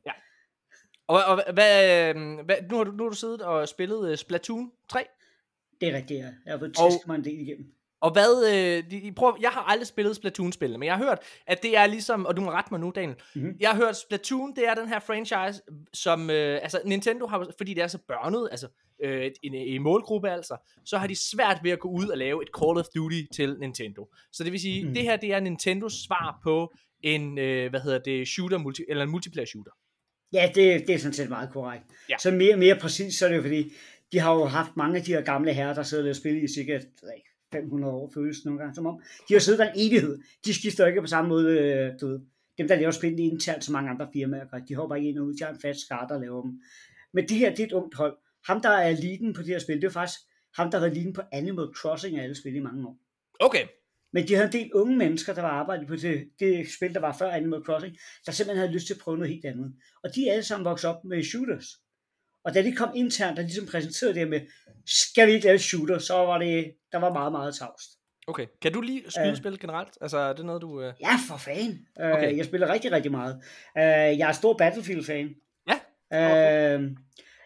Og, og hvad, øh, hvad, nu, har du, nu har du siddet og spillet uh, Splatoon 3. Det er rigtigt, ja. Jeg har fået testet mig en del igennem. Og hvad, øh, de, de prøver, jeg har aldrig spillet Splatoon-spillene, men jeg har hørt, at det er ligesom, og du må rette mig nu, Daniel, Mhm. jeg har hørt, Splatoon, det er den her franchise, som, øh, altså Nintendo har, fordi det er så børnet, altså øh, en, en målgruppe altså, så har de svært ved at gå ud og lave et Call of Duty til Nintendo. Så det vil sige, Mhm. det her, det er Nintendos svar på en, øh, hvad hedder det, shooter, multi, eller en multiplayer shooter. Ja, det, det er sådan set meget korrekt. Ja. Så mere mere præcis, så er det jo fordi, de har jo haft mange af de her gamle herrer, der sidder og spiller i ikke, 500 år, føles nogle gange som om. De har siddet der en evighed. De skifter ikke på samme måde, øh, du ved. Dem, der laver spil internt, så mange andre firmaer gør, de hopper ikke ind og ud. De har en fast skar, der laver dem. Men det her, det er et ungt hold. Ham, der er leaden på det her spil, det er faktisk ham, der har været leaden på Animal Crossing af alle spil i mange år. Okay, Men de havde en del unge mennesker, der var arbejdet på det, det spil, der var før Animal Crossing, der simpelthen havde lyst til at prøve noget helt andet. Og de er alle sammen vokset op med shooters. Og da de kom internt og ligesom præsenterede det med, skal vi ikke lave shooter, så var det, der var meget, meget tavst. okay. Kan du lige skyde Øh. generelt? Altså, er det noget, du... Øh... Ja, for fan. Okay. Okay. jeg spiller rigtig, rigtig meget. Uh, jeg er stor Battlefield-fan. Ja, Uh,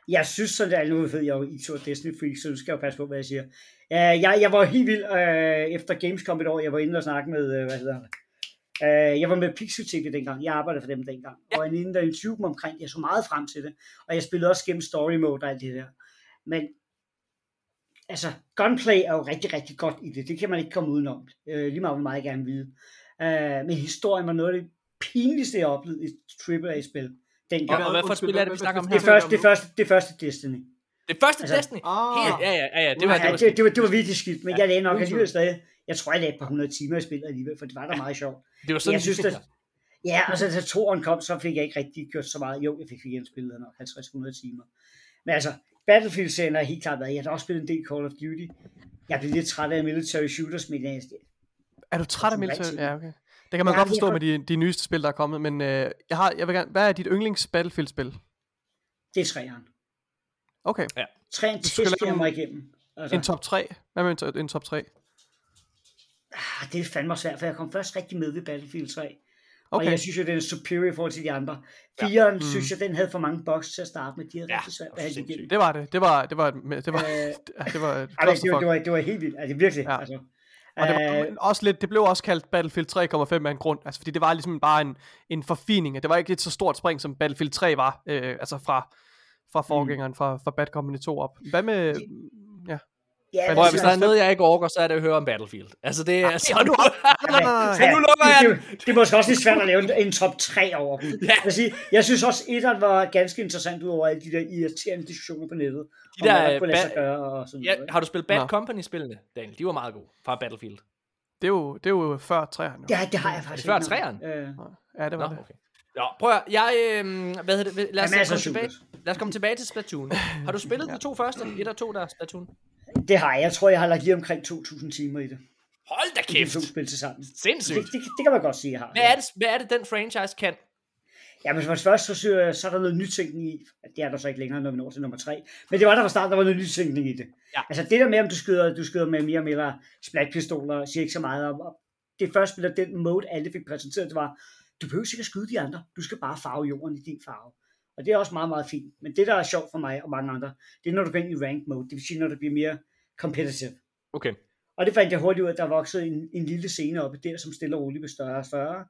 jeg synes sådan, at nu ved jeg jo, I to Destiny freak, så nu skal jo passe på, hvad jeg siger. Uh, jeg, jeg var helt vild uh, efter Gamescom et år. Jeg var inde og snakke med, uh, hvad hedder Uh, jeg var med Pixel TV dengang. Jeg arbejdede for dem dengang. Ja. Og jeg inde der interviewede dem omkring det. Jeg så meget frem til det. Og jeg spillede også gennem story mode og alt det der. Men altså, gunplay er jo rigtig, rigtig godt i det. Det kan man ikke komme udenom. Uh, lige meget, hvor meget jeg gerne vil vide. Uh, men historien var noget af det pinligste, jeg oplevede i et AAA-spil. Dengang. Og, og hvad for et spil er det, vi snakker om her? Det første, det første, det første Destiny. Det første Altså- Destiny? Ah, Helt, ja, ja, ja, ja, det var, ja, det var, det, det, var, det var virkelig skidt, men Ja, jeg lagde nok alligevel stadig. Jeg tror, jeg lagde et par hundrede timer i spillet alligevel, for det var da meget sjovt. det var sådan, jeg synes, dig. ja, og så da toren kom, så fik jeg ikke rigtig gjort så meget. Jo, jeg fik igen spillet nok 50-100 timer. Men altså, Battlefield-serien har helt klart været. Jeg har også spillet en del Call of Duty. Jeg blev lidt træt af military shooters, men jeg, er du træt af military? Ja, okay. Det kan man Ja, godt forstå godt. med de, de nyeste spil, der er kommet, men øh, jeg, har, jeg vil gerne, hvad er dit yndlings Battlefield-spil? Det er træeren. Okay, Træeren Du skal tæsker jeg en- mig igennem. Altså, en top 3. Hvad med en, en top 3? Ah, det er fandme svært, for jeg kom først rigtig med ved Battlefield 3. Okay. Og jeg synes jo, den er superior i forhold til de andre. Firen Mm. synes jeg, den havde for mange bugs til at starte med. De havde Ja, rigtig svært ved at have det det var det. Det var, det var, et- det var, Øh, ja, det var et men det, var, det, var, det var helt vildt. Altså virkelig. Ja. Altså. Og det, var Øh, også lidt, det blev også kaldt Battlefield 3,5 af en grund, altså fordi det var ligesom bare en, en forfining, det var ikke et så stort spring, som Battlefield 3 var, øh, altså fra, fra forgængeren, fra, fra Bad Company 2 op. Hvad med, ja, ja, Prøv, altså, hvis der er noget, jeg ikke orker, så er det at høre om Battlefield. Altså, det er så nu... nej, nej, nej, Så nu lukker jeg det, det, det er måske også lidt svært at lave en, en top 3 over dem. Ja. Jeg, sige, jeg synes også, etteren var ganske interessant ud over alle de der irriterende diskussioner på nettet. De der, om, hvad sig gøre og sådan Ja, noget. har du spillet Bad. Company-spillene, Daniel? De var meget gode fra Battlefield. det er jo, det er jo før 3'eren. Jo. Ja, det har jeg faktisk før træeren? Øh, Ja, det var Nå, det. okay. Nå, prøv at, jeg, øh, hvad hedder det, lad os, er masser komme tilbage, lad os komme tilbage til Splatoon. Har du spillet de to første? Et og to der er Splatoon? Det har jeg. Jeg tror, jeg har lagt lige omkring 2.000 timer i det. Hold da De kæft! to spil til sammen. Det, Sindssygt! det, det, kan man godt sige, jeg har. Hvad er det, hvad er det den franchise kan? Ja, men først så, synes jeg, så er der noget nytænkning i. Det er der så ikke længere, når vi når til nummer tre. Men det var der fra starten, der var noget nytænkning i det. Ja. Altså det der med, om du skyder, du skyder med mere og mere splatpistoler, siger ikke så meget om. Det første spil, den mode, alle fik præsenteret, det var, du behøver ikke at skyde de andre. Du skal bare farve jorden i din farve. Og det er også meget, meget fint. Men det, der er sjovt for mig og mange andre, det er, når du går ind i rank mode. Det vil sige, når det bliver mere competitive. Okay. Og det fandt jeg hurtigt ud af, at der voksede en, en lille scene oppe der, som stille og roligt blev større og større.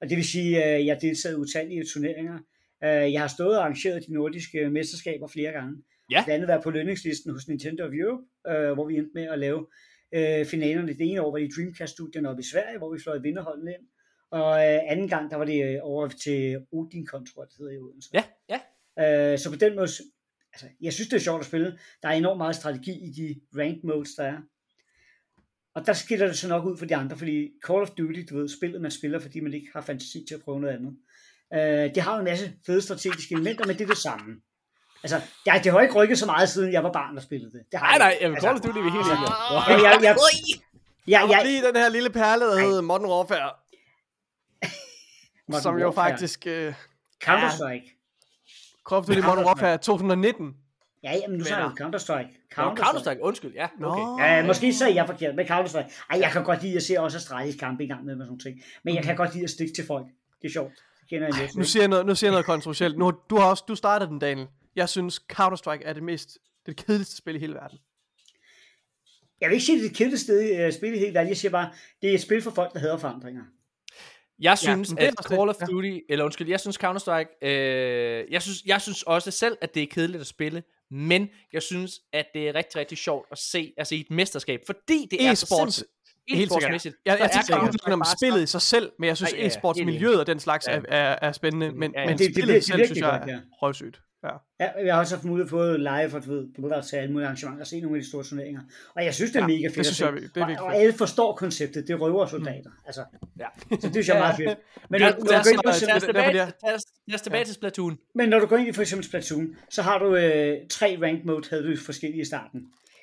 Og det vil sige, at jeg deltaget i utallige turneringer. Øh, Jeg har stået og arrangeret de nordiske mesterskaber flere gange. Ja. Blandt andet været på lønningslisten hos Nintendo of Europe, øh, hvor vi endte med at lave øh, finalerne. Det ene år var i Dreamcast-studien oppe i Sverige, hvor vi fløj vinderholdene ind. Og øh, anden gang, der var det øh, over til Odin jeg, det hedder i Odense. Ja, ja. Øh, så på den måde, altså, jeg synes, det er sjovt at spille. Der er enormt meget strategi i de ranked modes, der er. Og der skiller det så nok ud for de andre, fordi Call of Duty, du ved, spillet man spiller, fordi man ikke har fantasi til at prøve noget andet. Øh, det har jo en masse fede strategiske elementer, men det er det samme. Altså, det, det har ikke rykket så meget, siden jeg var barn og spillede det. det har Nej, nej, ikke. jamen, Call of Duty er vi helt enige om. Ja, jeg, jeg, jeg, Og jeg, lige den her lille perle, der hedder Modern Warfare, Modern som jo Warfare. faktisk... Øh, Counter-Strike. Call of Duty Modern Warfare 2019. Ja, jamen nu sagde jeg jo Counter-Strike. Nå, Counter-Strike, undskyld, ja. Nå. Okay. Ja, måske sagde jeg forkert med Counter-Strike. Ej, jeg kan godt lide at se også strategisk kamp i gang med, med sådan ting. Men jeg kan godt lide at stikke til folk. Det er sjovt. Det kender jeg lidt. Nu siger jeg noget, nu siger jeg noget kontroversielt. Nu, du har også, du startede den, Daniel. Jeg synes, Counter-Strike er det mest, det kedeligste spil i hele verden. Jeg vil ikke sige, det er det kedeligste uh, spil i hele verden. Jeg siger bare, det er et spil for folk, der hader forandringer. Jeg synes, ja, det er at det, Call of ja. Duty, eller undskyld, jeg synes Counter-Strike, øh, jeg, synes, jeg synes også selv, at det er kedeligt at spille, men jeg synes, at det er rigtig, rigtig sjovt at se, altså i et mesterskab, fordi det er så E-sports, simpelt. Helt sikkert. Jeg, jeg er tænker ikke om spillet i sig selv, men jeg synes, ja, ja, e-sportsmiljøet og den slags er, Ja. er, er spændende, men, Ja, ja. men Det- det spillet virker- selv, virkelig synes jeg er ja. røvsygt. Ja. Ja, jeg har også haft mulighed for live for at du ved, til alle mulige arrangementer og se nogle af de store turneringer. Og jeg synes, det er Ja, mega det fedt synes at jeg, det er virkelig og, og alle forstår konceptet. Det er røver soldater. Altså, Ja. så det synes jeg er meget fedt. Men, når, lad du os- det er tilbage- til Splatoon. men når du går ind i for eksempel Splatoon, så har du øh, tre rank mode, havde du forskellige i starten.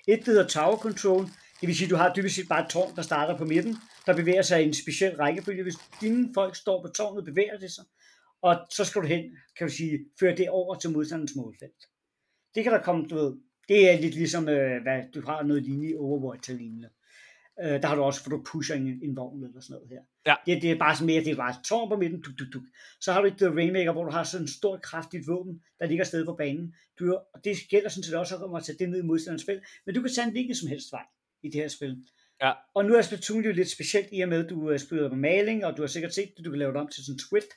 Et, der hedder Tower Control. Det vil sige, at du har dybest set bare et tårn, der starter på midten, der bevæger sig i en speciel rækkefølge. Hvis dine folk står på tårnet, bevæger det sig. Og så skal du hen, kan du sige, føre det over til modstanderens målfelt. Det kan der komme, du ved, det er lidt ligesom, øh, hvad du har noget lignende i Overwatch eller lignende. Øh, der har du også, for du pusher en, en vogn eller sådan noget her. Ja. Det, det er bare sådan mere, det er bare tårn på midten, duk, duk, duk. Så har du et The Rainmaker, hvor du har sådan et stort, kraftigt våben, der ligger sted på banen. Du, og det gælder sådan set også at tage det ned i modstanderens felt, men du kan tage en hvilken som helst vej i det her spil. Ja. Og nu er Splatoon jo lidt specielt i og med, at du uh, spiller med maling, og du har sikkert set det, du kan lave det om til sådan en squid.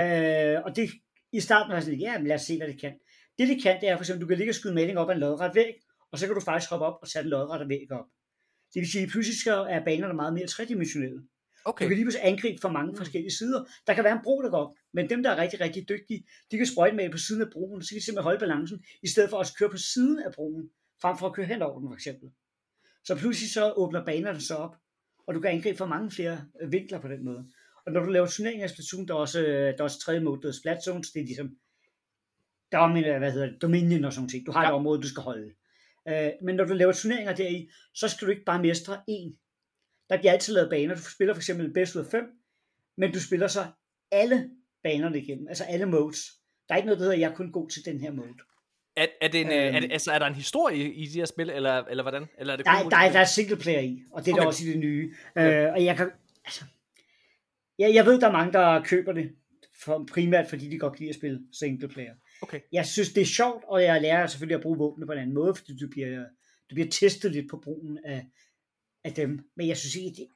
Uh, og det, i starten var jeg sådan, ja, lad os se, hvad det kan. Det det kan, det er for eksempel, du kan ligge og skyde maling op ad en lodret væg, og så kan du faktisk hoppe op og tage den lodrette væg op. Det vil sige, at så er banerne meget mere tredimensionelle. Du Okay. kan lige pludselig angribe fra mange forskellige sider. Der kan være en bro, der går op, men dem, der er rigtig, rigtig dygtige, de kan sprøjte med på siden af broen, så kan de simpelthen holde balancen, i stedet for at køre på siden af broen, frem for at køre hen over den, for eksempel. Så pludselig så åbner banerne så op, og du kan angribe fra mange flere øh, vinkler på den måde. Og når du laver turneringer i Splatoon, der er også, øh, der er også tredje mode, der Splat Zones, det er ligesom, der er hvad hedder det, Dominion og sådan noget. Du har ja. et område, du skal holde. Øh, men når du laver turneringer deri, så skal du ikke bare mestre én. Der bliver altid lavet baner. Du spiller for eksempel best ud af fem, men du spiller så alle banerne igennem, altså alle modes. Der er ikke noget, der hedder, jeg er kun god til den her mode. Er, er, det en, øhm, er, det, Øhm. altså, er der en historie i, i de her spil, eller, eller hvordan? Eller er det Der, er- der, er, der er single player i, og det er okay. Okay. der også i det nye. Øh, og jeg kan, altså, jeg, jeg ved, der er mange, der køber det, for, primært fordi de godt kan lide at spille single player. Okay. Jeg synes, det er sjovt, og jeg lærer selvfølgelig at bruge våbne på en anden måde, fordi du bliver, du bliver testet lidt på brugen af, af dem. Men jeg synes ikke, det,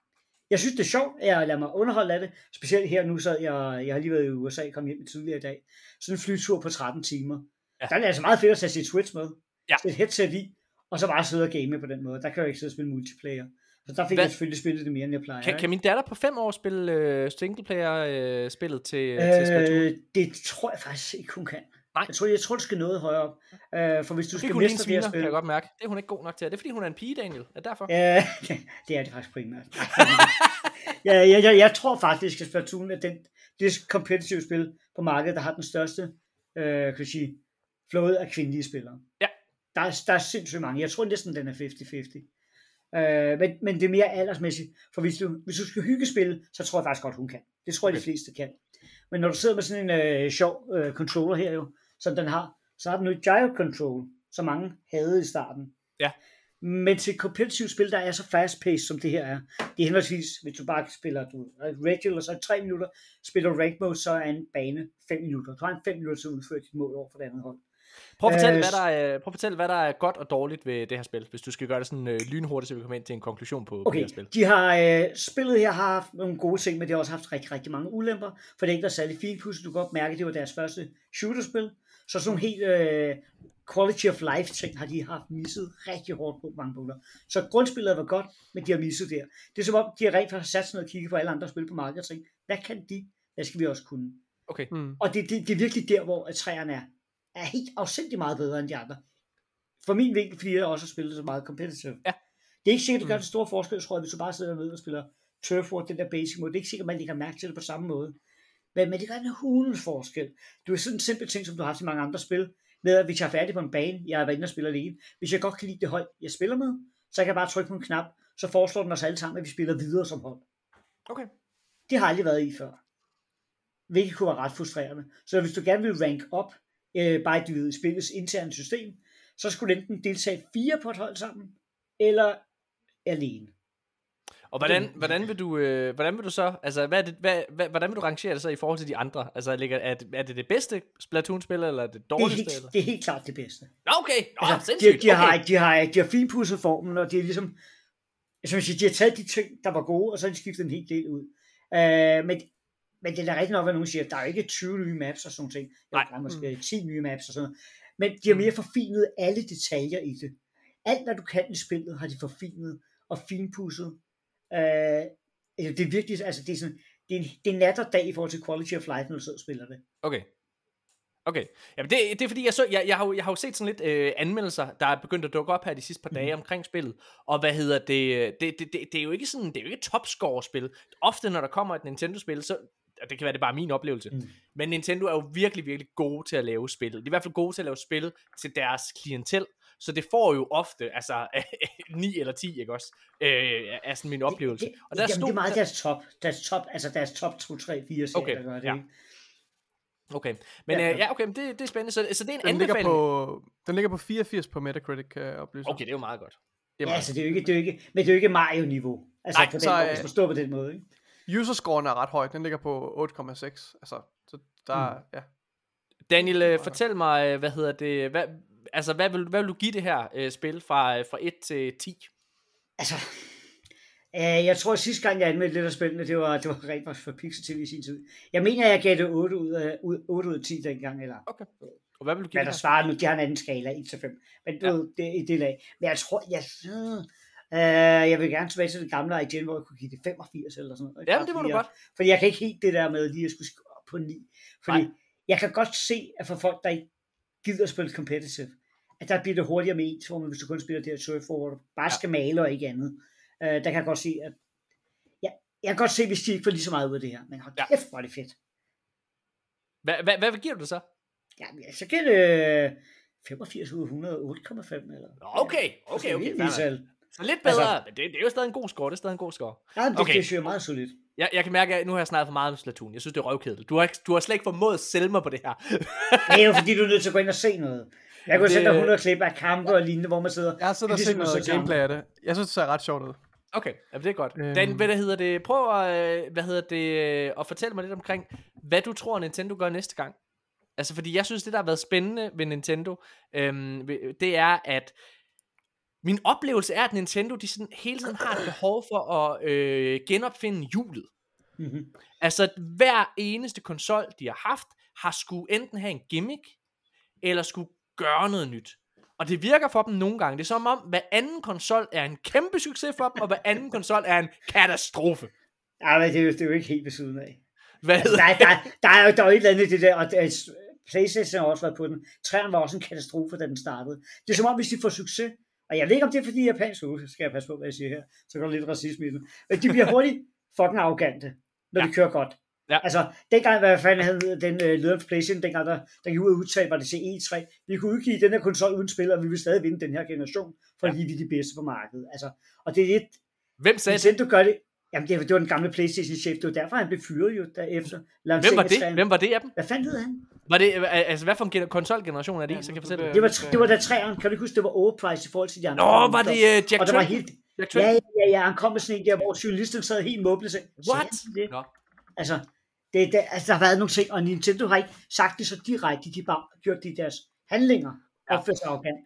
jeg synes, det er sjovt, at jeg lader mig underholde af det. Specielt her nu, så jeg, jeg har lige været i USA, kom hjem tidligere i dag. Sådan en flytur på 13 timer. Ja. Der er det altså meget fedt at tage sit Switch med. Ja. Et headset i, og så bare sidde og game på den måde. Der kan jeg jo ikke sidde og spille multiplayer. Så der fik Hvad- jeg selvfølgelig spillet det mere, end jeg plejer. Kan, ikke? kan min datter på 5 år spille øh, singleplayer-spillet til, til Splatoon? Øh, det tror jeg faktisk ikke, hun kan. Nej. Jeg tror, jeg tror, du skal noget højere op. Øh, for hvis du skal er mestre det her kan spil... jeg godt mærke. Det er hun ikke god nok til. Er det fordi, hun er en pige, Daniel? Er det derfor? Ja, det er det faktisk primært. ja, jeg, jeg, jeg tror faktisk, at Splatoon er den, det competitive spil på markedet, der har den største øh, kan sige, flåde af kvindelige spillere. Ja. Der er, der er sindssygt mange. Jeg tror næsten, den er 50-50. Øh, men, men det er mere aldersmæssigt. For hvis du, hvis du skal hyggespille, så tror jeg faktisk godt, hun kan. Det tror jeg, Okay. de fleste kan. Men når du sidder med sådan en øh, sjov øh, controller her jo, som den har, så har den jo et gyro control, som mange havde i starten. Ja. Men til et competitive spil, der er så fast-paced, som det her er, det er henholdsvis, hvis du bare spiller du, regular, så er det 3 minutter, spiller du rank mode, så er en bane 5 minutter. Du har en 5 minutter til at udføre dit mål over for det andet hold. Prøv at, fortælle, Øh, hvad der er, prøv at fortælle, hvad der er godt og dårligt ved det her spil, hvis du skal gøre det sådan øh, lynhurtigt, så vi kommer ind til en konklusion på, på det Okay, her spil. de har, øh, spillet her har haft nogle gode ting, men det har også haft rigtig, rigtig mange ulemper, for det er ikke der er særlig fint pudsigt. Du kan godt mærke, at det var deres første shooterspil. Så sådan nogle helt øh, quality of life ting har de haft misset rigtig hårdt på mange punkter. Så grundspillet var godt, men de har misset der. Det er som om, de har rent faktisk sat sig ned og kigget på alle andre spil på markedet og tænkt, hvad kan de? Hvad skal vi også kunne? Okay. Mm. Og det, det, det er virkelig der, hvor træerne er, er helt afsindig meget bedre end de andre. For min vinkel, fordi jeg også har spillet så meget competitive. Ja. Det er ikke sikkert, det gør Mm. den store forskel, tror jeg, hvis du bare sidder ned og spiller Turf War, den der basic mode. Det er ikke sikkert, man lægger mærke til det på samme måde. Men, men det gør en hulens forskel. Du er sådan en simpel ting, som du har haft i mange andre spil, med at hvis jeg er færdig på en bane, jeg er inde og spiller alene. Hvis jeg godt kan lide det hold, jeg spiller med, så kan jeg bare trykke på en knap, så foreslår den os alle sammen, at vi spiller videre som hold. Okay. Det har jeg aldrig været i før. Hvilket kunne være ret frustrerende. Så hvis du gerne vil rank op, øh, bare du ved, i spillets interne system, så skulle enten deltage fire på et hold sammen, eller alene. Og hvordan, hvordan, vil du, øh, hvordan vil du så, altså, hvad er det, hvad, hvad, hvordan vil du rangere det så i forhold til de andre? Altså, ligger, er, det, er det det bedste Splatoon-spil, eller er det det Det er, dårligste? helt, det er helt klart det bedste. Nå, okay. Nå, Altså, de, sindssygt. de, har, okay. de, har, de har finpudset formen, og det er ligesom, som jeg siger, de har taget de ting, der var gode, og så har de skiftet en hel del ud. Øh, men, men det er da rigtigt nok, hvad nogen siger, der er jo ikke 20 nye maps og sådan ting. Der er måske 10 nye maps og sådan noget. Men de har mere forfinet alle detaljer i det. Alt, hvad du kan i spillet, har de forfinet og finpudset. Øh, det er virkelig, altså det er sådan, det er, det er nat og dag i forhold til quality of life, når du sidder og spiller det. Okay. Okay. Jamen det, det er fordi, jeg, så, jeg, jeg, har, jo- jeg har jo set sådan lidt øh, anmeldelser, der er begyndt at dukke op her de sidste par dage Mhm. omkring spillet. Og hvad hedder det, det, det, det, det er jo ikke sådan, det er jo ikke et topscore-spil. Ofte når der kommer et Nintendo-spil, så, og det kan være, det er bare min oplevelse, Mm. men Nintendo er jo virkelig, virkelig gode til at lave spil. De er i hvert fald gode til at lave spil til deres klientel, så det får jo ofte, altså 9 eller 10, ikke også, øh, er sådan min oplevelse. Det, det, og der jamen, stod, det er meget deres top, deres top, altså deres top 2, 3, 4 serier, Okay, der gør det. ja. Okay, men Ja, ja, ja. øh, ja okay, men det, det er spændende, så, så det er en Den ligger, anbefaling. på, den ligger på 84 på Metacritic, kan jeg oplyse. Okay, det er jo meget godt. Det er Ja, meget altså det er jo ikke, det er jo ikke, men det er jo ikke Mario-niveau. Altså Nej, på den så, måde, øh, hvis man står på den måde, ikke? User-scoren er ret høj, den ligger på 8,6. Altså, så der, Mm. ja. Daniel, øh, fortæl mig, øh, hvad hedder det, hvad, altså hvad vil, hvad vil du give det her øh, spil fra, øh, fra 1 til 10? Altså, øh, jeg tror at sidste gang, jeg anmeldte lidt af spillene, det var, det var rent faktisk for Pixel TV i sin tid. Jeg mener, jeg gav det 8 ud af, ud, 8 ud af 10 dengang, eller Okay. Og hvad vil du give hvad det der svarer nu, de har en anden skala, 1 til 5. Men du Ja. ved, det er i det lag. Men jeg tror, jeg, øh, jeg vil gerne tilbage til det gamle igen, hvor jeg kunne give det 85 eller sådan noget. Jamen, det må du jeg- godt. Fordi jeg kan ikke helt det der med lige at skulle op på 9. Fordi Nej. jeg kan godt se, at for folk, der ikke gider at spille competitive, at der bliver det hurtigere med ens, hvor man, hvis du kun spiller det her surf hvor du bare skal male og ikke andet. Øh, der kan jeg godt se, at ja, jeg kan godt se, hvis de ikke får lige så meget ud af det her. Men hold Ja. kæft, hvor er det fedt. Hvad, hvad, hvad giver du det så? Ja, så giver det 85 ud af 100, 8,5 eller... Okay, Ja, okay, okay. Er. Så lidt bedre, Altså- men det, det er jo stadig en god score, det er stadig en god score. Ja, det, Okay. det synes jeg er meget solidt. Jeg, jeg kan mærke, at nu har jeg snakket for meget om Splatoon. Jeg synes, det er røvkedeligt. Du har, ikke- du har slet ikke formået at sælge mig på det her. Det er jo fordi, du er nødt til at gå ind og se noget. Jeg kunne Det- sætte dig 100 klip af kampe og lignende, hvor man sidder. Jeg har siddet og Det er set noget gameplay af det. Jeg synes, det ser ret sjovt ud. Okay, ja, det er godt. Øhm. Dan, hvad det hedder det? Prøv at, øh, hvad hedder det, øh, at fortælle mig lidt omkring, hvad du tror, Nintendo gør næste gang. Altså, fordi jeg synes, det der har været spændende ved Nintendo, øhm, det er, at min oplevelse er, at Nintendo de sådan hele tiden har et behov for at øh, genopfinde hjulet. Mhm. Altså, at hver eneste konsol, de har haft, har skulle enten have en gimmick, eller skulle gøre noget nyt. Og det virker for dem nogle gange. Det er som om, hver anden konsol er en kæmpe succes for dem, og hver anden konsol er en katastrofe. Ja, men det er, jo, det er jo ikke helt ved siden af. Hvad Altså, der, der, der, er jo, der er jo et eller andet det der, og det, er- Playstation har også været på den. Træerne var også en katastrofe, da den startede. Det er som om, hvis de får succes, og jeg ved ikke, om det er fordi japansk uh, skal jeg passe på, hvad jeg siger her, så går der lidt racisme i den. Men de bliver hurtigt fucking arrogante, når ja. de kører godt. Ja. Altså, dengang, hvad fanden havde den uh, leder for PlayStation, dengang der, der gik ud og udtalte, var det til E3. Vi kunne udgive den her konsol uden spil, og vi vil stadig vinde den her generation, fordi ja. vi er de bedste på markedet. Altså, og det er lidt, Hvem sagde det? Nintendo gør det, jamen det, var- det var den gamle Playstation-chef, det var derfor, han blev fyret jo derefter. Hvem var det? Hvem var det af dem? Hvad fanden hed han? Var det, altså, hvad for en gener- konsolgeneration er det Ja, så kan jeg fortælle det- det? Det var, det var da træerne, kan du ikke huske, det var overpriced i forhold til de andre. Nå, var det uh, Jack Og der var helt, Jack ja, ja, ja, han kom med sådan en der, hvor journalisten sad helt måblet. Så, What? Det? Nå. Altså, det, det, altså, der har været nogle ting, og Nintendo har ikke sagt det så direkte, de har bare gjort det i deres handlinger, Ja. opført sig arrogant.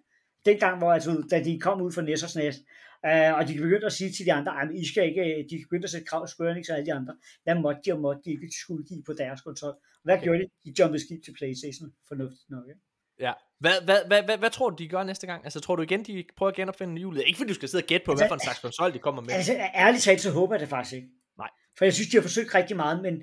Dengang, hvor, altså, da de kom ud fra NES og SNES, Uh, og de begyndte at sige til de andre, at I skal ikke, øh, de begyndte at sætte krav til Square Enix og alle de andre, hvad måtte de og måtte de ikke skulle give på deres konsol. Hvad Okay. gjorde de? De jumpede skib til Playstation, fornuftigt nok. Ikke? Ja. Hvad, hvad, hvad, hvad, hvad tror du, de gør næste gang? Altså, tror du igen, de prøver at genopfinde hjulet? Ikke fordi du skal sidde og gætte på, hvad for en slags konsol de kommer med. Altså, ærligt talt, så håber jeg det faktisk ikke. Nej. For jeg synes, de har forsøgt rigtig meget, men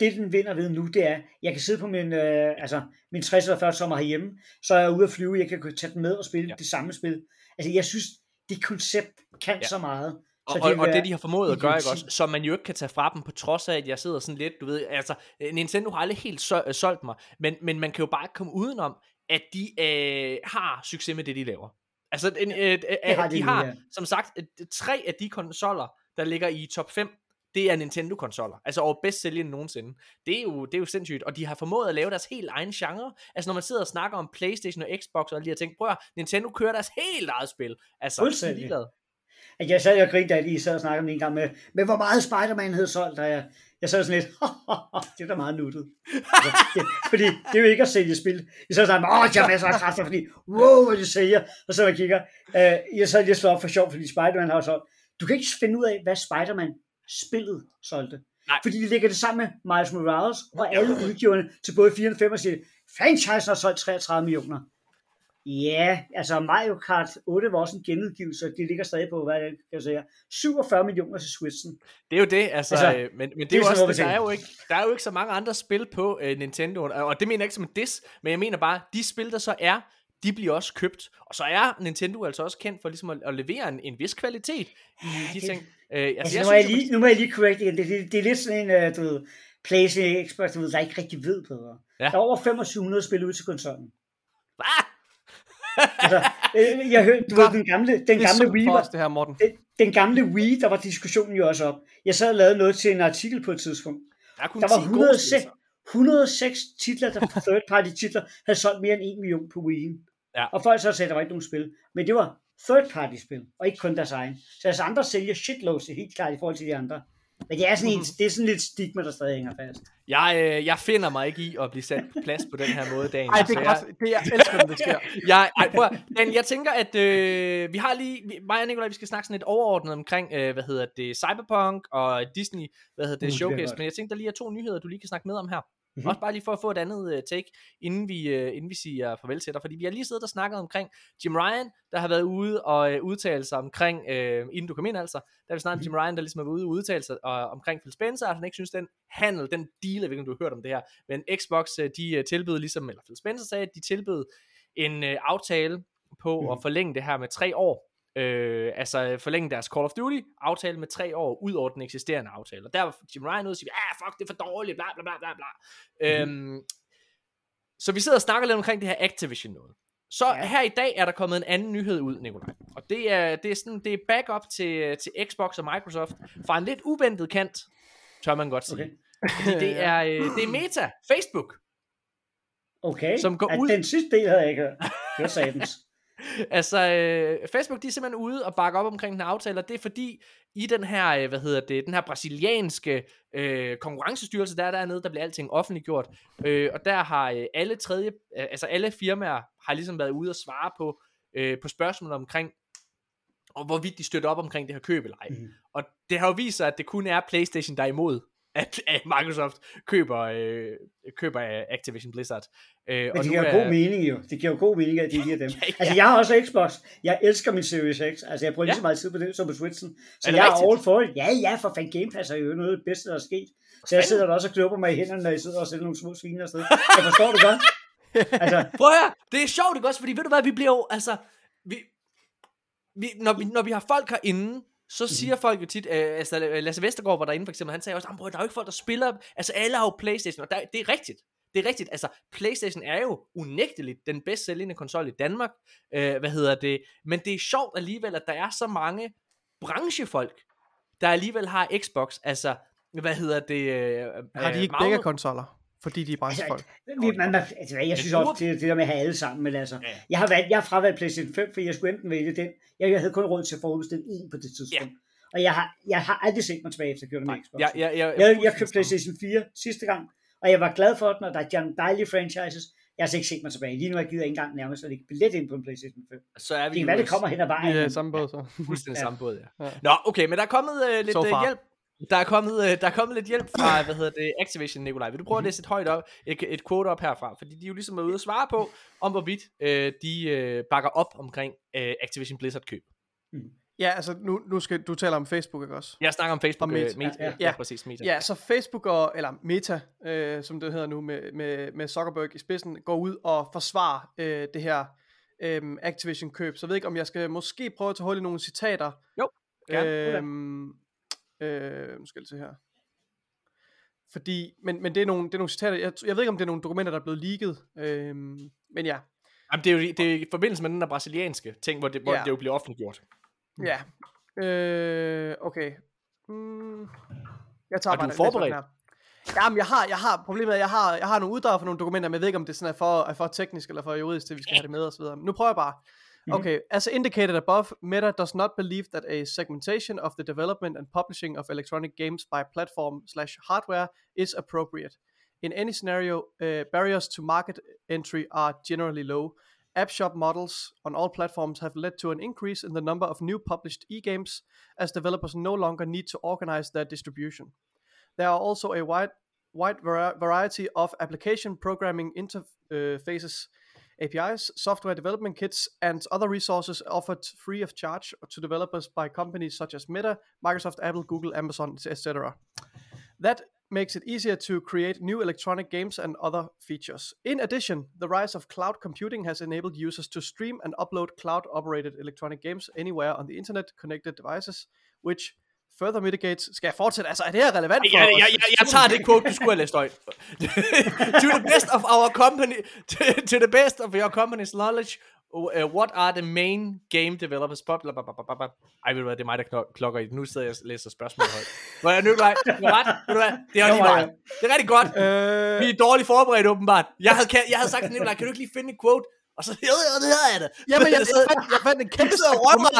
det, den vinder ved nu, det er, jeg kan sidde på min, øh, altså, min 60 eller 40 sommer herhjemme, så er jeg ude at flyve, jeg kan tage den med og spille ja. det samme spil. Altså, jeg synes, det koncept kan Ja. så meget. Og, Så og, vil og det de har formået at gøre, ikke også, som man jo ikke kan tage fra dem, på trods af, at jeg sidder sådan lidt, du ved, altså, øh, Nintendo har aldrig helt så, øh, solgt mig, men, men man kan jo bare ikke komme udenom, at de øh, har succes med det, de laver. Altså, en, øh, øh, har de de har, ja. som sagt, øh, tre af de konsoller, der ligger i top 5, det er Nintendo-konsoller. Altså over bedst sælgende nogensinde. Det er, jo, det er jo sindssygt. Og de har formået at lave deres helt egen genre. Altså når man sidder og snakker om Playstation og Xbox og de her ting, prøv at, Nintendo kører deres helt eget spil. Altså, Fuldstændig. At jeg sad og grinte, da jeg lige sad og snakkede om det en gang med, med hvor meget Spider-Man havde solgt, og jeg, jeg sad sådan lidt, det er da meget nuttet. Altså, det, fordi det er jo ikke at sælge spil. Jeg sad sådan, åh, de har masser af kræfter, fordi, wow, hvad de sælger. Og så jeg kigger, øh, jeg sad lige og slået op for sjov, fordi Spider-Man har solgt. Du kan ikke finde ud af, hvad Spider-Man spillet solgte. Nej. Fordi de lægger det sammen med Miles Morales og alle udgiverne til både 4 og 5 og siger, franchisen har solgt 33 millioner. Ja, altså Mario Kart 8 var også en genudgivelse, det ligger stadig på, hvad jeg kan sige, 47 millioner til Switchen. Det er jo det, altså, altså Altså, men, men det, det er jo også, det, der, er jo ikke, der er jo ikke så mange andre spil på uh, Nintendo, og, det mener jeg ikke som en diss, men jeg mener bare, de spil, der så er, de bliver også købt, og så er Nintendo altså også kendt for ligesom at, at levere en, en vis kvalitet i de ting. Uh, altså, Altså, jeg nu, er jeg synes, jo, lige, nu må jeg lige correct igen. Det, det, det er lidt sådan en, uh, du ved, PlayStation Xbox, du ved, der ikke rigtig ved bedre. Ja. Der er over 2500 spil ud til konsollen. ah, Altså, øh, jeg hørte, du ved, den gamle, den gamle Wii var, det her, Morten. den, den gamle Wii, der var diskussionen jo også op. Jeg sad og lavede noget til en artikel på et tidspunkt. der, er Der var 10 gode spil, 106, så. 106 titler, der third party titler, havde solgt mere end 1 million på Wii'en. Ja. Og folk så sagde, at der var ikke nogen spil. Men det var third party spil, og ikke kun deres egen. Så deres andre sælger shitloads, det helt klart i forhold til de andre. Men det er sådan, en, det er sådan lidt stigma, der stadig hænger fast. Jeg, øh, jeg finder mig ikke i at blive sat på plads på den her måde, Dan. Ej, det er jeg, godt. Det, jeg elsker, når det sker. jeg, ej, prøv, at- Dan, jeg tænker, at øh, vi har lige, vi- mig og Nicolaj, vi skal snakke sådan lidt overordnet omkring, øh, hvad hedder det, Cyberpunk og Disney, hvad hedder det, Uh, det er Showcase, godt. men jeg tænkte, der lige er to nyheder, du lige kan snakke med om her. Mhm. Mm-hmm. Også bare lige for at få et andet uh, take, inden vi, uh, inden vi siger farvel til dig. Fordi vi har lige siddet og snakket omkring Jim Ryan, der har været ude og uh, udtale sig omkring, uh, inden du kom ind altså, der har vi snakket om Jim Ryan, der ligesom har været ude og udtale sig uh, omkring Phil Spencer, at han ikke synes, den handel, den deal, jeg ved ikke, om du har hørt om det her, men Xbox, uh, de uh, tilbød ligesom, eller Phil Spencer sagde, at de tilbød en uh, aftale på Mhm. at forlænge det her med tre år. Øh, altså forlænge deres Call of Duty aftale med tre år ud over den eksisterende aftale. Og der var Jim Ryan ude og sige, ah fuck, det er for dårligt, bla bla bla bla bla. Mhm. Øhm, så vi sidder og snakker lidt omkring det her Activision noget. Så ja. Ja. her i dag er der kommet en anden nyhed ud, Nikolaj. Og det er, det er sådan, det er backup til, til Xbox og Microsoft fra en lidt uventet kant. tør man godt sige. Okay. Fordi det er, øh, det er Meta, Facebook, Okay, Som går at ud- den sidste del havde jeg ikke hørt. Det var satans. Altså, øh, Facebook, de er simpelthen ude og bakke op omkring den aftale, og det er fordi, i den her, øh, hvad hedder det, den her brasilianske øh, konkurrencestyrelse, der er dernede, der bliver alting offentliggjort, øh, og der har øh, alle tredje, øh, altså alle firmaer, har ligesom været ude og svare på, øh, på spørgsmål omkring, og hvorvidt de støtter op omkring det her køb eller ej. Mhm. Og det har jo vist sig, at det kun er Playstation, der er imod, at, at Microsoft køber, øh, køber Activision Blizzard. Øh, Men og det giver er, god mening jo. Det giver jo god mening, at de giver dem. Ja, ja. Altså, jeg har også Xbox. Jeg elsker min Series X. Altså, jeg bruger lige Ja. så meget tid på det som på Switchen. Så Er jeg er rigtigt? all for it. Ja, ja, for fan Game Pass er jo noget af det bedste, der er sket. Så jeg sidder der også og klubber mig i hænderne, når jeg sidder og sætter nogle små sviner afsted. Jeg forstår det godt. Altså, Prøv at høre, det er sjovt, ikke også? Fordi ved du hvad, vi bliver jo, altså, vi, vi, når, vi, når vi har folk herinde, så siger folk jo tit, øh, altså Lasse Vestergaard var derinde for eksempel, han sagde også, "Jamen, bror, der er jo ikke folk, der spiller, altså alle har jo Playstation, og der, det er rigtigt. Det er rigtigt, altså Playstation er jo unægteligt den bedst sælgende konsol i Danmark, øh, hvad hedder det, men det er sjovt alligevel, at der er så mange branchefolk, der alligevel har Xbox, altså, hvad hedder det, øh, Har de øh, ikke Magnus- begge konsoller? Fordi de er branchefolk. vi, man, man, altså, jeg synes også, det, det der med at have alle sammen, men altså, Ja. jeg har, valgt, jeg har fravalgt PlayStation 5, for jeg skulle enten vælge den. Jeg, jeg havde kun råd til at forudbestille en på det tidspunkt. Og jeg har, jeg har aldrig set mig tilbage efter at køre det med Xbox. Ja, ja, ja, Jeg, jeg købte PlayStation 4 sidste gang, og jeg var glad for den, og der er nogle dejlige franchises. Jeg har altså ikke set mig tilbage. Lige nu har jeg givet ikke engang nærmest at lægge billet ind på en PlayStation 5. så er vi Det kan være, det kommer hen ad vejen. Vi er men- samme båd, så. Fuldstændig Ja. samme båd, ja. Ja. Nå, okay, men der er kommet øh, lidt So øh, hjælp. Der er kommet, øh, der er kommet lidt hjælp fra, hvad hedder det, Activision, Nikolaj. Vil du prøve at læse et højt op, et, et quote op herfra? Fordi de er jo ligesom er ude og svare på, om hvorvidt øh, de øh, bakker op omkring øh, Activision Blizzard køb. Ja, altså nu, nu skal du tale om Facebook, ikke også? Jeg snakker om Facebook. Og øh, Meta. Meta. Ja, Ja, ja. præcis, Meta. Ja, så Facebook og, eller Meta, øh, som det hedder nu, med, med, med Zuckerberg i spidsen, går ud og forsvarer øh, det her øh, Activision køb. Så jeg ved ikke, om jeg skal måske prøve at tage hul i nogle citater. Jo, gerne. Øhm, øh, nu skal jeg se her. Fordi, men, men det, er nogle, det er nogle citater, jeg, jeg ved ikke, om det er nogle dokumenter, der er blevet leaget, øhm, men ja, Jamen, det, er jo, det er i forbindelse med den der brasilianske ting, hvor det, hvor Ja. det jo bliver offentliggjort. ja. Øh, okay. Mm, jeg tager Er bare du den- forberedt? den her. Jamen, jeg har, jeg har, problemet er, jeg har, jeg har nogle uddrag for nogle dokumenter, men jeg ved ikke, om det sådan er for, er for teknisk eller for juridisk, til vi skal have det med osv. Nu prøver jeg bare. Okay, as indicated above, Meta does not believe that a segmentation of the development and publishing of electronic games by platform slash hardware is appropriate. In any scenario, uh, barriers to market entry are generally low. App shop models on all platforms have led to an increase in the number of new published e-games, as developers no longer need to organize their distribution. There are also a wide, wide vari- variety of application programming interfaces, APIs, software development kits, and other resources offered free of charge to developers by companies such as Meta, Microsoft, Apple, Google, Amazon, etc. That makes it easier to create new electronic games and other features. In addition, the rise of cloud computing has enabled users to stream and upload cloud operated electronic games anywhere on the internet connected devices, which further mitigates. Skal jeg fortsætte? Altså, er det her relevant for Jeg, os? jeg, jeg, jeg tager det quote, du skulle have læst højt. to the best of our company, to, to the best of your company's knowledge, uh, what are the main game developers? Blah. Ej, ved du hvad, det er mig, der klokker i. Nu sidder jeg og læser spørgsmål højt. Hvor er? Du har ret. Ved du hvad? Det er lige meget. Det er rigtig godt. Øh, Vi er dårligt forberedt, åbenbart. Jeg havde, jeg havde sagt til Nikolaj, kan du ikke lige finde et quote? Og så, jo, jo, det havde jeg da. Jamen, jeg, jeg, fandt, jeg fandt en vi kæmpe sidder og rømmer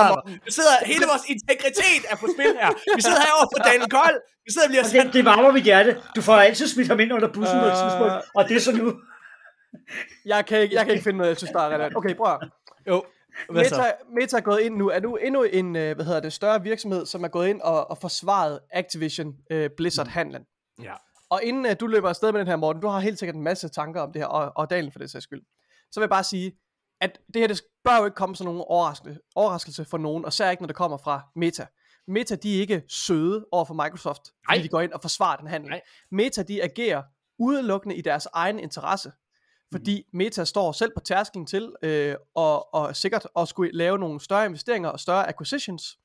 Vi sidder, hele vores integritet er på spil her. Vi sidder herovre på Daniel Kold. Vi sidder og bliver sat. det, det varmer mit hjerte. Du får altid smidt ham ind under bussen på et Øh. tidspunkt, og det er så nu. Jeg kan, ikke, jeg kan ikke finde noget, jeg synes, der er relevant. Okay, prøv. Jo. Meta, Meta er gået ind nu, er nu endnu en, øh, hvad hedder det, større virksomhed, som er gået ind og, og forsvaret Activision øh, Blizzard-handlen. Ja. Og inden øh, du løber afsted med den her, Morten, du har helt sikkert en masse tanker om det her, og, og Dalen for det sags skyld. Så vil jeg bare sige, at det her, det bør jo ikke komme som nogen overraskelse, overraskelse for nogen, og særligt ikke, når det kommer fra Meta. Meta, de er ikke søde over for Microsoft, fordi Nej. de går ind og forsvarer den handel. Nej. Meta, de agerer udelukkende i deres egen interesse. Fordi Meta står selv på tærsklen til øh, og, og sikkert at skulle lave nogle større investeringer og større acquisitions.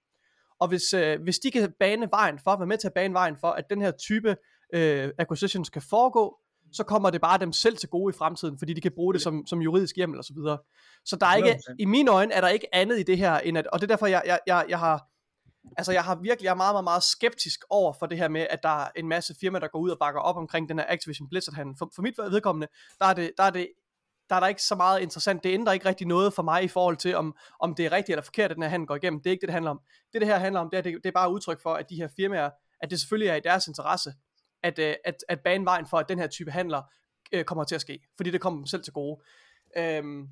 Og hvis, øh, hvis de kan bane vejen for, være med til at bane vejen for, at den her type øh, acquisitions kan foregå, så kommer det bare dem selv til gode i fremtiden, fordi de kan bruge det som, som juridisk hjemmel og så videre. Så der er ikke, 100%. i mine øjne er der ikke andet i det her, end at, og det er derfor, jeg, jeg, jeg, jeg har, altså jeg har virkelig, jeg er meget, meget, meget skeptisk over for det her med, at der er en masse firmaer, der går ud og bakker op omkring den her Activision Blizzard handel. For, for mit vedkommende, der er det, der er det der er der ikke så meget interessant. Det ændrer ikke rigtig noget for mig i forhold til, om, om det er rigtigt eller forkert, at den her handel går igennem. Det er ikke det, det handler om. Det, det her handler om, det er, det, det er bare udtryk for, at de her firmaer, at det selvfølgelig er i deres interesse, at, øh, at, at bane vejen for, at den her type handler øh, kommer til at ske. Fordi det kommer dem selv til gode. Øhm,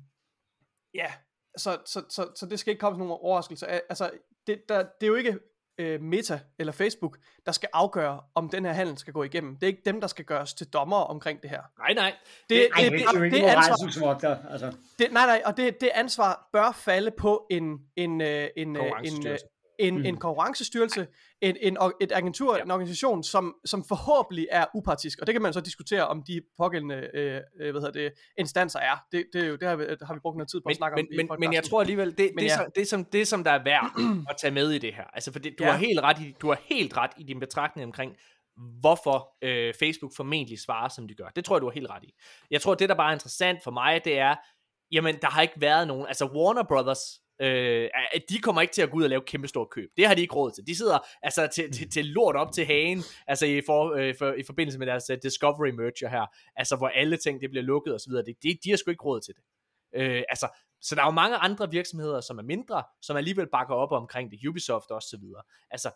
ja, så, så, så, så det skal ikke komme som nogen overraskelse. Altså, det, der, det er jo ikke øh, Meta eller Facebook, der skal afgøre, om den her handel skal gå igennem. Det er ikke dem, der skal gøres til dommer omkring det her. Nej, nej. Det, det, det, det, det, det, ansvar, altså. det, nej, nej, og det, det ansvar bør falde på en, en, øh, en, øh, en, en, en, mm. en konkurrencestyrelse, en, en, et agentur, ja. en organisation, som, som forhåbentlig er upartisk. Og det kan man så diskutere, om de pågældende øh, øh hvad hedder det, instanser er. Det, det, er jo, det har, vi, har vi brugt noget tid på men, at snakke men, om. Men, men jeg tror alligevel, det, det, ja. som, det, som, det som der er værd at tage med i det her, altså for det, du, ja. har helt ret i, du har helt ret i din betragtning omkring, hvorfor øh, Facebook formentlig svarer, som de gør. Det tror jeg, du har helt ret i. Jeg tror, det der bare er interessant for mig, det er, jamen, der har ikke været nogen, altså Warner Brothers øh, de kommer ikke til at gå ud og lave kæmpe store køb. Det har de ikke råd til. De sidder altså til, til, til lort op til hagen, altså i, for, øh, for, i forbindelse med deres uh, Discovery merger her, altså hvor alle ting det bliver lukket og så videre. Det, de, de har sgu ikke råd til det. Øh, altså, så der er jo mange andre virksomheder, som er mindre, som alligevel bakker op omkring det, Ubisoft og så videre. Altså,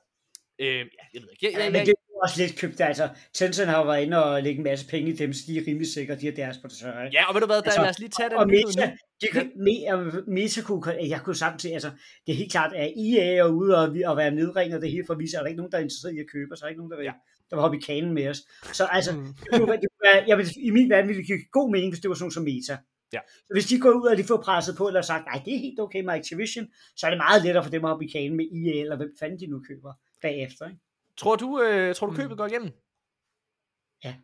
øh, ja, jeg ved ikke. Jeg, jeg, jeg, er også lidt købt, altså Tencent har jo været inde og lægge en masse penge i dem, så de er rimelig sikre, de er deres portører. Ja, og ved du hvad, der, altså, lad os lige tage den og Meta, de kan, ja. Meta kunne, jeg kunne samtidig, altså, det er helt klart, at EA er ude og, og være nedringet det hele for at vise, at der er ikke nogen, der er interesseret i at købe, så er der ikke nogen, der vil, ja. der vil hoppe i kanen med os. Så altså, mm. det kunne, det kunne være, jeg vil, i min verden ville det give god mening, hvis det var sådan som Meta. Ja. Så hvis de går ud og de får presset på, eller sagt, nej, det er helt okay med Activision, så er det meget lettere for dem at hoppe i kanen med EA, eller hvem fanden de nu køber bagefter. Ikke? Tror du, øh, tror du købet mm. går igennem? Ja,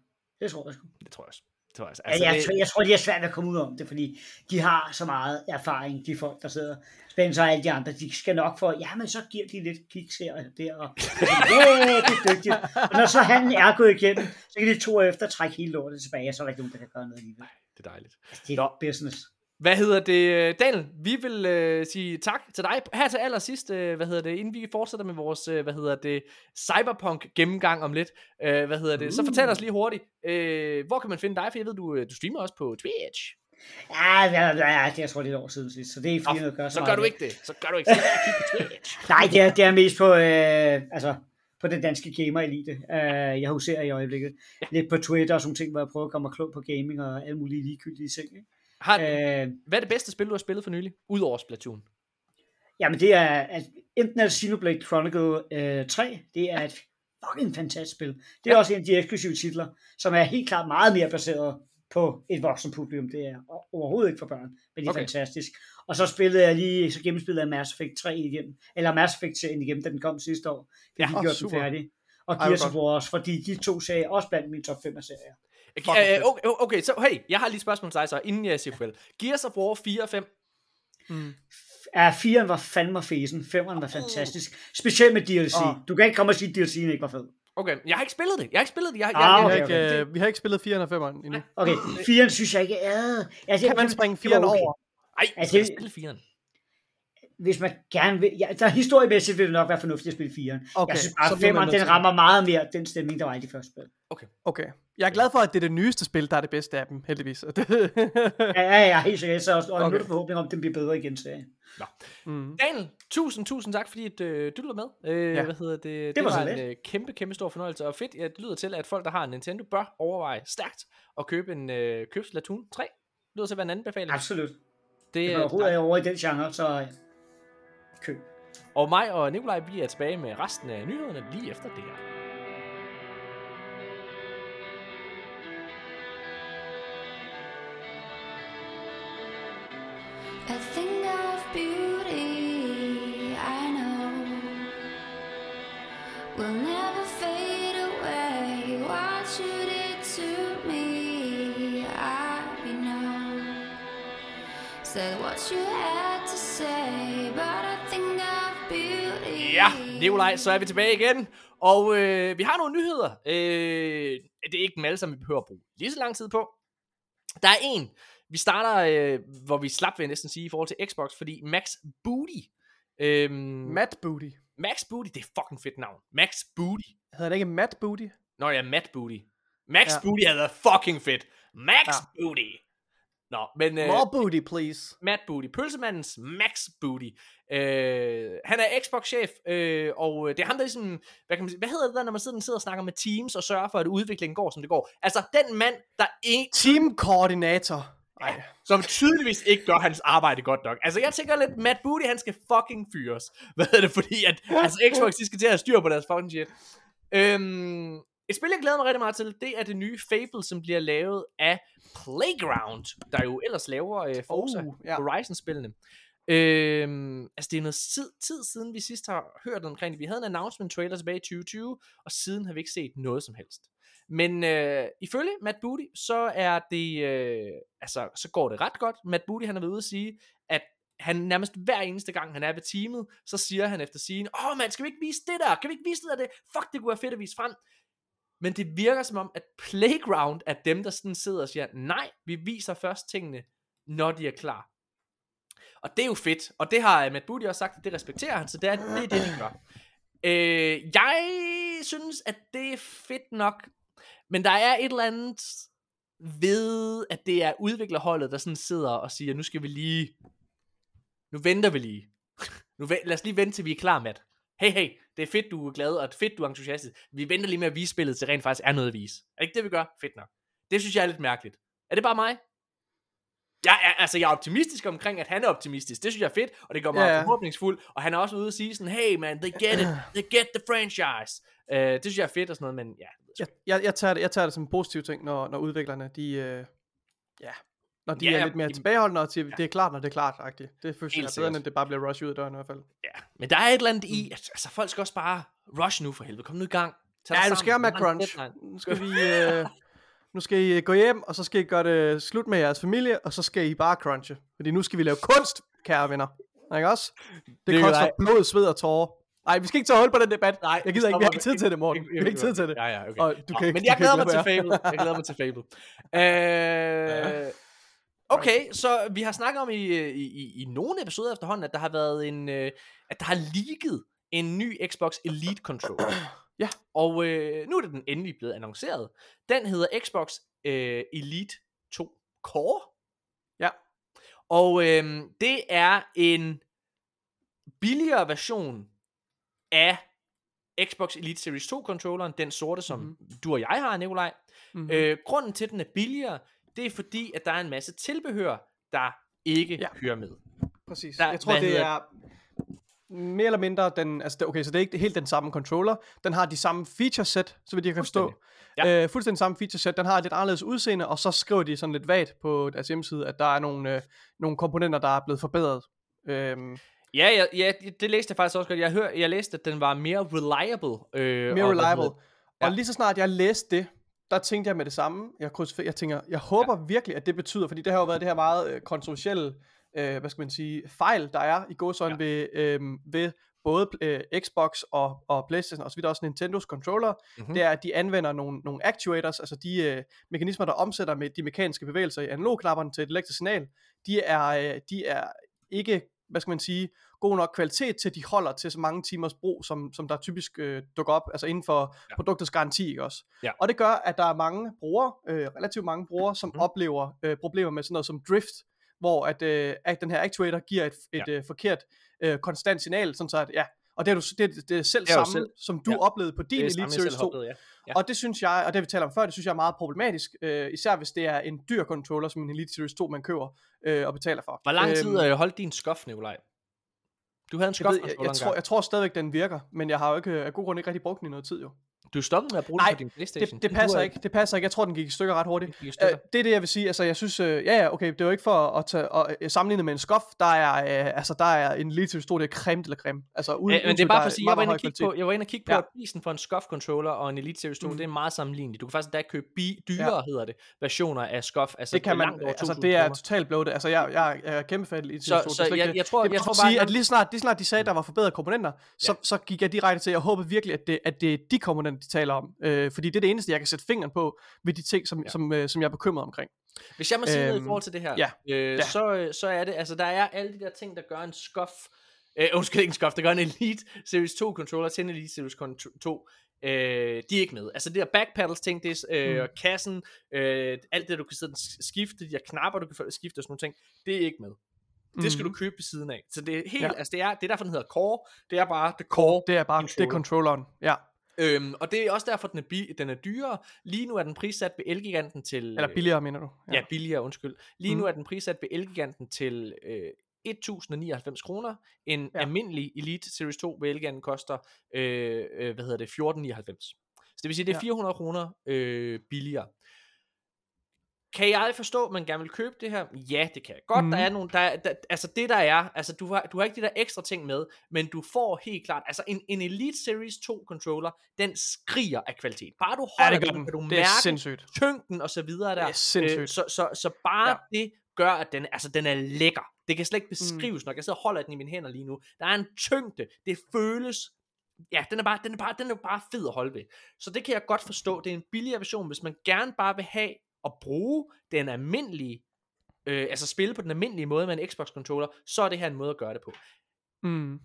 det tror jeg sgu. Det tror jeg også. Det tror jeg, også. Altså, ja, jeg, det... tror, jeg tror, de er svært at komme ud om det, fordi de har så meget erfaring, de folk, der sidder. Spencer og alle de andre, de skal nok få, ja, men så giver de lidt kiks her og der, og det er dygtigt. Og når så han er gået igennem, så kan de to efter trække hele lortet tilbage, og så er der ikke nogen, der kan gøre noget alligevel. Det er dejligt. Altså, det er Nå. business. Hvad hedder det, Daniel? Vi vil øh, sige tak til dig her til allersidst, øh, hvad hedder det, inden vi fortsætter med vores, øh, hvad hedder det, cyberpunk gennemgang om lidt. Øh, hvad hedder det? Uh. Så fortæl os lige hurtigt, øh, hvor kan man finde dig? For jeg ved, du, øh, du streamer også på Twitch. Ja, ja, ja, det er jeg tror, er et år siden sidst, så det er fordi, noget gør så, så gør du ikke det. Så gør du ikke det. Nej, det er, det er mest på, øh, altså, på den danske gamer elite. Uh, jeg huserer i øjeblikket. Ja. Lidt på Twitter og sådan ting, hvor jeg prøver at komme klog på gaming og alle mulige ligegyldige ting. Ikke? Har, øh, hvad er det bedste spil, du har spillet for nylig, udover Splatoon? Jamen det er, at enten er Xenoblade Chronicle øh, 3, det er et fucking fantastisk spil. Det er ja. også en af de eksklusive titler, som er helt klart meget mere baseret på et voksen publikum. Det er overhovedet ikke for børn, men det er okay. fantastisk. Og så spillede jeg lige, så gennemspillede jeg Mass Effect 3 igen, eller Mass Effect serien igen, da den kom sidste år. Det ja, de gjorde den færdig. Og Gears of War også, fordi de to serier også blandt mine top 5 af serier. Okay, okay, okay, så hey, jeg har lige et spørgsmål til dig så, inden jeg siger farvel. Gears of War 4 og 5? Mm. Ja, 4'eren var fandme fesen, 5'eren var fantastisk. Specielt med DLC. Oh. Du kan ikke komme og sige, at DLC'en ikke var fed. Okay, jeg har ikke spillet det. Jeg har ikke spillet det. Jeg, ah, jeg, okay, jeg, okay. Ikke, uh, vi har ikke spillet 4'eren og 5'eren endnu. Okay, 4'eren synes jeg ikke er... Altså, kan man springe 4'eren okay. over? Nej, altså, jeg spille 4'eren hvis man gerne vil, ja, der historiemæssigt vil det nok være fornuftigt at spille 4'eren. Okay, jeg synes bare, 5'eren, den rammer meget mere den stemning, der var i de første spil. Okay. Okay. Jeg er glad for, at det er det nyeste spil, der er det bedste af dem, heldigvis. ja, ja, ja, helt sikkert. Så også, og okay. nu er forhåbning om, at den bliver bedre igen. Så. Nå. Mm. Daniel, tusind, tusind tak, fordi at, øh, du lytter med. Øh, ja. Hvad hedder det? Det, det var, var en øh, kæmpe, kæmpe stor fornøjelse. Og fedt, at det lyder til, at folk, der har en Nintendo, bør overveje stærkt at købe en øh, købe Splatoon 3. Det lyder til at være en anden befaling. Absolut. Det, det er overhovedet over i den genre, så køb. Og mig og Nikolaj, vi er tilbage med resten af nyhederne lige efter det her. Ja, Nikolaj, så er vi tilbage igen. Og øh, vi har nogle nyheder. Øh, det er ikke dem alle sammen, vi behøver at bruge lige så lang tid på. Der er en, vi starter, øh, hvor vi slap, vil jeg næsten sige, i forhold til Xbox, fordi Max Booty, øhm, Matt Booty. Max Booty, det er fucking fedt navn. Max Booty. Hedder det ikke Matt Booty? Nå ja, Matt Booty. Max Ja. Booty havde været fucking fedt. Max ja. Booty. Nå, men... Øh, More booty, please. Matt Booty. Pølsemandens Max Booty. Øh, han er Xbox-chef, øh, og det er ham, der ligesom... Hvad, kan man sige, hvad hedder det der, når man sidder, sidder og snakker med teams og sørger for, at udviklingen går, som det går? Altså, den mand, der ikke Teamkoordinator. Nej. som tydeligvis ikke gør hans arbejde godt nok. Altså, jeg tænker lidt, Matt Booty, han skal fucking fyres. Hvad er det, fordi at, altså, Xbox, de skal til at have styr på deres fucking shit. Øhm, et spil, jeg glæder mig rigtig meget til, det er det nye Fable, som bliver lavet af Playground, der jo ellers laver øh, Forza Oh, ja. ja. Horizon-spillene. Øhm, altså, det er noget tid, tid siden, vi sidst har hørt omkring det. Vi havde en announcement trailer tilbage i 2020, og siden har vi ikke set noget som helst. Men øh, ifølge Matt Booty, så er det, øh, altså, så går det ret godt. Matt Booty, han har været ude at sige, at han nærmest hver eneste gang, han er ved teamet, så siger han efter sigende, åh oh, man, skal vi ikke vise det der? Kan vi ikke vise det der? Det? Fuck, det kunne være fedt at vise frem. Men det virker som om, at Playground er dem, der sådan sidder og siger, nej, vi viser først tingene, når de er klar. Og det er jo fedt, og det har øh, Matt Booty også sagt, at det respekterer han, så det er det, er det de gør. Øh, jeg synes, at det er fedt nok, men der er et eller andet ved, at det er udviklerholdet, der sådan sidder og siger, nu skal vi lige, nu venter vi lige. Nu lad os lige vente, til vi er klar, Matt. Hey, hey, det er fedt, du er glad, og fedt, du er entusiastisk. Vi venter lige med at vise spillet, til rent faktisk er noget at vise. Er det ikke det, vi gør? Fedt nok. Det synes jeg er lidt mærkeligt. Er det bare mig? Jeg er, altså, jeg er optimistisk omkring, at han er optimistisk. Det synes jeg er fedt, og det gør mig yeah. forhåbningsfuld. Og han er også ude at sige sådan, hey man, they get it. They get the franchise. Uh, det synes jeg er fedt og sådan noget, men ja. Jeg, jeg, jeg, tager det, jeg tager det som en positiv ting, når, når udviklerne, de, øh, ja, når de Ja, er lidt mere i- tilbageholdende, og det er klart, når det er klart, -agtigt. Det føles jeg bedre, end at det bare bliver rush ud af døren i hvert fald. ja. Men der er et eller andet i, at altså, folk skal også bare rush nu for helvede. Kom nu i gang. Tag Ja, du sammen. skal have med crunch. Nu skal vi, øh, nu skal I gå hjem, og så skal I gøre det slut med jeres familie, og så skal I bare crunche. Fordi nu skal vi lave kunst, kære venner. Ikke også? Det, Det er koster blod, sved og tårer. Nej, vi skal ikke tage hul på den debat. Nej, jeg gider ikke, vi har ikke tid til det, Morten. Jeg- Vi jeg- har ikke tid til det. Ja, ja, okay. Og du Nå, kan ikke- men du jeg kan glæder mig til Fable. Jeg glæder mig til Fable. Øh, okay, så vi har snakket om i, i, i, nogle episoder efterhånden, at der har været en, øh, at der har leaget en ny Xbox Elite Controller. Ja. Og øh, nu er det den endelig blevet annonceret. Den hedder Xbox øh, Elite 2 Core. Ja. Og øh, det er en billigere version af Xbox Elite Series 2 controlleren, den sorte, som mm-hmm. du og jeg har, Nikolaj. Mhm. Øh, grunden til, at den er billigere, det er fordi, at der er en masse tilbehør, der ikke Ja. hører med. Præcis. Der- jeg tror, det hedder er mere eller mindre den, altså det, okay, så det er ikke helt den samme controller. Den har de samme feature set, så vidt jeg kan forstå. Fuldstændig. Ja. Øh, fuldstændig samme feature set. Den har et lidt anderledes udseende, og så skriver de sådan lidt vagt på deres hjemmeside, at der er nogle, øh, nogle komponenter, der er blevet forbedret. Øhm, Ja, ja, ja, det læste jeg faktisk også godt. Jeg, hør, jeg læste, at den var mere reliable. Øh, mere reliable. Ja. Og lige så snart jeg læste det, der tænkte jeg med det samme. Jeg, kryds, jeg tænker, jeg håber ja. virkelig, at det betyder, fordi det har jo været det her meget øh, kontroversielle, øh, hvad skal man sige, fejl, der er i gåsøjne ja. ved, øh, ved både øh, Xbox og, og Playstation, og så vidt også Nintendos controller, Mhm. mm-hmm. det er, at de anvender nogle, nogle actuators, altså de øh, mekanismer, der omsætter med de mekaniske bevægelser i analogknapperne til et elektrisk signal, de er, øh, de er ikke, hvad skal man sige, god nok kvalitet til, at de holder til så mange timers brug, som, som der typisk øh, dukker op, altså inden for ja. produktets garanti, ikke også? Ja. Og det gør, at der er mange brugere, øh, relativt mange brugere, som mm. oplever øh, problemer med sådan noget som drift, hvor at, øh, at den her actuator giver et, et Ja. øh, forkert øh, konstant signal, sådan så at, ja, og det er, du, det, det er selv Det er samme, selv- som du ja. oplevede på din Elite jeg Series selv 2. oplevede, ja. Ja. Og det synes jeg, og det vi taler om før, det synes jeg er meget problematisk, øh, især hvis det er en dyr controller, som en Elite Series 2, man køber øh, og betaler for. Hvor lang tid Øhm, øh, holdt din skof, Nikolaj? Du havde en jeg, skof ved, jeg, jeg, tror, jeg tror stadigvæk, den virker, men jeg har jo ikke af god grund ikke rigtig brugt den i noget tid jo. Du stoppede med at bruge Nej, den på din Playstation. Det, det passer ikke, det passer ikke. Jeg tror, den gik i stykker ret hurtigt. Det gik i Øh, stykker. det er det, jeg vil sige. Altså, jeg synes, øh, ja, ja, okay, det var ikke for at tage, og, øh, sammenligne med en skof. Der er, øh, altså, der er en lille stor, det er creme eller creme. Altså, uden, Ja, men det er bare der for at sige, jeg var, inde og kigge på, jeg var inde og kigge på, Ja. at prisen for en SCUF controller og en Elite Series 2, Mm. det er meget sammenligneligt. Du kan faktisk da købe bi- dyrere, hedder det, versioner af SCUF. Altså det kan man, altså 2.000 det er totalt blået. Altså, jeg, jeg, jeg er kæmpe fan i Så- så jeg- jeg tror- jeg bare tror bare, at sige, at- at lige snart, lige snart de sagde, at der var forbedrede komponenter, så, så gik jeg direkte til, jeg håber virkelig, at det, at det er de komponenter, de taler om. Øh, fordi det er det eneste, jeg kan sætte fingeren på ved de ting, som, Ja. som, øh, som jeg er bekymret omkring. Hvis jeg må sige noget i Øhm, forhold til det her, ja, øh, ja. Så, øh, så er det, altså der er alle de der ting, der gør en SCUF Øh, undskyld, ikke en SCUF, der gør en Elite Series 2 controller til en Elite Series 2. Øh, de er ikke med. Altså det der backpedals ting, det er øh, mm. kassen, øh, alt det du kan sidde og skifte, de her knapper du kan skifte og sådan nogle ting, det er ikke med. Det skal mm. du købe ved siden af. Så det er helt, ja. altså det er, det er derfor den hedder Core, det er bare the Core. Det er bare, controller. det er controlleren, ja. Øhm, og det er også derfor, den er, bi- den er dyrere. Lige nu er den prissat ved Elgiganten til... Eller billigere, mener du? Ja, ja billigere, undskyld. Lige mm. nu er den prissat ved Elgiganten til øh, 1099 kroner. En ja. almindelig Elite Series 2 ved Elgiganten koster, øh, øh, hvad hedder det, 1499. Så det vil sige, det er 400 kroner øh, billigere. Kan jeg forstå, at man gerne vil købe det her? Ja, det kan jeg godt. Mm. Der er nogle, der, der, altså det der er, altså du har, du har ikke de der ekstra ting med, men du får helt klart, altså en, en Elite Series 2 controller, den skriger af kvalitet. Bare du holder ja, det den, kan du det mærke sindssygt. tyngden og så videre der. Det er sindssygt. Øh, så, så, så bare ja. det gør, at den, altså, den er lækker. Det kan slet ikke beskrives, mm. når jeg sidder og holder den i mine hænder lige nu. Der er en tyngde. Det føles ja, den er, bare, den, er bare, den er bare fed at holde ved. Så det kan jeg godt forstå. Det er en billigere version, hvis man gerne bare vil have at bruge den almindelige, øh, altså spille på den almindelige måde med en Xbox controller, så er det her en måde at gøre det på. Mm.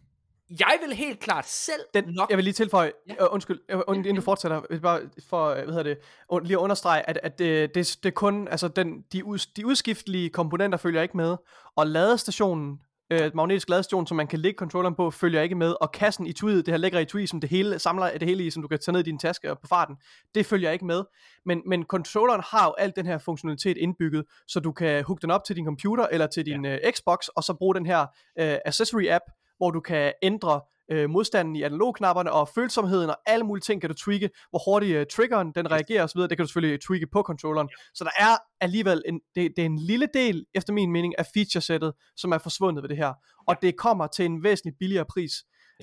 Jeg vil helt klart selv den, nok... Jeg vil lige tilføje, ja. uh, undskyld, uh, inden du fortsætter, bare for, uh, hvad hedder det, uh, lige at understrege, at, at det, det, det er kun, altså den, de, ud, de udskiftelige komponenter følger ikke med, og ladestationen øh, magnetisk ladestation, som man kan lægge controlleren på, følger ikke med, og kassen i tweetet, det her lækker i tweet, som det hele samler det hele i, som du kan tage ned i din taske og på farten, det følger ikke med. Men, men controlleren har jo alt den her funktionalitet indbygget, så du kan hooke den op til din computer eller til din ja. uh, Xbox, og så bruge den her uh, accessory app, hvor du kan ændre øh, modstanden i analogknapperne og følsomheden og alle mulige ting kan du tweake, hvor hurtigt uh, triggeren den reagerer osv., det kan du selvfølgelig tweake på controlleren. Så der er alligevel en, det, det er en lille del, efter min mening, af featuresættet, som er forsvundet ved det her. Og det kommer til en væsentlig billigere pris.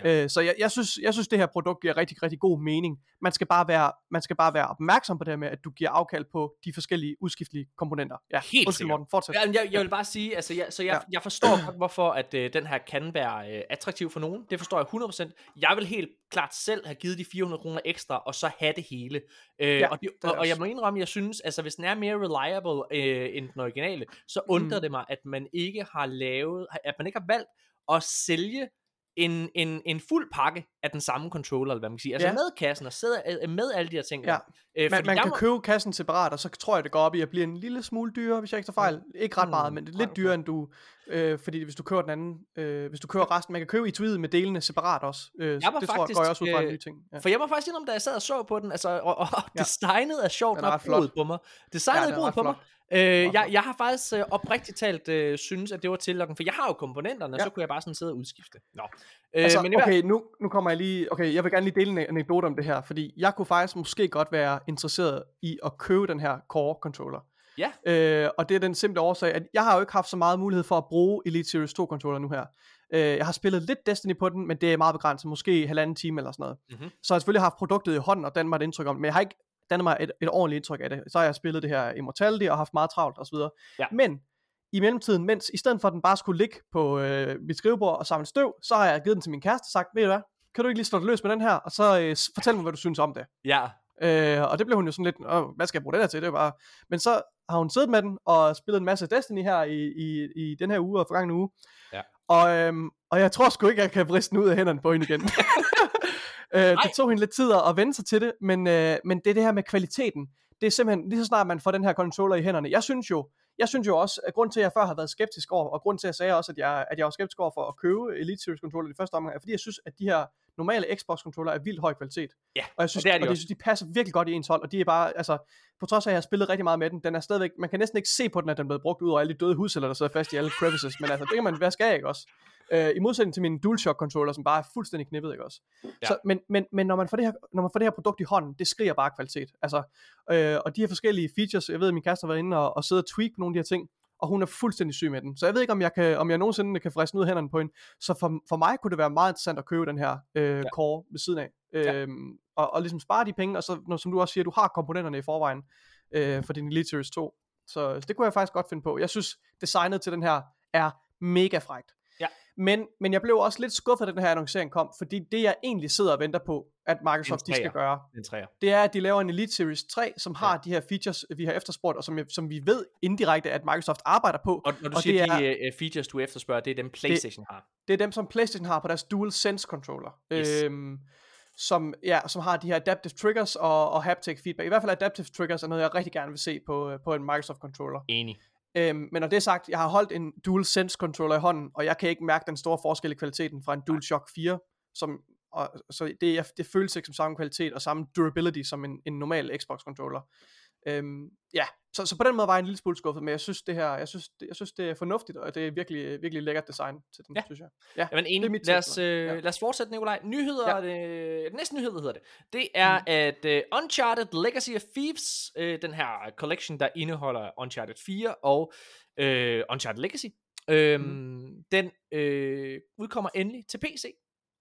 Ja. Øh, så jeg, jeg, synes, jeg synes, det her produkt giver rigtig, rigtig god mening. Man skal bare være, man skal bare være opmærksom på det med, at du giver afkald på de forskellige udskiftelige komponenter. Ja, Helt Undskyld, Morten, fortsæt. Ja, jeg, jeg vil bare sige, altså, jeg, så jeg, ja. jeg forstår godt, hvorfor at øh, den her kan være øh, attraktiv for nogen. Det forstår jeg 100%. Jeg vil helt klart selv have givet de 400 kroner ekstra, og så have det hele. Øh, ja, og, de, og, og jeg må indrømme, jeg synes, altså hvis den er mere reliable øh, end den originale, så undrer mm. det mig, at man ikke har lavet, at man ikke har valgt at sælge en, en, en fuld pakke af den samme controller, eller hvad man kan sige. Altså ja. med kassen og sidder øh, med alle de her ting. Ja. Øh, man man kan må... købe kassen separat, og så tror jeg, det går op i at blive en lille smule dyrere, hvis jeg ikke tager fejl. Mm. Ikke ret meget, men det er lidt dyrere, end du... Øh, fordi hvis du køber den anden... Øh, hvis du køber resten, man kan købe i tweetet med delene separat også. Øh, jeg det faktisk, tror jeg, går jeg også ud fra øh, en ny ting. Ja. For jeg var faktisk indrømme, da jeg sad og så på den, altså, og, og, og ja. designet er sjovt nok på mig. Designet ja, er på flot. mig. Øh, jeg, jeg har faktisk øh, oprigtigt talt øh, synes, at det var tillokken, for jeg har jo komponenterne, ja. så kunne jeg bare sådan sidde og udskifte. Nå. Øh, altså, men okay, nu, nu kommer jeg lige, okay, jeg vil gerne lige dele en anekdote om det her, fordi jeg kunne faktisk måske godt være interesseret i at købe den her Core controller. Ja. Øh, og det er den simple årsag, at jeg har jo ikke haft så meget mulighed for at bruge Elite Series 2 controller nu her. Øh, jeg har spillet lidt Destiny på den, men det er meget begrænset, måske halvanden time eller sådan noget. Mm-hmm. Så jeg har selvfølgelig haft produktet i hånden og dannet mig et indtryk om men jeg har ikke dannet mig et, et ordentligt indtryk af det. Så har jeg spillet det her Immortality og haft meget travlt osv. Ja. Men i mellemtiden, mens i stedet for at den bare skulle ligge på øh, mit skrivebord og samle støv, så har jeg givet den til min kæreste og sagt, ved du hvad, kan du ikke lige slå dig løs med den her, og så øh, fortæl mig, hvad du synes om det. Ja. Øh, og det blev hun jo sådan lidt, Åh, hvad skal jeg bruge den her til? Det er bare... Men så har hun siddet med den og spillet en masse Destiny her i, i, i den her uge og forgangne uge. Ja. Og, øhm, og jeg tror sgu ikke, jeg kan vriste den ud af hænderne på hende igen. øh, det tog hende lidt tid at vende sig til det, men, øh, men det er det her med kvaliteten. Det er simpelthen, lige så snart man får den her controller i hænderne. Jeg synes jo, jeg synes jo også, at grund til, at jeg før har været skeptisk over, og grund til, at jeg sagde også, at jeg, at jeg var skeptisk over for at købe Elite Series controller i første omgang, er fordi jeg synes, at de her normale Xbox controller er vildt høj kvalitet. Ja, og jeg synes, og det er de, og jeg synes, de passer virkelig godt i ens hold, og de er bare, altså, på trods af, at jeg har spillet rigtig meget med den, den er stadigvæk, man kan næsten ikke se på den, at den er blevet brugt ud over alle de døde hudceller, der sidder fast i alle crevices, men altså, det kan man være skal ikke også. Øh, I modsætning til min DualShock controller, som bare er fuldstændig knippet, ikke også? Ja. Så, men, men, men når, man får det her, når man får det her produkt i hånden, det skriger bare kvalitet. Altså, øh, og de her forskellige features, jeg ved, at min kæreste har været inde og, og sidde og tweak nogle af de her ting, og hun er fuldstændig syg med den. Så jeg ved ikke, om jeg, kan, om jeg nogensinde kan friste ud hænderne på hende. Så for, for mig kunne det være meget interessant at købe den her øh, ja. core ved siden af. Ja. Øhm, og, og ligesom spare de penge, og så, når, som du også siger, du har komponenterne i forvejen øh, for din Elite Series 2. Så, så det kunne jeg faktisk godt finde på. Jeg synes, designet til den her er mega frægt. Men, men jeg blev også lidt skuffet, da den her annoncering kom, fordi det jeg egentlig sidder og venter på, at Microsoft de skal gøre, det er, at de laver en Elite Series 3, som har Ja. de her features, vi har efterspurgt, og som, som vi ved indirekte, at Microsoft arbejder på. Og når du Og siger, det de uh, features, du efterspørger, det er dem PlayStation har. Det er dem, som PlayStation har på deres DualSense controller. Yes. Øhm, som, ja, som har de her adaptive triggers og, og haptic feedback. I hvert fald adaptive triggers er noget, jeg rigtig gerne vil se på, øh, på en Microsoft controller. Enig. Øhm, men når det er sagt, jeg har holdt en DualSense controller i hånden, og jeg kan ikke mærke den store forskel i kvaliteten fra en DualShock 4, som, og, så det, det føles ikke som samme kvalitet og samme durability som en, en normal Xbox controller. Øhm, ja, så, så på den måde var jeg en lille smule skuffet, men jeg synes det her, jeg synes, det, jeg synes det er fornuftigt, og det er virkelig, virkelig lækkert design til den, Ja. synes jeg. Ja, Jamen det er enig. mit Lad os, øh, Ja. lad os fortsætte, Nikolaj. Nyheder, Ja. øh, næste nyhed hedder det. Det er, mm. at øh, Uncharted Legacy of Thieves, øh, den her collection, der indeholder Uncharted 4 og øh, Uncharted Legacy, øh, mm. den øh, udkommer endelig til PC.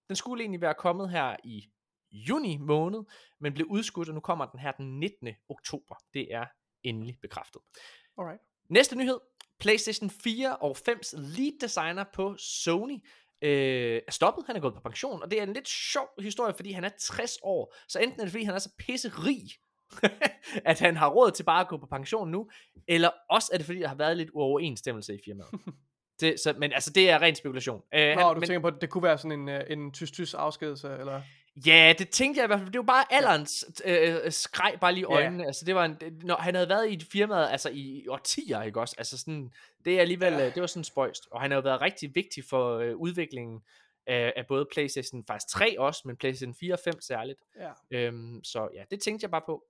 Den skulle egentlig være kommet her i juni måned, men blev udskudt, og nu kommer den her den 19. oktober. Det er endelig bekræftet. Alright. Næste nyhed. PlayStation 4 og 5's lead designer på Sony øh, er stoppet. Han er gået på pension, og det er en lidt sjov historie, fordi han er 60 år. Så enten er det, fordi han er så pisserig, at han har råd til bare at gå på pension nu, eller også er det, fordi der har været lidt uoverensstemmelse i firmaet. det, så, men altså, det er ren spekulation. Øh, Nå, du men, tænker på, at det kunne være sådan en, øh, en tysk-tysk afskedelse, eller? Ja, det tænkte jeg i hvert fald. Det var bare alderens øh, øh, skreg bare lige i Ja. øjnene. Altså, det var en, når han havde været i et firma altså i årtier, ikke også? Altså sådan, det er alligevel, Ja. ja. det var sådan spøjst. Og han har jo været rigtig vigtig for øh, udviklingen af, af både PlayStation faktisk 3 også, men PlayStation 4 og 5 særligt. Ja. Øhm, så ja, det tænkte jeg bare på.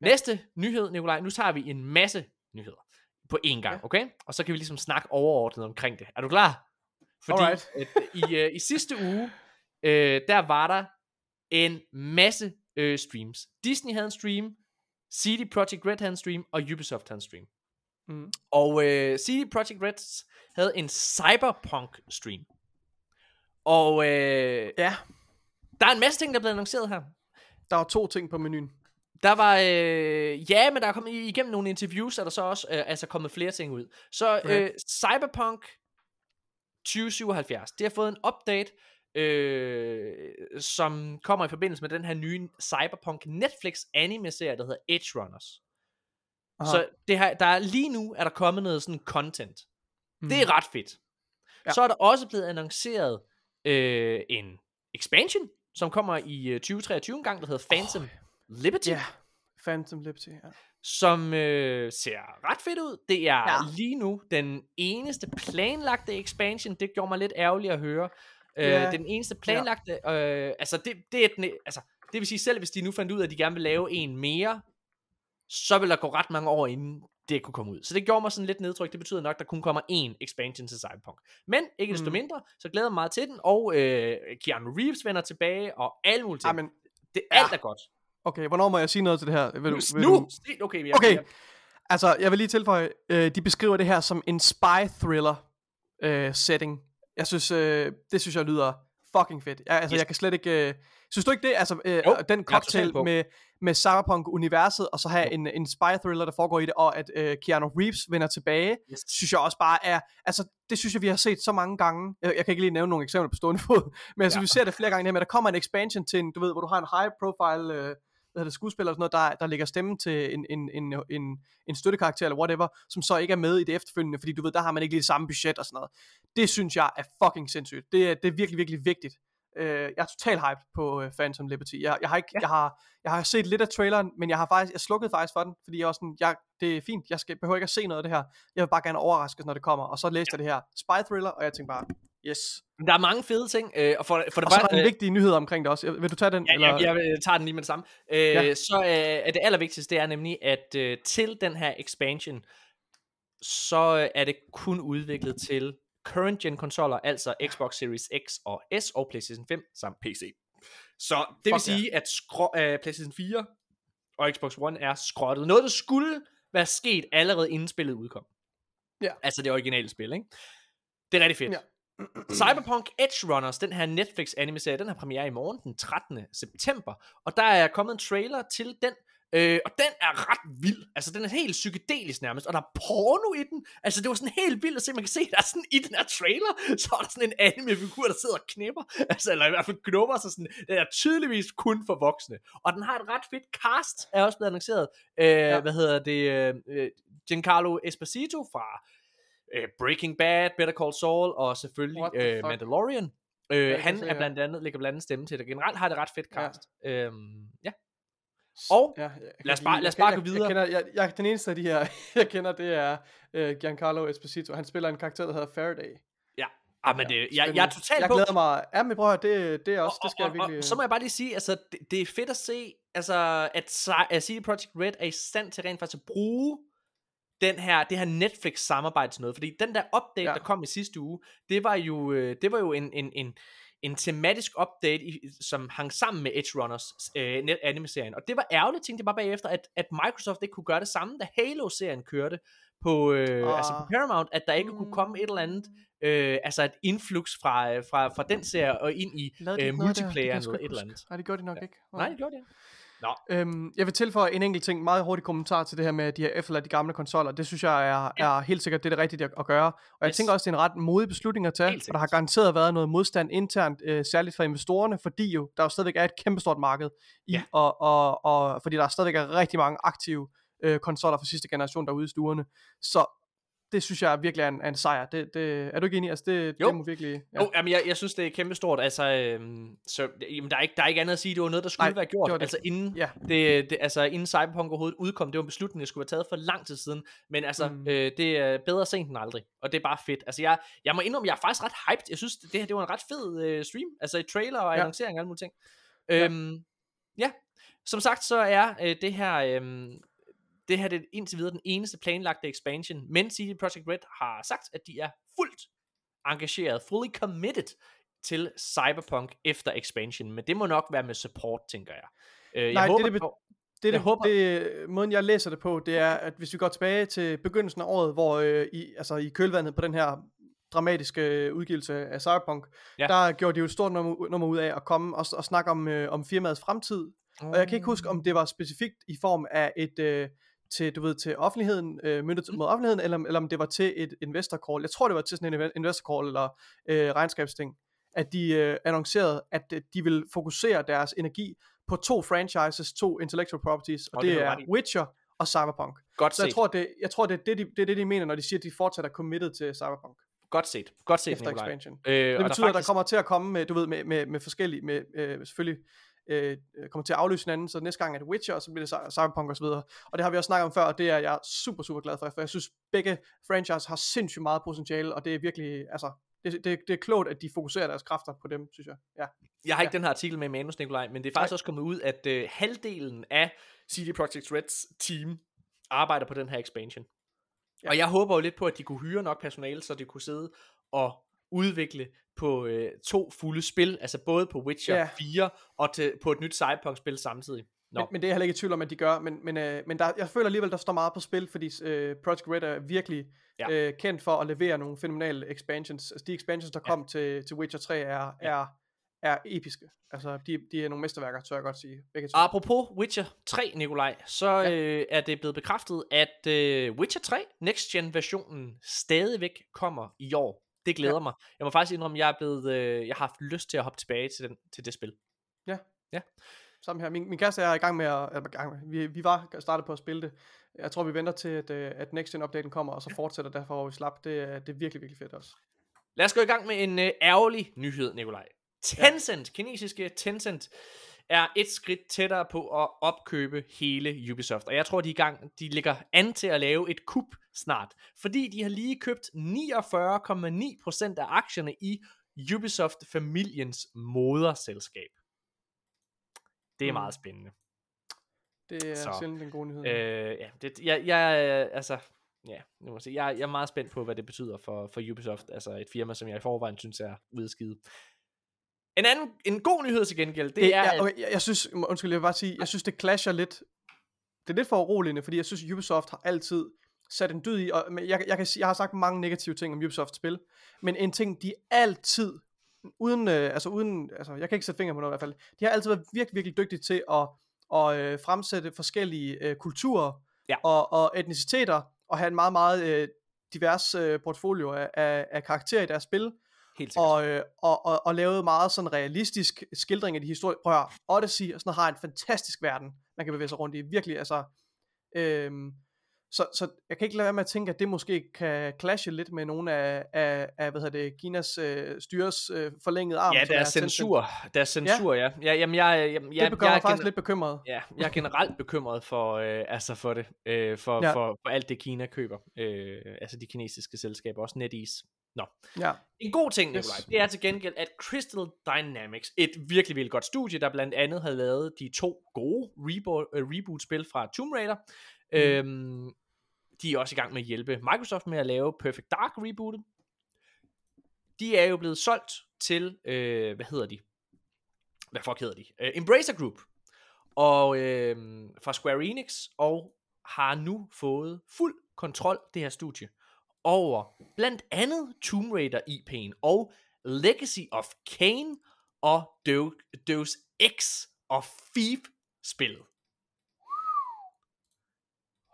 Næste nyhed, Nikolaj. Nu tager vi en masse nyheder på én gang, Ja. okay? Og så kan vi ligesom snakke overordnet omkring det. Er du klar? Fordi Alright. at, i, øh, i sidste uge, øh, der var der en masse øh, streams. Disney havde en stream, CD Projekt Red havde en stream, og Ubisoft havde en stream. Mm. Og øh, CD Projekt Red havde en Cyberpunk stream. Og øh, Ja, der er en masse ting, der er blevet annonceret her. der var to ting på menuen. Der var, øh, ja, men der er kommet igennem nogle interviews, er der så også øh, altså kommet flere ting ud. Så øh, Right. Cyberpunk 2077, det har fået en update, øh, som kommer i forbindelse med den her nye Cyberpunk Netflix anime-serie, der hedder Edge Runners. Aha. Så det her, der er, lige nu er der kommet noget sådan content. Mm. Det er ret fedt. Ja. Så er der også blevet annonceret øh, en expansion, som kommer i øh, 2023 en gang, der hedder Phantom oh, Liberty, Ja, Phantom Liberty, ja. som øh, ser ret fedt ud. Det er ja. lige nu den eneste planlagte expansion. Det gjorde mig lidt ærgerligt at høre. Øh, Ja. det er den eneste planlagte. Øh, altså, det, det, er den, altså, det vil sige, selv hvis de nu fandt ud af, at de gerne vil lave en mere, så vil der gå ret mange år, inden det kunne komme ud. Så det gjorde mig sådan lidt nedtryk. Det betyder nok, at der kun kommer én expansion til Cyberpunk. Men ikke desto Mm. mindre, så glæder jeg mig meget til den. Og øh, Keanu Reeves vender tilbage, og alle mulige ting. Ej, men, det, ja. alt er godt. okay, hvornår må jeg sige noget til det her? Vil, Nu, vil nu, du- okay, jeg, Okay, jeg, altså, jeg vil lige tilføje, øh, de beskriver det her som en spy-thriller øh, setting. Jeg synes, øh, det synes jeg lyder fucking fedt. Jeg, altså, Yes. jeg kan slet ikke... Øh, synes du ikke det? Altså, øh, Jo, den cocktail med, med Cyberpunk-universet, og så have en, en spy-thriller, der foregår i det, og at øh, Keanu Reeves vender tilbage, Yes. synes jeg også bare er... Altså, det synes jeg, vi har set så mange gange. Jeg, jeg kan ikke lige nævne nogle eksempler på stående fod, men altså, Ja. vi ser det flere gange her, men der kommer en expansion til en, du ved, hvor du har en high-profile... Øh, hvad det, skuespiller eller sådan noget, der, der lægger stemme til en, en, en, en, en støttekarakter eller whatever, som så ikke er med i det efterfølgende, fordi du ved, der har man ikke lige det samme budget og sådan noget. Det synes jeg er fucking sindssygt. Det, er- det er virkelig, virkelig vigtigt. Uh, jeg er totalt hyped på uh, Phantom Liberty. Jeg, jeg, har ikke, ja. jeg, har, jeg har set lidt af traileren, men jeg har faktisk, jeg slukkede faktisk for den, fordi jeg var sådan, jeg, det er fint, jeg skal, behøver ikke at se noget af det her. Jeg vil bare gerne overraskes, når det kommer. Og så læste jeg det her spy thriller, og jeg tænkte bare, yes. Der er mange fede ting, øh, og for, for det Og så var første, der en vigtig nyhed omkring det også. Vil du tage den? Ja, eller? jeg, jeg, jeg tager den lige med det samme. Øh, Ja. ja. Så øh, er det allervigtigste, det er nemlig, at øh, til den her expansion, så øh, er det kun udviklet til current gen konsoller, altså Xbox Series X og S og PlayStation 5 samt PC. Så det vil Fuck sige, at skro- øh, PlayStation 4 og Xbox One er skrottet. Noget, der skulle være sket allerede inden spillet udkom. Ja. Altså det originale spil, ikke? Det er rigtig fedt. Ja. Cyberpunk Edge Runners, den her Netflix anime-serie, den har premiere i morgen den 13. september, og der er kommet en trailer til den, Øh, og den er ret vild. Altså, den er helt psykedelisk nærmest. Og der er porno i den. Altså, det var sådan helt vildt at se. Man kan se, der er sådan i den her trailer, så er der sådan en anime-figur, der sidder og knipper. Altså, eller i hvert fald knupper sig sådan. Den er tydeligvis kun for voksne. Og den har et ret fedt cast, er også blevet annonceret. Øh, ja. Hvad hedder det? Øh, Giancarlo Esposito fra øh, Breaking Bad, Better Call Saul, og selvfølgelig øh, Mandalorian. Øh, han er blandt andet, ligger blandt andet stemme til det. Generelt har det ret fedt cast. Ja. Øhm, ja. Og ja, lad os bare, lad os bare jeg, gå videre. Jeg, kender, jeg, jeg, den eneste af de her, jeg kender, det er uh, Giancarlo Esposito. Han spiller en karakter, der hedder Faraday. Ja, ah, men det, jeg, jeg, jeg er totalt jeg på. Jeg glæder mig. Ja, men prøv at det, det er også, og, det skal og, jeg virkelig... Og, så må jeg bare lige sige, altså, det, det er fedt at se, altså, at, at CD Projekt Red er i stand til rent faktisk at bruge den her, det her Netflix-samarbejde til noget. Fordi den der update, ja. der kom i sidste uge, det var jo, øh, det var jo en, en, en, en tematisk update, i, som hang sammen med Edge Runners øh, anime-serien. Og det var ærgerligt, tænkte jeg bare bagefter, at, at Microsoft ikke kunne gøre det samme, da Halo-serien kørte på, øh, oh. altså på Paramount, at der ikke mm. kunne komme et eller andet, øh, altså et influx fra, øh, fra, fra den serie og ind i øh, multiplayer eller et eller andet. Nej, det gjorde de nok ja. ikke. Nej, det gjorde de ikke. Nå. Øhm, jeg vil tilføje en enkelt ting, meget hurtig kommentar til det her med, at de har efterladt de gamle konsoller. Det synes jeg er, ja. er helt sikkert det, det rigtige at gøre. Og yes. jeg tænker også, det er en ret modig beslutning at tage, for der har garanteret været noget modstand internt, øh, særligt fra investorerne, fordi jo, der jo stadigvæk er et kæmpestort marked i, ja. og, og, og, fordi der stadigvæk er rigtig mange aktive øh, konsoller fra sidste generation derude i stuerne. Så det synes jeg virkelig er en, er en sejr. Det, det, er du ikke enig? Altså det, jo. det må virkelig... Ja. Jo, jamen jeg, jeg synes, det er kæmpestort. Altså, øhm, så, jamen, der, er ikke, der er ikke andet at sige, det var noget, der skulle Nej, være gjort. Det det. Altså, inden, ja. det, det, altså, inden Cyberpunk overhovedet udkom, det var en beslutning, der skulle være taget for lang tid siden. Men altså, mm. øh, det er bedre sent end aldrig. Og det er bare fedt. Altså, jeg, jeg må indrømme, jeg er faktisk ret hyped. Jeg synes, det her det var en ret fed øh, stream. Altså, et trailer og ja. annoncering og alle mulige ting. Ja. Øhm, ja. Som sagt, så er øh, det her... Øh, det her det er indtil videre den eneste planlagte expansion, men CD Projekt Red har sagt, at de er fuldt engageret, fully committed til Cyberpunk efter expansion, men det må nok være med support, tænker jeg. Øh, jeg Nej, håber det, det, det, jeg det, håber... det, måden jeg læser det på, det er, at hvis vi går tilbage til begyndelsen af året, hvor øh, i, altså i kølvandet på den her dramatiske udgivelse af Cyberpunk, ja. der gjorde de jo et stort nummer, nummer ud af at komme og, og snakke om, øh, om firmaets fremtid. Mm. Og jeg kan ikke huske, om det var specifikt i form af et, øh, til, du ved, til offentligheden, øh, myndet mm. mod offentligheden, eller, eller om det var til et investor call. Jeg tror, det var til sådan en investor call eller øh, regnskabsting, at de øh, annoncerede, at øh, de vil fokusere deres energi på to franchises, to intellectual properties, og, og det, det er Witcher og Cyberpunk. Godt Så jeg tror, det, jeg tror det, er det, de, det er det, de mener, når de siger, at de fortsat er committed til Cyberpunk. Godt set. Godt set, Efter expansion. Øh, det betyder, faktisk... at der kommer til at komme med, du ved, med, med, med forskellige, med, øh, selvfølgelig øh, kommer til at afløse hinanden, så næste gang er det Witcher, og så bliver det Cyberpunk og så videre. Og det har vi også snakket om før, og det er jeg super, super glad for, for jeg synes, begge franchises har sindssygt meget potentiale, og det er virkelig, altså, det, det, det er klogt, at de fokuserer deres kræfter på dem, synes jeg. Ja. Jeg har ikke ja. den her artikel med manus, Nikolaj, men det er faktisk Nej. også kommet ud, at øh, halvdelen af CD Projekt Reds team arbejder på den her expansion. Ja. Og jeg håber jo lidt på, at de kunne hyre nok personale, så de kunne sidde og udvikle på øh, to fulde spil, altså både på Witcher ja. 4 og til, på et nyt Cyberpunk-spil samtidig. No. Men, men det er jeg heller ikke i tvivl om, at de gør, men, men, øh, men der, jeg føler alligevel, der står meget på spil, fordi øh, Project Red er virkelig ja. øh, kendt for at levere nogle fænomenale expansions. Altså de expansions, der ja. kom til, til Witcher 3, er, ja. er, er episke. Altså de, de er nogle mesterværker, tør jeg godt sige. Begge to. Apropos Witcher 3, Nikolaj, så ja. øh, er det blevet bekræftet, at øh, Witcher 3, Next Gen versionen, stadigvæk kommer i år. Det glæder ja. mig. Jeg må faktisk indrømme, at jeg er blevet, øh, jeg har haft lyst til at hoppe tilbage til, den, til det spil. Ja. Ja. Sammen her. Min, min kæreste er i gang med at, eller, gang med, vi, vi var startet på at spille det. Jeg tror, vi venter til, at, øh, at Next Gen updaten kommer, og så fortsætter derfor, hvor vi slap. Det, det er virkelig, virkelig fedt også. Lad os gå i gang med en øh, ærgerlig nyhed, Nikolaj. Tencent, ja. kinesiske Tencent, er et skridt tættere på at opkøbe hele Ubisoft. Og jeg tror, de er i gang, de ligger an til at lave et kup snart. Fordi de har lige købt 49,9% af aktierne i Ubisoft-familiens moderselskab. Det er mm. meget spændende. Det er Så, sjældent en god nyhed. Øh, ja, det, jeg, jeg, altså, ja, nu må jeg, sige, jeg, jeg er meget spændt på, hvad det betyder for, for Ubisoft, altså et firma, som jeg i forvejen synes er udskidt. En anden, en god nyhed til gengæld, det, det er... Ja, okay, jeg, jeg synes, undskyld, jeg vil bare sige, jeg synes, det clasher lidt. Det er lidt for uroligende, fordi jeg synes, Ubisoft har altid sat en dyd i, og jeg, jeg, kan sige, jeg har sagt mange negative ting om Ubisoft spil, men en ting, de altid, uden, øh, altså uden, altså jeg kan ikke sætte fingre på noget i hvert fald, de har altid været virkelig, virkelig dygtige til at, at øh, fremsætte forskellige øh, kulturer Ja. og, og etniciteter, og have en meget, meget øh, divers øh, portfolio af, af, af karakterer i deres spil, Helt sikkert. og, øh, og, og, og lavet meget sådan realistisk skildring af de historier. Prøv at Odyssey og sådan noget har en fantastisk verden, man kan bevæge sig rundt i. Virkelig, altså... Øhm, så, så jeg kan ikke lade være med at tænke, at det måske kan clashe lidt med nogle af, af, af hvad hedder det, Kinas øh, styres øh, forlængede arm. Ja, der er censur. Der er censur, ja. ja jamen, jeg, jeg, jeg, Det bekymrer jeg mig faktisk gener- lidt bekymret. Ja, jeg er generelt bekymret for, øh, altså for det, øh, for, Ja. ja. for, for alt det Kina køber, øh, altså de kinesiske selskaber, også NetEase. Nå. Ja. En god ting, Yes. Nikolaj, det er til gengæld, at Crystal Dynamics, et virkelig, virkelig godt studie, der blandt andet havde lavet de to gode reboot, uh, reboot-spil fra Tomb Raider, mm. øhm, de er også i gang med at hjælpe Microsoft med at lave Perfect Dark rebootet. De er jo blevet solgt til, øh, hvad hedder de? Hvad fuck hedder de? Uh, Embracer Group. Og øh, fra Square Enix, og har nu fået fuld kontrol, det her studie, over blandt andet Tomb Raider IP'en, og Legacy of Kane, og Deus, Deus Ex og Thief spillet.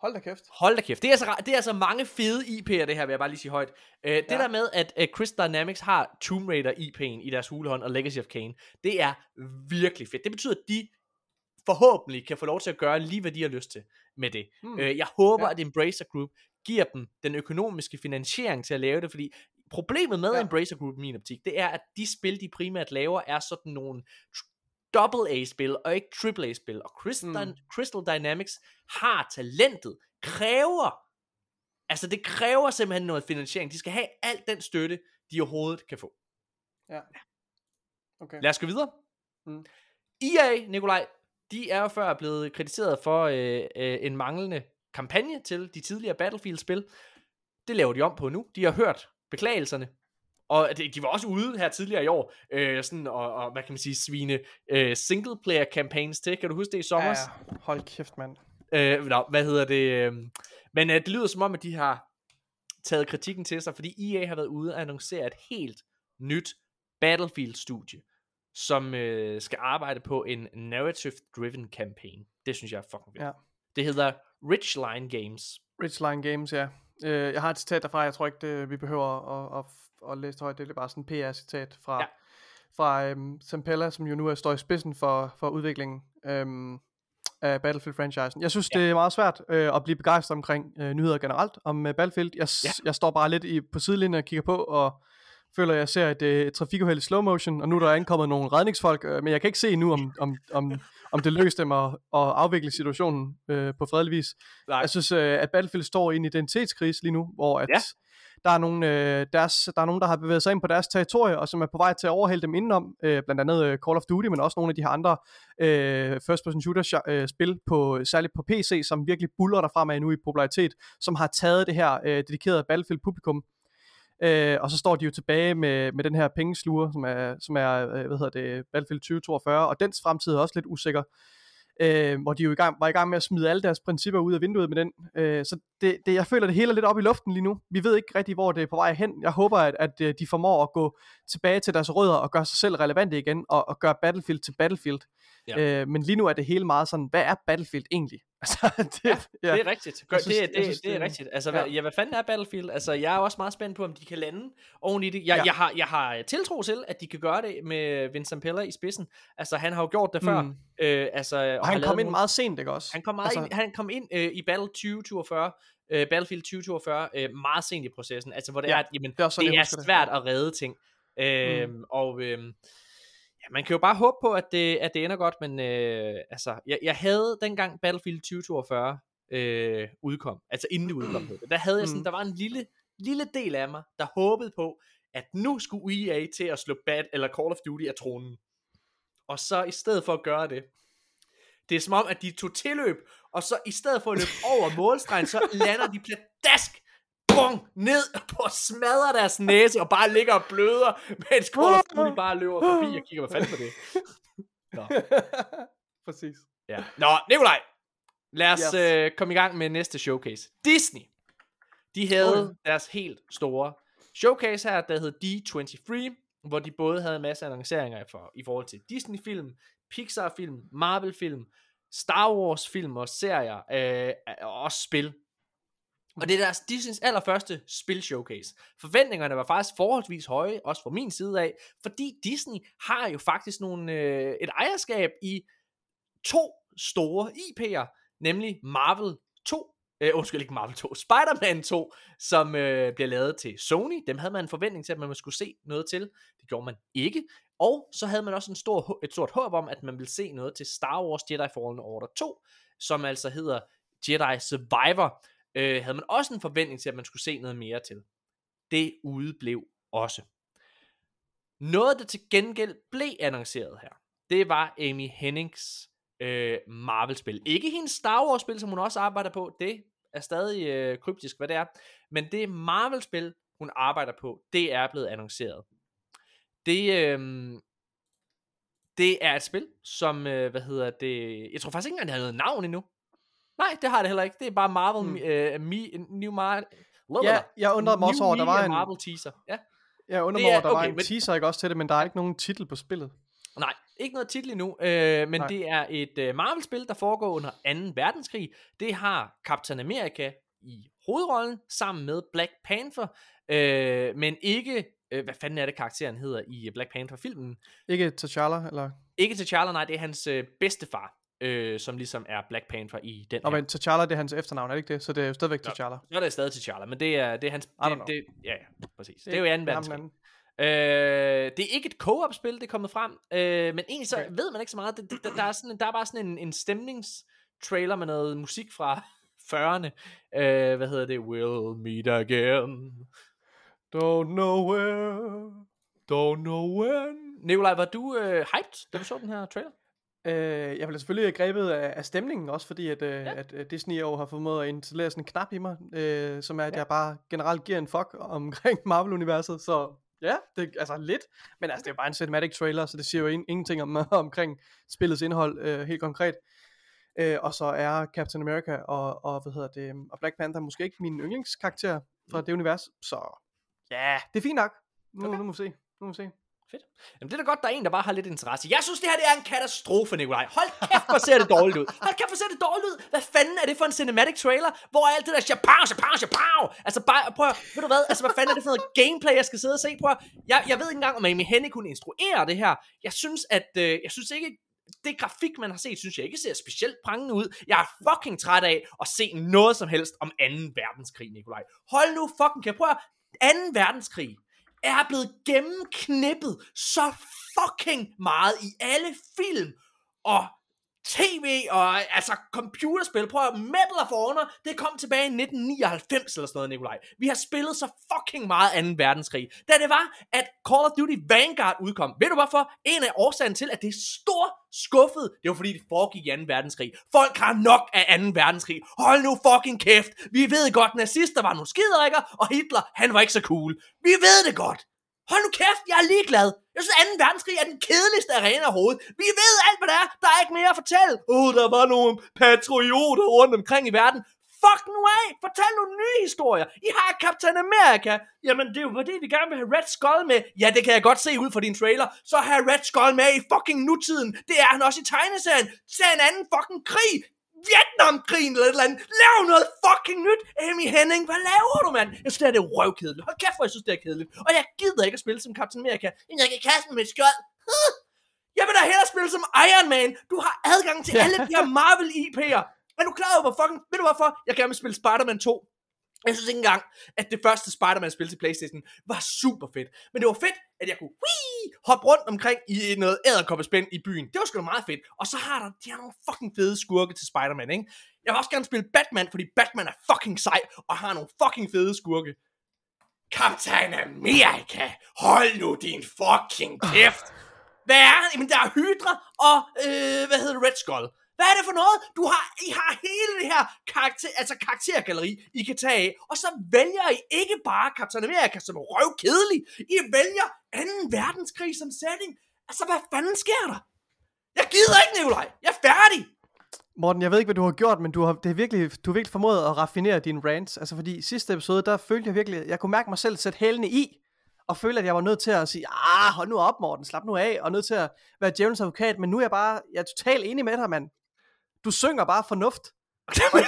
Hold da kæft. Hold da kæft. Det er, altså, det er altså mange fede IP'er, det her, vil jeg bare lige sige højt. Uh, det Ja. der med, at uh, Crystal Dynamics har Tomb Raider IP'en i deres hulehånd, og Legacy of Kain, det er virkelig fedt. Det betyder, at de forhåbentlig kan få lov til at gøre lige, hvad de har lyst til med det. Hmm. Mm. Uh, jeg håber, Ja. at Embracer Group giver dem den økonomiske finansiering til at lave det, fordi problemet med ja. Embracer Group i min optik, det er, at de spil, de primært laver, er sådan nogle double A-spil, og ikke triple A-spil. Og Crystal, Mm. Crystal Dynamics har talentet, kræver, altså det kræver simpelthen noget finansiering. De skal have al den støtte, de overhovedet kan få. Ja. Okay. Lad os gå videre. Mm. EA, Nikolaj, de er jo før blevet kritiseret for øh, øh, en manglende kampagne til de tidligere Battlefield-spil. Det laver de om på nu. De har hørt beklagelserne. Og de, de var også ude her tidligere i år, øh, sådan, og, og hvad kan man sige, svine øh, single-player campaigns til. Kan du huske det i sommer? Ja, hold kæft, mand. Øh, nå, hvad hedder det? Øh, men øh, det lyder som om, at de har taget kritikken til sig, fordi EA har været ude og annoncere et helt nyt Battlefield-studie, som øh, skal arbejde på en narrative-driven campaign. Det synes jeg er fucking fedt. Ja. Det hedder Richline Games. Richline Games, ja. Øh, jeg har et citat derfra, jeg tror ikke, det, vi behøver at, at, læse det højt. Det er bare sådan en PR-citat fra, ja. Fra øhm, Sampella, som jo nu er står i spidsen for, for udviklingen øhm, af Battlefield-franchisen. Jeg synes, ja. det er meget svært øh, at blive begejstret omkring øh, nyheder generelt om øh, Battlefield. Jeg, ja. Ja. jeg står bare lidt i, på sidelinjen og kigger på, og føler, at jeg ser et, øh, et trafikuheld i slow motion, og nu er der ankommet nogle redningsfolk, øh, men jeg kan ikke se nu, om, om, om, om det lykkes dem at, at afvikle situationen øh, på fredelig vis. Nej. Jeg synes, øh, at Battlefield står i en identitetskrise lige nu, hvor at Ja der, er nogen, øh, deres, der er nogen, der har bevæget sig ind på deres territorie, og som er på vej til at overhælde dem indenom, øh, blandt andet øh, Call of Duty, men også nogle af de her andre øh, first-person shooter-spil, øh, på, særligt på PC, som virkelig buller derfra med nu i popularitet, som har taget det her øh, dedikerede Battlefield-publikum, Øh, og så står de jo tilbage med, med den her pengesluger, som er, som er øh, hvad hedder det, Battlefield 2042, og dens fremtid er også lidt usikker. Øh, hvor de jo i gang, var i gang med at smide alle deres principper ud af vinduet med den. Øh, så det, det, jeg føler det hele er lidt op i luften lige nu. Vi ved ikke rigtig, hvor det er på vej hen. Jeg håber, at, at øh, de formår at gå tilbage til deres rødder og gøre sig selv relevante igen, og, og gøre Battlefield til Battlefield. Ja. Øh, men lige nu er det hele meget sådan, hvad er Battlefield egentlig? Altså, det, Ja, Ja. Det er rigtigt. Gør, synes- det, det, synes, det er det- rigtigt. Altså, ja. Hvad, ja, hvad fanden er Battlefield? Altså, jeg er også meget spændt på, om de kan lande oven i det. Jeg, Ja. jeg, har, jeg har tiltro til, at de kan gøre det med Vincent Pella i spidsen. Altså, han har jo gjort det før. Mm. Øh, altså, og Og har han kom ind nogle- meget sent, ikke også? Han kom, meget Altså- ind, han kom ind øh, i Battle 2042, øh, Battlefield 2042 øh, meget sent i processen, altså hvor det Ja, er, at jamen, det er sådan, det er husker det. svært at redde ting. Øh, mm. Og øh, man kan jo bare håbe på, at det, at det ender godt, men øh, altså, jeg, jeg havde dengang Battlefield 2042 øh, udkom, altså inden det udkom, der havde jeg sådan, Mm. der var en lille, lille del af mig, der håbede på, at nu skulle EA til at slå Bat eller Call of Duty af tronen. Og så i stedet for at gøre det, det er som om, at de tog tilløb, og så i stedet for at løbe over målstregen, så lander de pladask, bong, ned på smadrer deres næse, og bare ligger og bløder, mens Call Duty bare løber forbi og kigger, hvad fanden på det. Nå, Præcis. ja. Nå Nikolaj, lad os Yes. øh, komme i gang med næste showcase. Disney, de havde Okay. deres helt store showcase her, der hed D23, hvor de både havde en masse annonceringer for, i forhold til Disney-film, Pixar-film, Marvel-film, Star Wars film og serier, øh, og også spil. Og det er deres Disneys allerførste spil showcase. Forventningerne var faktisk forholdsvis høje, også fra min side af, fordi Disney har jo faktisk nogle, øh, et ejerskab i to store IP'er, nemlig Marvel 2, øh, undskyld ikke Marvel 2, Spider-Man 2, som øh, bliver lavet til Sony. Dem havde man en forventning til, at man skulle se noget til. Det gjorde man ikke. Og så havde man også en stor, et stort håb om, at man ville se noget til Star Wars Jedi Fallen Order 2, som altså hedder Jedi Survivor. Øh, havde man også en forventning til, at man skulle se noget mere til. Det udeblev også. Noget, der til gengæld blev annonceret her, det var Amy Hennings øh, Marvel-spil. Ikke hendes Star Wars-spil, som hun også arbejder på. Det er stadig øh, kryptisk, hvad det er. Men det Marvel-spil, hun arbejder på, det er blevet annonceret. Det, øh, det er et spil, som, øh, hvad hedder det, jeg tror faktisk ikke engang, det har noget navn endnu. Nej, det har det heller ikke. Det er bare Marvel, mm. øh, Me, New Marvel. Ja, jeg undrede mig også over, der var en... Marvel teaser. Ja. Jeg undrede mig over, der okay, var en men... teaser ikke også til det, men der er ikke nogen titel på spillet. Nej, ikke noget titel endnu, øh, men Nej. det er et øh, Marvel-spil, der foregår under 2. verdenskrig. Det har Captain America i hovedrollen, sammen med Black Panther, øh, men ikke, øh, hvad fanden er det karakteren hedder i Black Panther-filmen? Ikke T'Challa, eller? Ikke T'Challa, nej, det er hans øh, bedstefar, øh, som ligesom er Black Panther i den Og men T'Challa, det er hans efternavn, er det ikke det? Så det er jo stadigvæk T'Challa. Så er det stadig T'Challa, men det er, det er hans... Det, det, ja, ja, præcis. Det, det er jo 2. verdenskrig. Øh, det er ikke et co-op-spil, det er kommet frem, øh, men egentlig så okay. ved man ikke så meget. Det, det, der, er sådan, der er bare sådan en, en stemningstrailer med noget musik fra 40'erne. Øh, hvad hedder det? We'll meet again. Don't know where. Don't know when. Nikolaj, var du øh, hyped, da du så den her trailer? Øh, jeg blev selvfølgelig grebet af, af stemningen også, fordi at, øh, ja. at, at Disney jo har formået at installere sådan en knap i mig, øh, som er, at ja. jeg bare generelt giver en fuck omkring Marvel-universet, så Ja, det er altså lidt, men altså det er bare en cinematic trailer, så det siger jo in- ingenting om, omkring spillets indhold øh, helt konkret. Øh, og så er Captain America og, og, hvad hedder det, og Black Panther måske ikke min yndlingskarakter fra mm. det univers, så ja, det er fint nok. Nu, okay. nu må vi se. Nu må vi se. Fedt. Jamen det er da godt, der er en, der bare har lidt interesse. Jeg synes, det her det er en katastrofe, Nikolaj. Hold kæft, hvor ser det dårligt ud. Hold kæft, hvor ser det dårligt ud. Hvad fanden er det for en cinematic trailer, hvor er alt det der chapow, chapow, chapow. Altså bare, prøv at, ved du hvad, altså hvad fanden er det for noget gameplay, jeg skal sidde og se? på? jeg, jeg ved ikke engang, om Amy Hennig kunne instruere det her. Jeg synes, at, øh, jeg synes ikke, det grafik, man har set, synes jeg ikke ser specielt prangende ud. Jeg er fucking træt af at se noget som helst om 2. verdenskrig, Nikolaj. Hold nu fucking kæft. Prøv at, 2. verdenskrig er blevet gennemknippet så fucking meget i alle film. Og tv og altså computerspil. Prøv at Medal of Honor, det kom tilbage i 1999 eller sådan noget, Nikolaj. Vi har spillet så fucking meget 2. verdenskrig. Da det var, at Call of Duty Vanguard udkom. Ved du hvorfor? En af årsagen til, at det er stor skuffet, det var fordi det foregik i 2. verdenskrig. Folk har nok af 2. verdenskrig. Hold nu fucking kæft. Vi ved godt, nazister var nogle skiderikker, og Hitler, han var ikke så cool. Vi ved det godt. Hold nu kæft, jeg er ligeglad. Jeg synes, 2. verdenskrig er den kedeligste arena overhovedet. Vi ved alt, hvad der er. Der er ikke mere at fortælle. Åh, oh, der var nogle patrioter rundt omkring i verden. Fuck nu af! Fortæl nogle nye historier! I har Captain America! Jamen, det er jo fordi, vi gerne vil have Red Skull med. Ja, det kan jeg godt se ud fra din trailer. Så have Red Skull med i fucking nutiden. Det er han også i tegneserien. Tag en anden fucking krig. Vietnamkrigen eller et eller andet. Lav noget fucking nyt. Amy Henning, hvad laver du, mand? Jeg synes, det er det røvkedeligt. Hold kæft, hvor jeg synes, det er kedeligt. Og jeg gider ikke at spille som Captain America. Jeg kan kaste med et skjold. Jeg vil da hellere spille som Iron Man. Du har adgang til alle de her Marvel IP'er. Er du klar over, hvor fucking... Ved du hvorfor? Jeg gerne vil spille Spider-Man 2. Jeg synes ikke engang, at det første Spider-Man-spil til Playstation var super fedt. Men det var fedt, at jeg kunne wii, hoppe rundt omkring i noget æderkoppespænd i byen. Det var sgu da meget fedt. Og så har der, de har nogle fucking fede skurke til Spider-Man, ikke? Jeg vil også gerne spille Batman, fordi Batman er fucking sej, og har nogle fucking fede skurke. Captain America, hold nu din fucking kæft. Hvad er det? Jamen, der er Hydra og, øh, hvad hedder Red Skull. Hvad er det for noget? Du har, I har hele det her karakter, altså karaktergalleri, I kan tage af, og så vælger I ikke bare Captain America som røvkedelig. I vælger 2. verdenskrig som setting. Altså, hvad fanden sker der? Jeg gider ikke, Nikolaj. Jeg er færdig. Morten, jeg ved ikke, hvad du har gjort, men du har, det er virkelig, du har virkelig formået at raffinere dine rants. Altså, fordi i sidste episode, der følte jeg virkelig, jeg kunne mærke mig selv sætte hælene i, og føle, at jeg var nødt til at sige, ah, hold nu op, Morten, slap nu af, og nødt til at være djævelens advokat, men nu er jeg bare, jeg er totalt enig med dig, mand. Du synger bare fornuft. Og det godt.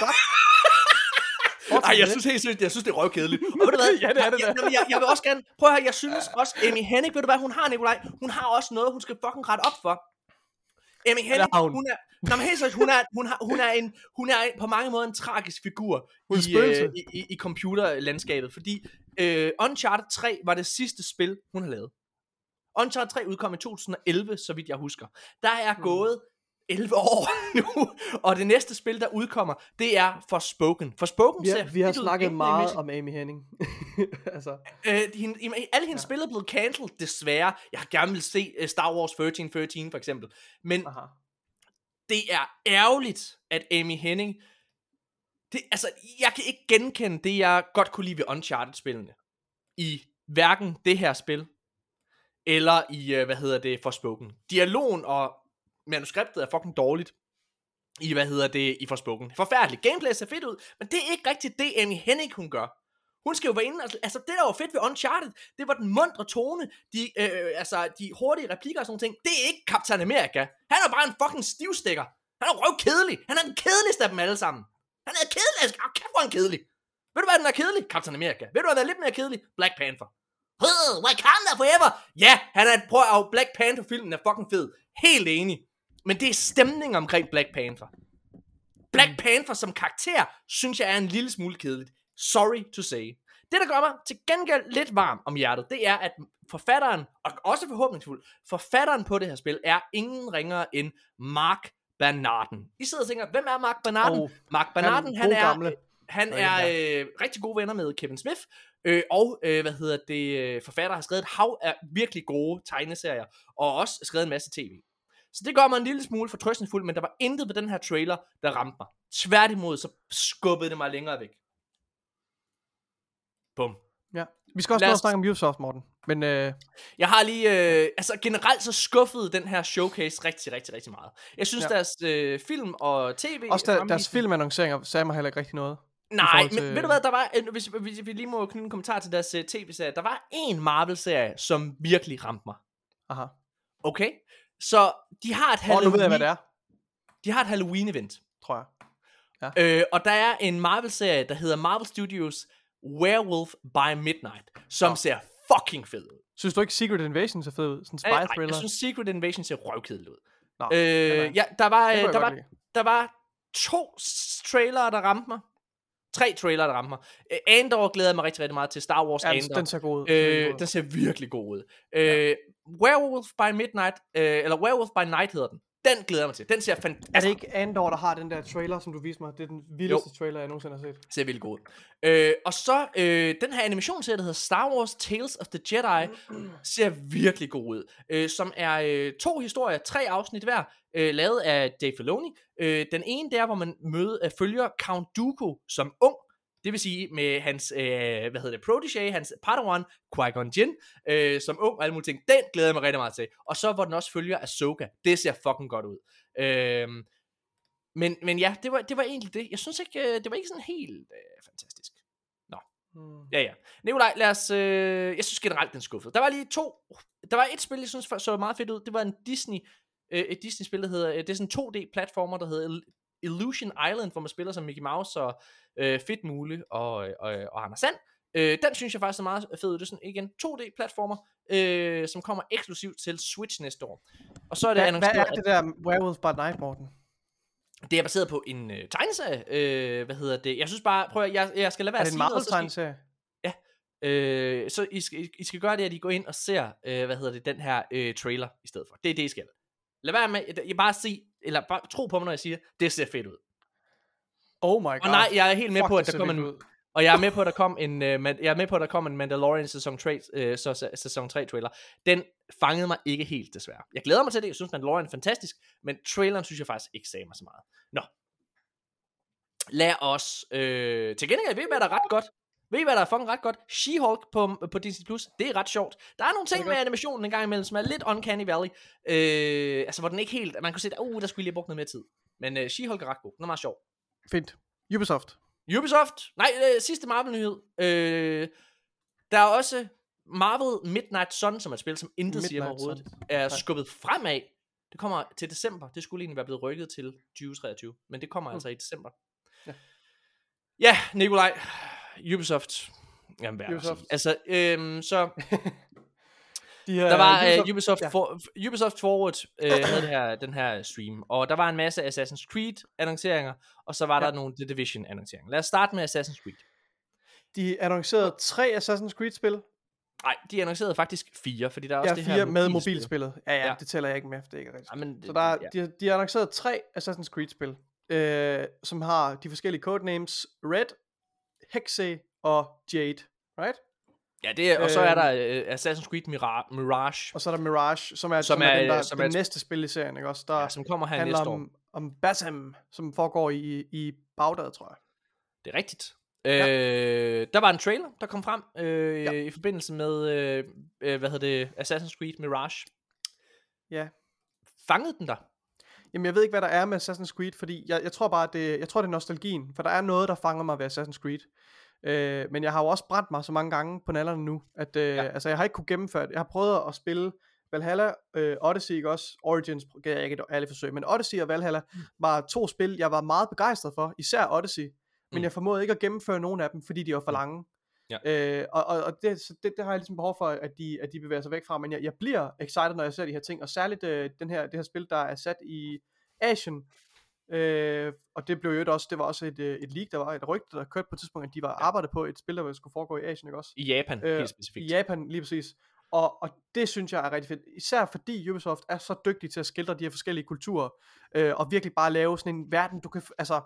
Fortsæt Ej, med jeg synes helt seriøst, jeg synes, det er røvkedeligt. Og ved du hvad? Ja, det er det jeg, jeg, jeg, vil også gerne, prøv at høre, jeg synes også, Amy Hennig, ved du hvad, hun har, Nikolaj, hun har også noget, hun skal fucking rette op for. Amy Hennig, hun. hun er, Nå, men helt seriøst, hun er, hun, har, hun, er en, hun er en, på mange måder en tragisk figur i, øh, i, i, computerlandskabet, fordi øh, Uncharted 3 var det sidste spil, hun har lavet. Uncharted 3 udkom i 2011, så vidt jeg husker. Der er Hmm. gået 11 år nu, og det næste spil, der udkommer, det er Forspoken. Forspoken Vi ser vi har snakket meget om Amy Henning. altså, Øh, hende, alle hendes ja. spil er blevet cancelled, desværre. Jeg har gerne vil se uh, Star Wars 1313 for eksempel. Men aha. det er ærgerligt, at Amy Henning... Det, altså, jeg kan ikke genkende det, jeg godt kunne lide ved Uncharted-spillene. I hverken det her spil, eller i, uh, hvad hedder det, Forspoken. Dialogen og manuskriptet er fucking dårligt i, hvad hedder det, i Forspoken. Forfærdeligt. Gameplay ser fedt ud, men det er ikke rigtigt det, Amy Hennig hun gør. Hun skal jo være inde, altså, altså det der var fedt ved Uncharted, det var den mundre tone, de, øh, altså de hurtige replikker og sådan noget ting. Det er ikke Captain America. Han er bare en fucking stivstikker. Han er røv kedelig. Han er den kedeligste af dem alle sammen. Han er kedelig. Altså, oh, kæft, hvor er han kedelig. Ved du hvad, den er kedelig? Captain America. Ved du hvad, den er lidt mere kedelig? Black Panther. Huh, Wakanda forever. Ja, han er, prøv at Black Panther filmen er fucking fed. Helt enig. Men det er stemning omkring Black Panther. Black Panther som karakter, synes jeg er en lille smule kedeligt. Sorry to say. Det, der gør mig til gengæld lidt varm om hjertet, det er, at forfatteren, og også forhåbningsfuld, forfatteren på det her spil, er ingen ringere end Mark Bernarden. I sidder og tænker, hvem er Mark Bernarden? Oh, Mark han er Bernarden, han, god er, gamle. han er er øh, rigtig gode venner med Kevin Smith, øh, og øh, hvad hedder det, øh, forfatter har skrevet et hav af virkelig gode tegneserier, og også skrevet en masse tv. Så det gør mig en lille smule fortrøstningsfuld, men der var intet ved den her trailer, der ramte mig. Tværtimod, så skubbede det mig længere væk. Bum. Ja. Vi skal også Lad os- snakke om Ubisoft, Morten. Men øh, Jeg har lige, øh, altså generelt så skuffede den her showcase rigtig, rigtig, rigtig meget. Jeg synes, Ja. deres øh, film og tv... også der, deres filmannonceringer sagde mig heller ikke rigtig noget. Nej, forhold men til- ved du hvad, der var, hvis, hvis vi lige må knytte en kommentar til deres uh, tv-serie, der var en Marvel-serie, som virkelig ramte mig. Aha. Okay? Så de har et Og nu Halloween, ved jeg, hvad det er, de har et Halloween-event. tror jeg. Øh, og der er en Marvel-serie, der hedder Marvel Studios Werewolf by Midnight, som Nå. ser fucking fed ud. Synes du ikke Secret Invasion ser fed ud? Sådan en Øh, nej, spy-thriller? jeg synes Secret Invasion ser røvkedeligt ud. Nå, Øh, ja, der var, der, var, der var to trailere, der ramte mig. Tre trailere, der ramte mig. Øh, Andor glæder jeg mig rigtig, rigtig meget til. Star Wars Ja, den, Andor. den ser god ud. Øh, den ser virkelig god ud. Øh, Werewolf by Midnight, øh, eller Werewolf by Night hedder den. Den glæder jeg mig til. Den ser fantastisk. Er det ikke Andor, der har den der trailer, som du viste mig? Det er den vildeste jo. trailer, jeg nogensinde har set. ser virkelig god. Øh, og så øh, den her animationsserie, der hedder Star Wars Tales of the Jedi, ser virkelig god ud. Øh, som er øh, to historier, tre afsnit hver, øh, lavet af Dave Filoni. Øh, den ene der, hvor man møder, øh, følger Count Dooku som ung, det vil sige med hans, øh, hvad hedder det, protege, hans padawan, Qui-Gon Jinn, øh, som ung og alle mulige ting. Den glæder jeg mig rigtig meget til. Og så hvor den også følger Ahsoka. Det ser fucking godt ud. Øh, men, men ja, det var, det var egentlig det. Jeg synes ikke, øh, det var ikke sådan helt øh, fantastisk. Hmm. Ja, ja. Nikolaj, lad os... Øh, jeg synes generelt, den skuffede. Der var lige to... Der var et spil, jeg synes så meget fedt ud. Det var en Disney... Øh, et Disney-spil, der hedder... Øh, det er sådan en 2D-platformer, der hedder Illusion Island, hvor man spiller som Mickey Mouse og øh, Fedt Mule og, og, og Anders Sand. Øh, den synes jeg faktisk er meget fed. Det er sådan igen 2D-platformer, øh, som kommer eksklusivt til Switch næste år. Og så er det Hvad, hvad annonceret, er det der Werewolf by Night, Morten? det er baseret på en øh, tegneserie. Øh, hvad hedder det? Jeg synes bare, prøv at, jeg, jeg skal lade være Er at det en sige så skal I- Marvel-tegneserie? Øh, så I skal, I skal gøre det, at I går ind og ser, øh, hvad hedder det, den her øh, trailer i stedet for. Det er det, I skal. Lad være med, I bare se, eller bare tro på mig, når jeg siger, det ser fedt ud. Oh my god. Og nej, jeg er helt med Fuck, på, at der kommer en, ud. og jeg er med på, at der kom en, øh, jeg er med på, at der kom en Mandalorian sæson 3, øh, sæson 3 trailer. Den fangede mig ikke helt, desværre. Jeg glæder mig til det, jeg synes Mandalorian er fantastisk, men traileren synes jeg faktisk ikke sagde mig så meget. Nå. Lad os, øh, til gengæld, ved I, hvad der er ret godt? Ved I, hvad der er fucking ret godt? She-Hulk på, på Disney+, Plus, det er ret sjovt. Der er nogle ting det med animationen en gang imellem, som er lidt uncanny valley. Øh, altså, hvor den ikke helt, man kunne se, at uh, der skulle lige have brugt noget mere tid. Men øh, She-Hulk er ret god, den er meget sjov. Fint. Ubisoft. Ubisoft, nej, øh, sidste Marvel-nyhed. Øh, der er også Marvel Midnight Sun, som er et spil, som intet siger Midnight overhovedet, Suns. er skubbet fremad Det kommer til december. Det skulle egentlig være blevet rykket til 2023, men det kommer mm. altså i december. Ja. Ja, Nikolaj. Ubisoft. Jamen, hvad Ubisoft. Altså, øhm, så De her, der var Ubisoft- uh, Ubisoft, ja. for, Ubisoft Forward uh, havde det her, den her stream, og der var en masse Assassin's Creed annonceringer, og så var Ja. der nogle The Division annonceringer. Lad os starte med Assassin's Creed. De annoncerede tre Assassin's Creed-spil. Nej, de annoncerede faktisk fire, fordi der er også Ja, det fire her med mobilspil. mobilspillet. Ja, ja, Ja. det tæller jeg ikke med, for det er ikke rigtigt. Ja, men, Så der er, ja. de, de har annonceret tre Assassin's Creed-spil, øh, som har de forskellige codenames Red, Hexe og Jade, right? ja, det er, og så er der uh, Assassin's Creed Mira- Mirage, Og så er der Mirage, som er, Som som er, den, der, øh, som den er et- næste spil i serien, ikke også? Der ja, som kommer her handler næste år. om, om Bassam, som foregår i, i Bagdad, tror jeg. Det er rigtigt. Ja. Øh, der var en trailer, der kom frem øh, Ja. i forbindelse med, øh, øh, hvad hedder det, Assassin's Creed Mirage. Ja. Fangede den der? Jamen, jeg ved ikke, hvad der er med Assassin's Creed, fordi jeg, jeg tror bare, det, jeg tror, det er nostalgien, for der er noget, der fanger mig ved Assassin's Creed. Øh, men jeg har jo også brændt mig så mange gange på nallerne nu, at øh, ja. Altså, jeg har ikke kunne gennemføre det. Jeg har prøvet at spille Valhalla, øh, Odyssey, ikke også? Origins gav jeg ikke et ærligt forsøg, men Odyssey og Valhalla Mm. var to spil, jeg var meget begejstret for, især Odyssey, men Mm. jeg formåede ikke at gennemføre nogen af dem, fordi de var for lange. Ja. Øh, og og, og det, så det, det har jeg ligesom behov for, at de, at de bevæger sig væk fra, men jeg, jeg bliver excited, når jeg ser de her ting, og særligt øh, den her, det her spil, der er sat i Asien, øh, og det blev jo også, det var også et, øh, et leak, der var et rygte, der kørte på et tidspunkt, at de var Ja. arbejdet på et spil, der skulle foregå i Asien, ikke også? I Japan, Øh, helt specifikt. I Japan, lige præcis. Og, og det synes jeg er rigtig fedt. Især fordi Ubisoft er så dygtig til at skildre de her forskellige kulturer, øh, og virkelig bare lave sådan en verden, du kan, altså,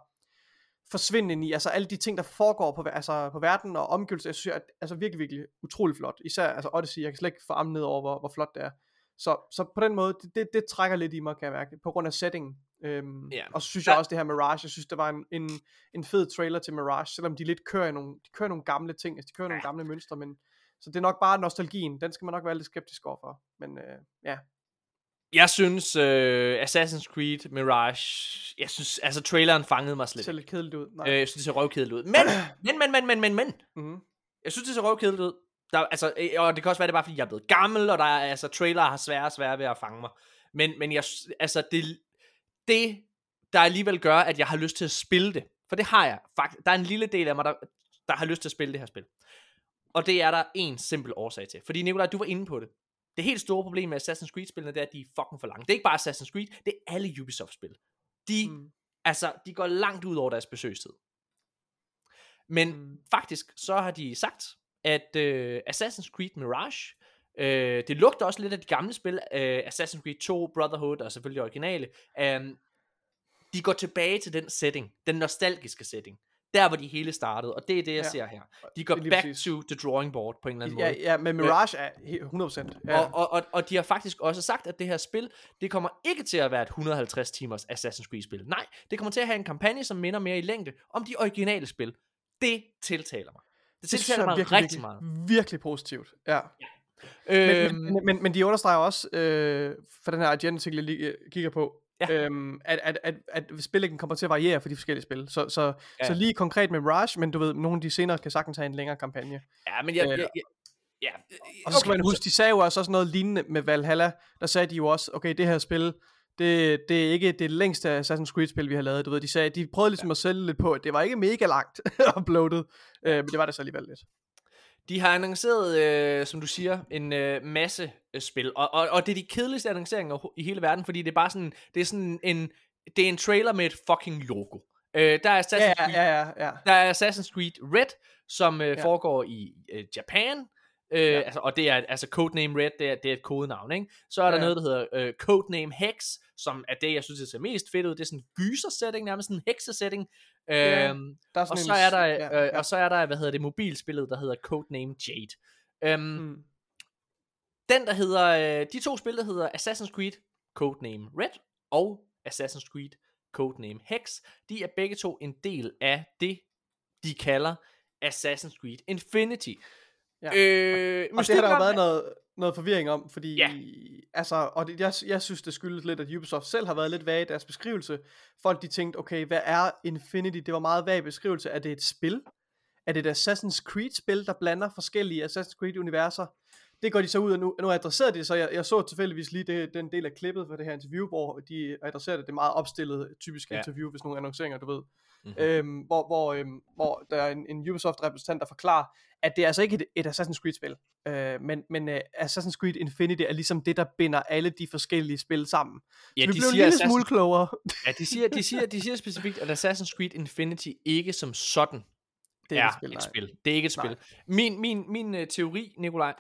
forsvinde ind i, altså alle de ting, der foregår på, altså, på verden og omgivelser, jeg synes, at, altså virkelig, virkelig utrolig flot. Især, altså Odyssey, jeg kan slet ikke få armen ned over, hvor, hvor flot det er. Så, så på den måde, det, det, det trækker lidt i mig, kan jeg mærke, på grund af settingen. Øhm, Ja. Og så synes jeg også, det her Mirage, jeg synes, det var en, en, en fed trailer til Mirage, selvom de lidt kører, i nogle, de kører nogle gamle ting, altså de kører nogle gamle mønstre, men så det er nok bare nostalgien, den skal man nok være lidt skeptisk overfor. Men øh, ja, Jeg synes, øh, Assassin's Creed Mirage, jeg synes, altså traileren fangede mig det slet ser ikke. lidt kedeligt ud. Nej. Øh, jeg synes, det ser røvkedeligt ud. Men, men, men, men, men, men, men. mm-hmm. Jeg synes, det ser røvkedeligt ud. Der, altså, øh, og det kan også være, det er bare, fordi jeg er blevet gammel, og der er, altså, trailer har svære og svære ved at fange mig. Men, men jeg, altså, det, det, der alligevel gør, at jeg har lyst til at spille det, for det har jeg faktisk, der er en lille del af mig, der, der har lyst til at spille det her spil. Og det er der en simpel årsag til. Fordi Nikolaj, du var inde på det. Det helt store problem med Assassin's Creed-spillene, det er, at de er fucking for lange. Det er ikke bare Assassin's Creed, det er alle Ubisoft-spil. De, mm. Altså, de går langt ud over deres besøgstid. Men mm. faktisk, så har de sagt, at øh, Assassin's Creed Mirage, øh, det lugter også lidt af de gamle spil, øh, Assassin's Creed 2, Brotherhood og selvfølgelig originale, øh, de går tilbage til den setting, den nostalgiske setting, der hvor de hele startede, og det er det, jeg Ja. ja. ser her. De går Det back præcis. to the drawing board på en eller anden Ja, måde. ja, men Mirage er he- 100%. Ja. Og, og, og, og de har faktisk også sagt, at det her spil, det kommer ikke til at være et 150 timers Assassin's Creed spil. Nej, det kommer til at have en kampagne, som minder mere i længde om de originale spil. Det tiltaler mig. Det det tiltaler jeg mig virkelig, rigtig meget. virkelig positivt. Ja. Øhm, Men, men, men, men de understreger også, øh, for den her agenda-artikel, jeg lige øh, kigger på, Ja. øhm, at, at, at, at spillængden kommer til at variere for de forskellige spil. Så, så, Ja. så lige konkret med Mirage, men du ved, nogle af de senere kan sagtens have en længere kampagne. ja, men jeg, øh, jeg, jeg, ja, Og så skal okay, man huske, de sagde jo også, også noget lignende med Valhalla. Der sagde de jo også, okay, det her spil, det, det er ikke det længste Assassin's Creed-spil, vi har lavet. Du ved, de sagde, de prøvede ligesom ja. at sælge lidt på, at det var ikke mega langt uploadet, øh, men det var det så alligevel lidt. De har annonceret, øh, som du siger, en øh, masse øh, spil, og, og, og det er de kedeligste annonceringer i hele verden, fordi det er bare sådan, det er sådan en, det er en trailer med et fucking logo. Øh, der er Assassin's Ja, Creed ja, ja, ja. Der er Assassin's Creed Red, som øh, ja. foregår i øh, Japan. Øh, Ja. altså, og det er altså Codename Red, det er, det er et kodenavn, ikke? Så er der Ja. noget, der hedder øh, Codename Hex, som er det, jeg synes, der ser mest fedt ud. Det er sådan en gyser-setting, nærmest sådan en hekse-setting. Ja, Øhm, Der er og, så er der, ja, øh, og så er der, hvad hedder det, mobilspillet, der hedder Codename Jade. Øhm. Mm. Den, der hedder, øh, de to spil, der hedder Assassin's Creed Codename Red og Assassin's Creed Codename Hex, de er begge to en del af det, de kalder Assassin's Creed Infinity. Ja. Øh, Og det har der jo været noget, noget forvirring om, fordi, Ja. altså, og det, jeg, jeg synes, det skyldes lidt, at Ubisoft selv har været lidt vage i deres beskrivelse. Folk, de tænkte, okay, hvad er Infinity? Det var meget vag beskrivelse. Er det et spil? Er det et Assassin's Creed-spil, der blander forskellige Assassin's Creed-universer? Det går de så ud og nu, nu adresserer de det, så jeg, jeg så tilfældigvis lige det, den del af klippet for det her interview, hvor de adresserer det, det meget opstillet typisk Ja. interview, hvis nogle annonceringer, du ved. Mhm. Øhm, hvor, hvor, øhm, hvor der er en, en Ubisoft-repræsentant, der forklarer, at det er altså ikke et, et Assassin's Creed-spil, øh, men, men uh, Assassin's Creed Infinity er ligesom det, der binder alle de forskellige spil sammen. Ja, så vi de blev en siger, lille Assassin, smule klogere. ja, de siger, de siger, de siger specifikt, at Assassin's Creed Infinity ikke som sådan Det er er, et et spil, spil. Det er ikke et Nej. spil. Min, min, min uh, teori, Nikolaj,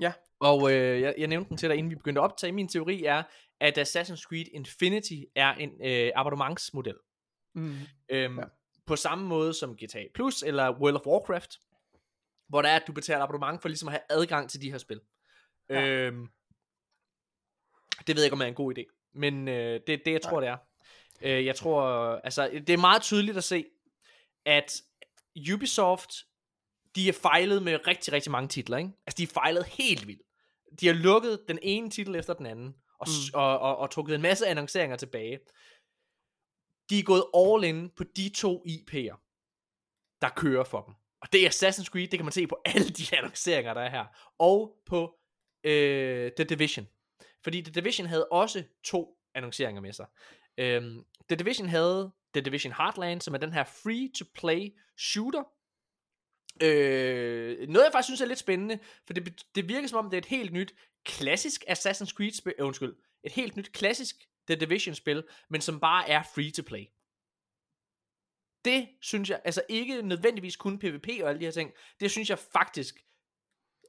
Ja. og øh, jeg, jeg nævnte den til dig, inden vi begyndte at optage, min teori er, at Assassin's Creed Infinity er en øh, abonnementsmodel. Mm. Øhm, Ja. ja. På samme måde som GTA Plus eller World of Warcraft, hvor der er, at du betaler abonnement for ligesom at have adgang til de her spil. Ja. Ja. Øhm, det ved jeg ikke, om er en god idé, men øh, det er det, jeg tror, det er. Øh, jeg tror, altså, det er meget tydeligt at se, at Ubisoft, de er fejlet med rigtig, rigtig mange titler, ikke? Altså, de er fejlet helt vildt. De har lukket den ene titel efter den anden, og. Mm. og, og, og trukket en masse annonceringer tilbage. De er gået all in på de to IP'er, der kører for dem. Og det er Assassin's Creed, det kan man se på alle de annonceringer, der er her. Og på øh, The Division. Fordi The Division havde også to annonceringer med sig. Øhm, The Division havde The Division Heartland, som er den her free-to-play shooter. Øh, noget jeg faktisk synes er lidt spændende, for det, det virker som om det er et helt nyt klassisk Assassin's Creed spil, øh, undskyld, et helt nyt klassisk The Division spil, men som bare er free-to-play. Det synes jeg, altså ikke nødvendigvis kun PvP og alle de her ting, det synes jeg faktisk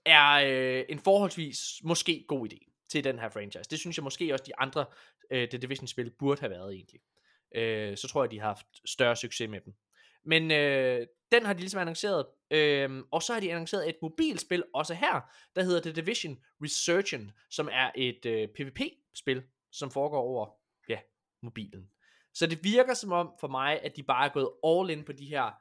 er øh, en forholdsvis måske god idé til den her franchise. Det synes jeg måske også de andre øh, The Division-spil burde have været egentlig. Øh, så tror jeg, de har haft større succes med dem. Men øh, den har de ligesom annonceret. Øh, og så har de annonceret et mobilspil også her, der hedder The Division Resurgent, som er et øh, PvP-spil, som foregår over ja, mobilen. Så det virker som om for mig, at de bare er gået all in på de her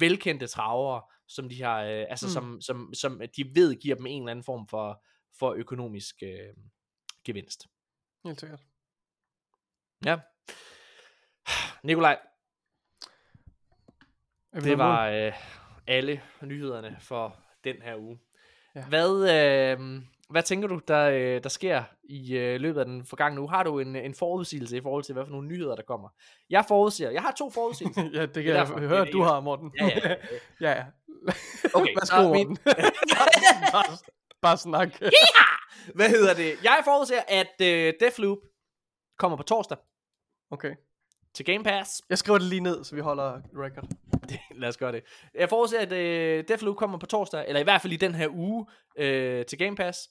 velkendte travere, som de har, øh, altså Mm. som, som, som de ved giver dem en eller anden form for, for økonomisk øh, gevinst. Helt sikkert. Ja. Nikolaj, det var øh, alle nyhederne for den her uge. Ja. Hvad, øh, hvad tænker du, der, øh, der sker i øh, løbet af den forgangne uge? Har du en, en forudsigelse i forhold til, hvad for nogle nyheder, der kommer? Jeg forudsiger, jeg har to forudsigelser. ja, det kan Det jeg høre, at du har, Morten. Ja, ja. ja, ja. Okay, Værsgo, så min- Morten. bare, bare snak. Hvad hedder det? Jeg forudser, at øh, Deathloop kommer på torsdag Okay. til Game Pass. Jeg skriver det lige ned, så vi holder record. Det, lad os gøre det. Jeg forudser, at øh, Deathloop kommer på torsdag, eller i hvert fald i den her uge, øh, til Game Pass.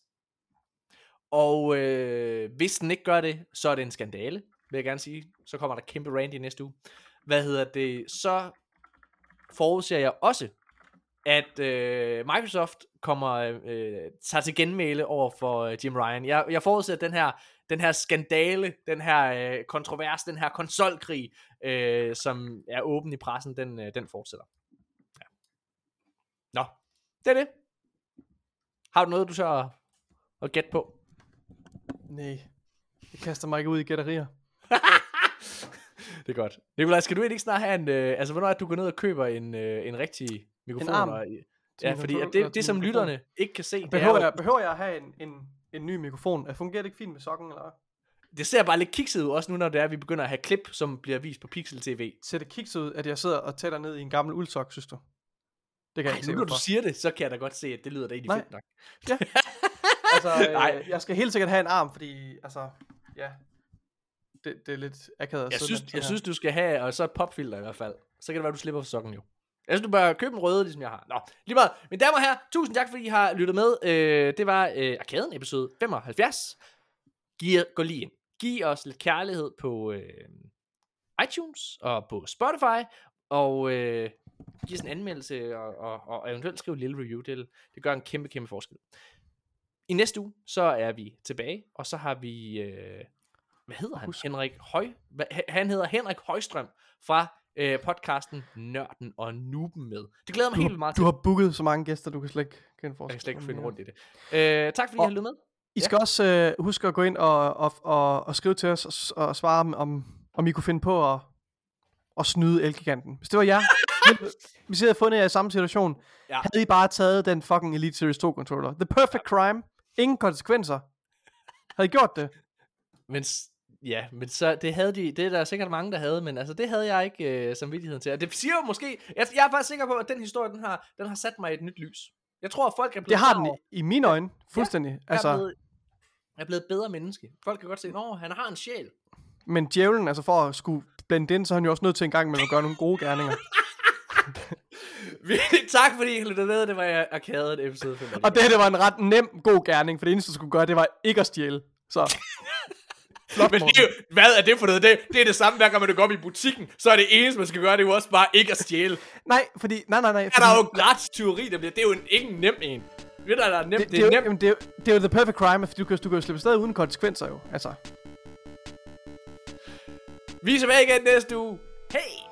Og øh, hvis den ikke gør det, så er det en skandale, vil jeg gerne sige. Så kommer der kæmpe rant i næste uge. Hvad hedder det? Så forudser jeg også, at øh, Microsoft kommer øh, tager til genmæle over for øh, Jim Ryan. Jeg, jeg forudser, at den her, den her skandale, den her øh, kontrovers, den her konsolkrig, øh, som er åben i pressen, den, øh, den fortsætter. Ja. Nå, det er det. Har du noget, du så at gætte på? Nej. Jeg kaster mig ikke ud i gætterier. det er godt. Nikolaj, skal du ikke snart have en... Øh, altså, hvornår er det, du går ned og køber en, øh, en rigtig mikrofon? arm Og, til ja, fordi at det, det, som lytterne ikke kan se, er, Behøver jeg, behøver jeg at have en, en, en ny mikrofon? Fungerer det ikke fint med sokken, eller det ser bare lidt kikset ud, også nu når det er, at vi begynder at have klip, som bliver vist på Pixel TV. Ser det kiks ud, at jeg sidder og tæller ned i en gammel uldsok, synes du? Det kan jeg Ej, ikke nu når du siger det, så kan jeg da godt se, at det lyder da egentlig Nej. fedt nok. Altså, Nej. øh, jeg skal helt sikkert have en arm, fordi, altså, ja. Det, det er lidt akavet Jeg synes, jeg her. synes, du skal have, og så et popfilter i hvert fald. Så kan det være, du slipper for sokken jo. Jeg synes, du bør købe en røde, ligesom jeg har. Nå, lige meget. Mine damer og herrer, tusind tak, fordi I har lyttet med. Øh, det var øh, Arkaden episode 75. Giv, gå lige ind. Giv os lidt kærlighed på øh, iTunes og på Spotify. Og øh, giv os en anmeldelse og, og, og eventuelt skriv en lille review. Det, det gør en kæmpe, kæmpe forskel. I næste uge, så er vi tilbage, og så har vi, øh, hvad hedder han? Husk. Henrik Høj, hva, han hedder Henrik Højstrøm fra øh, podcasten Nørden og Nuben med. Det glæder mig helt vildt meget Du til. har booket så mange gæster, du kan slet ikke kende Jeg forskel. kan slet ikke finde rundt i det. Øh, tak fordi I Og- har lyttet med. I skal også øh, huske at gå ind og, og, og, og skrive til os og, og svare, om, om, om I kunne finde på at, at snyde Elgiganten. Hvis det var jer, hvis I havde fundet jer i samme situation, Ja. havde I bare taget den fucking Elite Series 2 controller. The perfect crime. Ingen konsekvenser. Havde I gjort det? Men ja, men så det havde de, det er der sikkert mange, der havde, men altså det havde jeg ikke øh, samvittigheden til. Og det siger jo måske, jeg, jeg er faktisk sikker på, at den historie, den har, den har sat mig i et nyt lys. Jeg tror, at folk er blevet Det har den over- i, mine øjne. Fuldstændig. Jeg er, altså, blevet, jeg er blevet et bedre menneske. Folk kan godt se, at han har en sjæl. men djævlen, altså for at skulle blende ind, så er han jo også nødt til en gang med at gøre nogle gode gerninger. Virkelig tak, fordi I lyttede med. Det var Arkaden episode 5. Og det her, det var en ret nem, god gerning, for det eneste, du skulle gøre, det var ikke at stjæle. Så, flot, Men det er jo, hvad er det for noget? Det, det er det samme, hver gang man går op i butikken. Så er det eneste, man skal gøre, det er jo også bare ikke at stjæle. Nej, fordi, nej, nej, nej. Er Fordi, der jo gratis teori, der bliver. Det er jo en, ikke en nem en. Ved du, der er nemt? det, Det, er jo, nemt. jamen, det, er, jo- det er jo the perfect crime, for du kan, du kan jo slippe stadig uden konsekvenser jo. Altså, Vi er tilbage igen næste uge. Hey!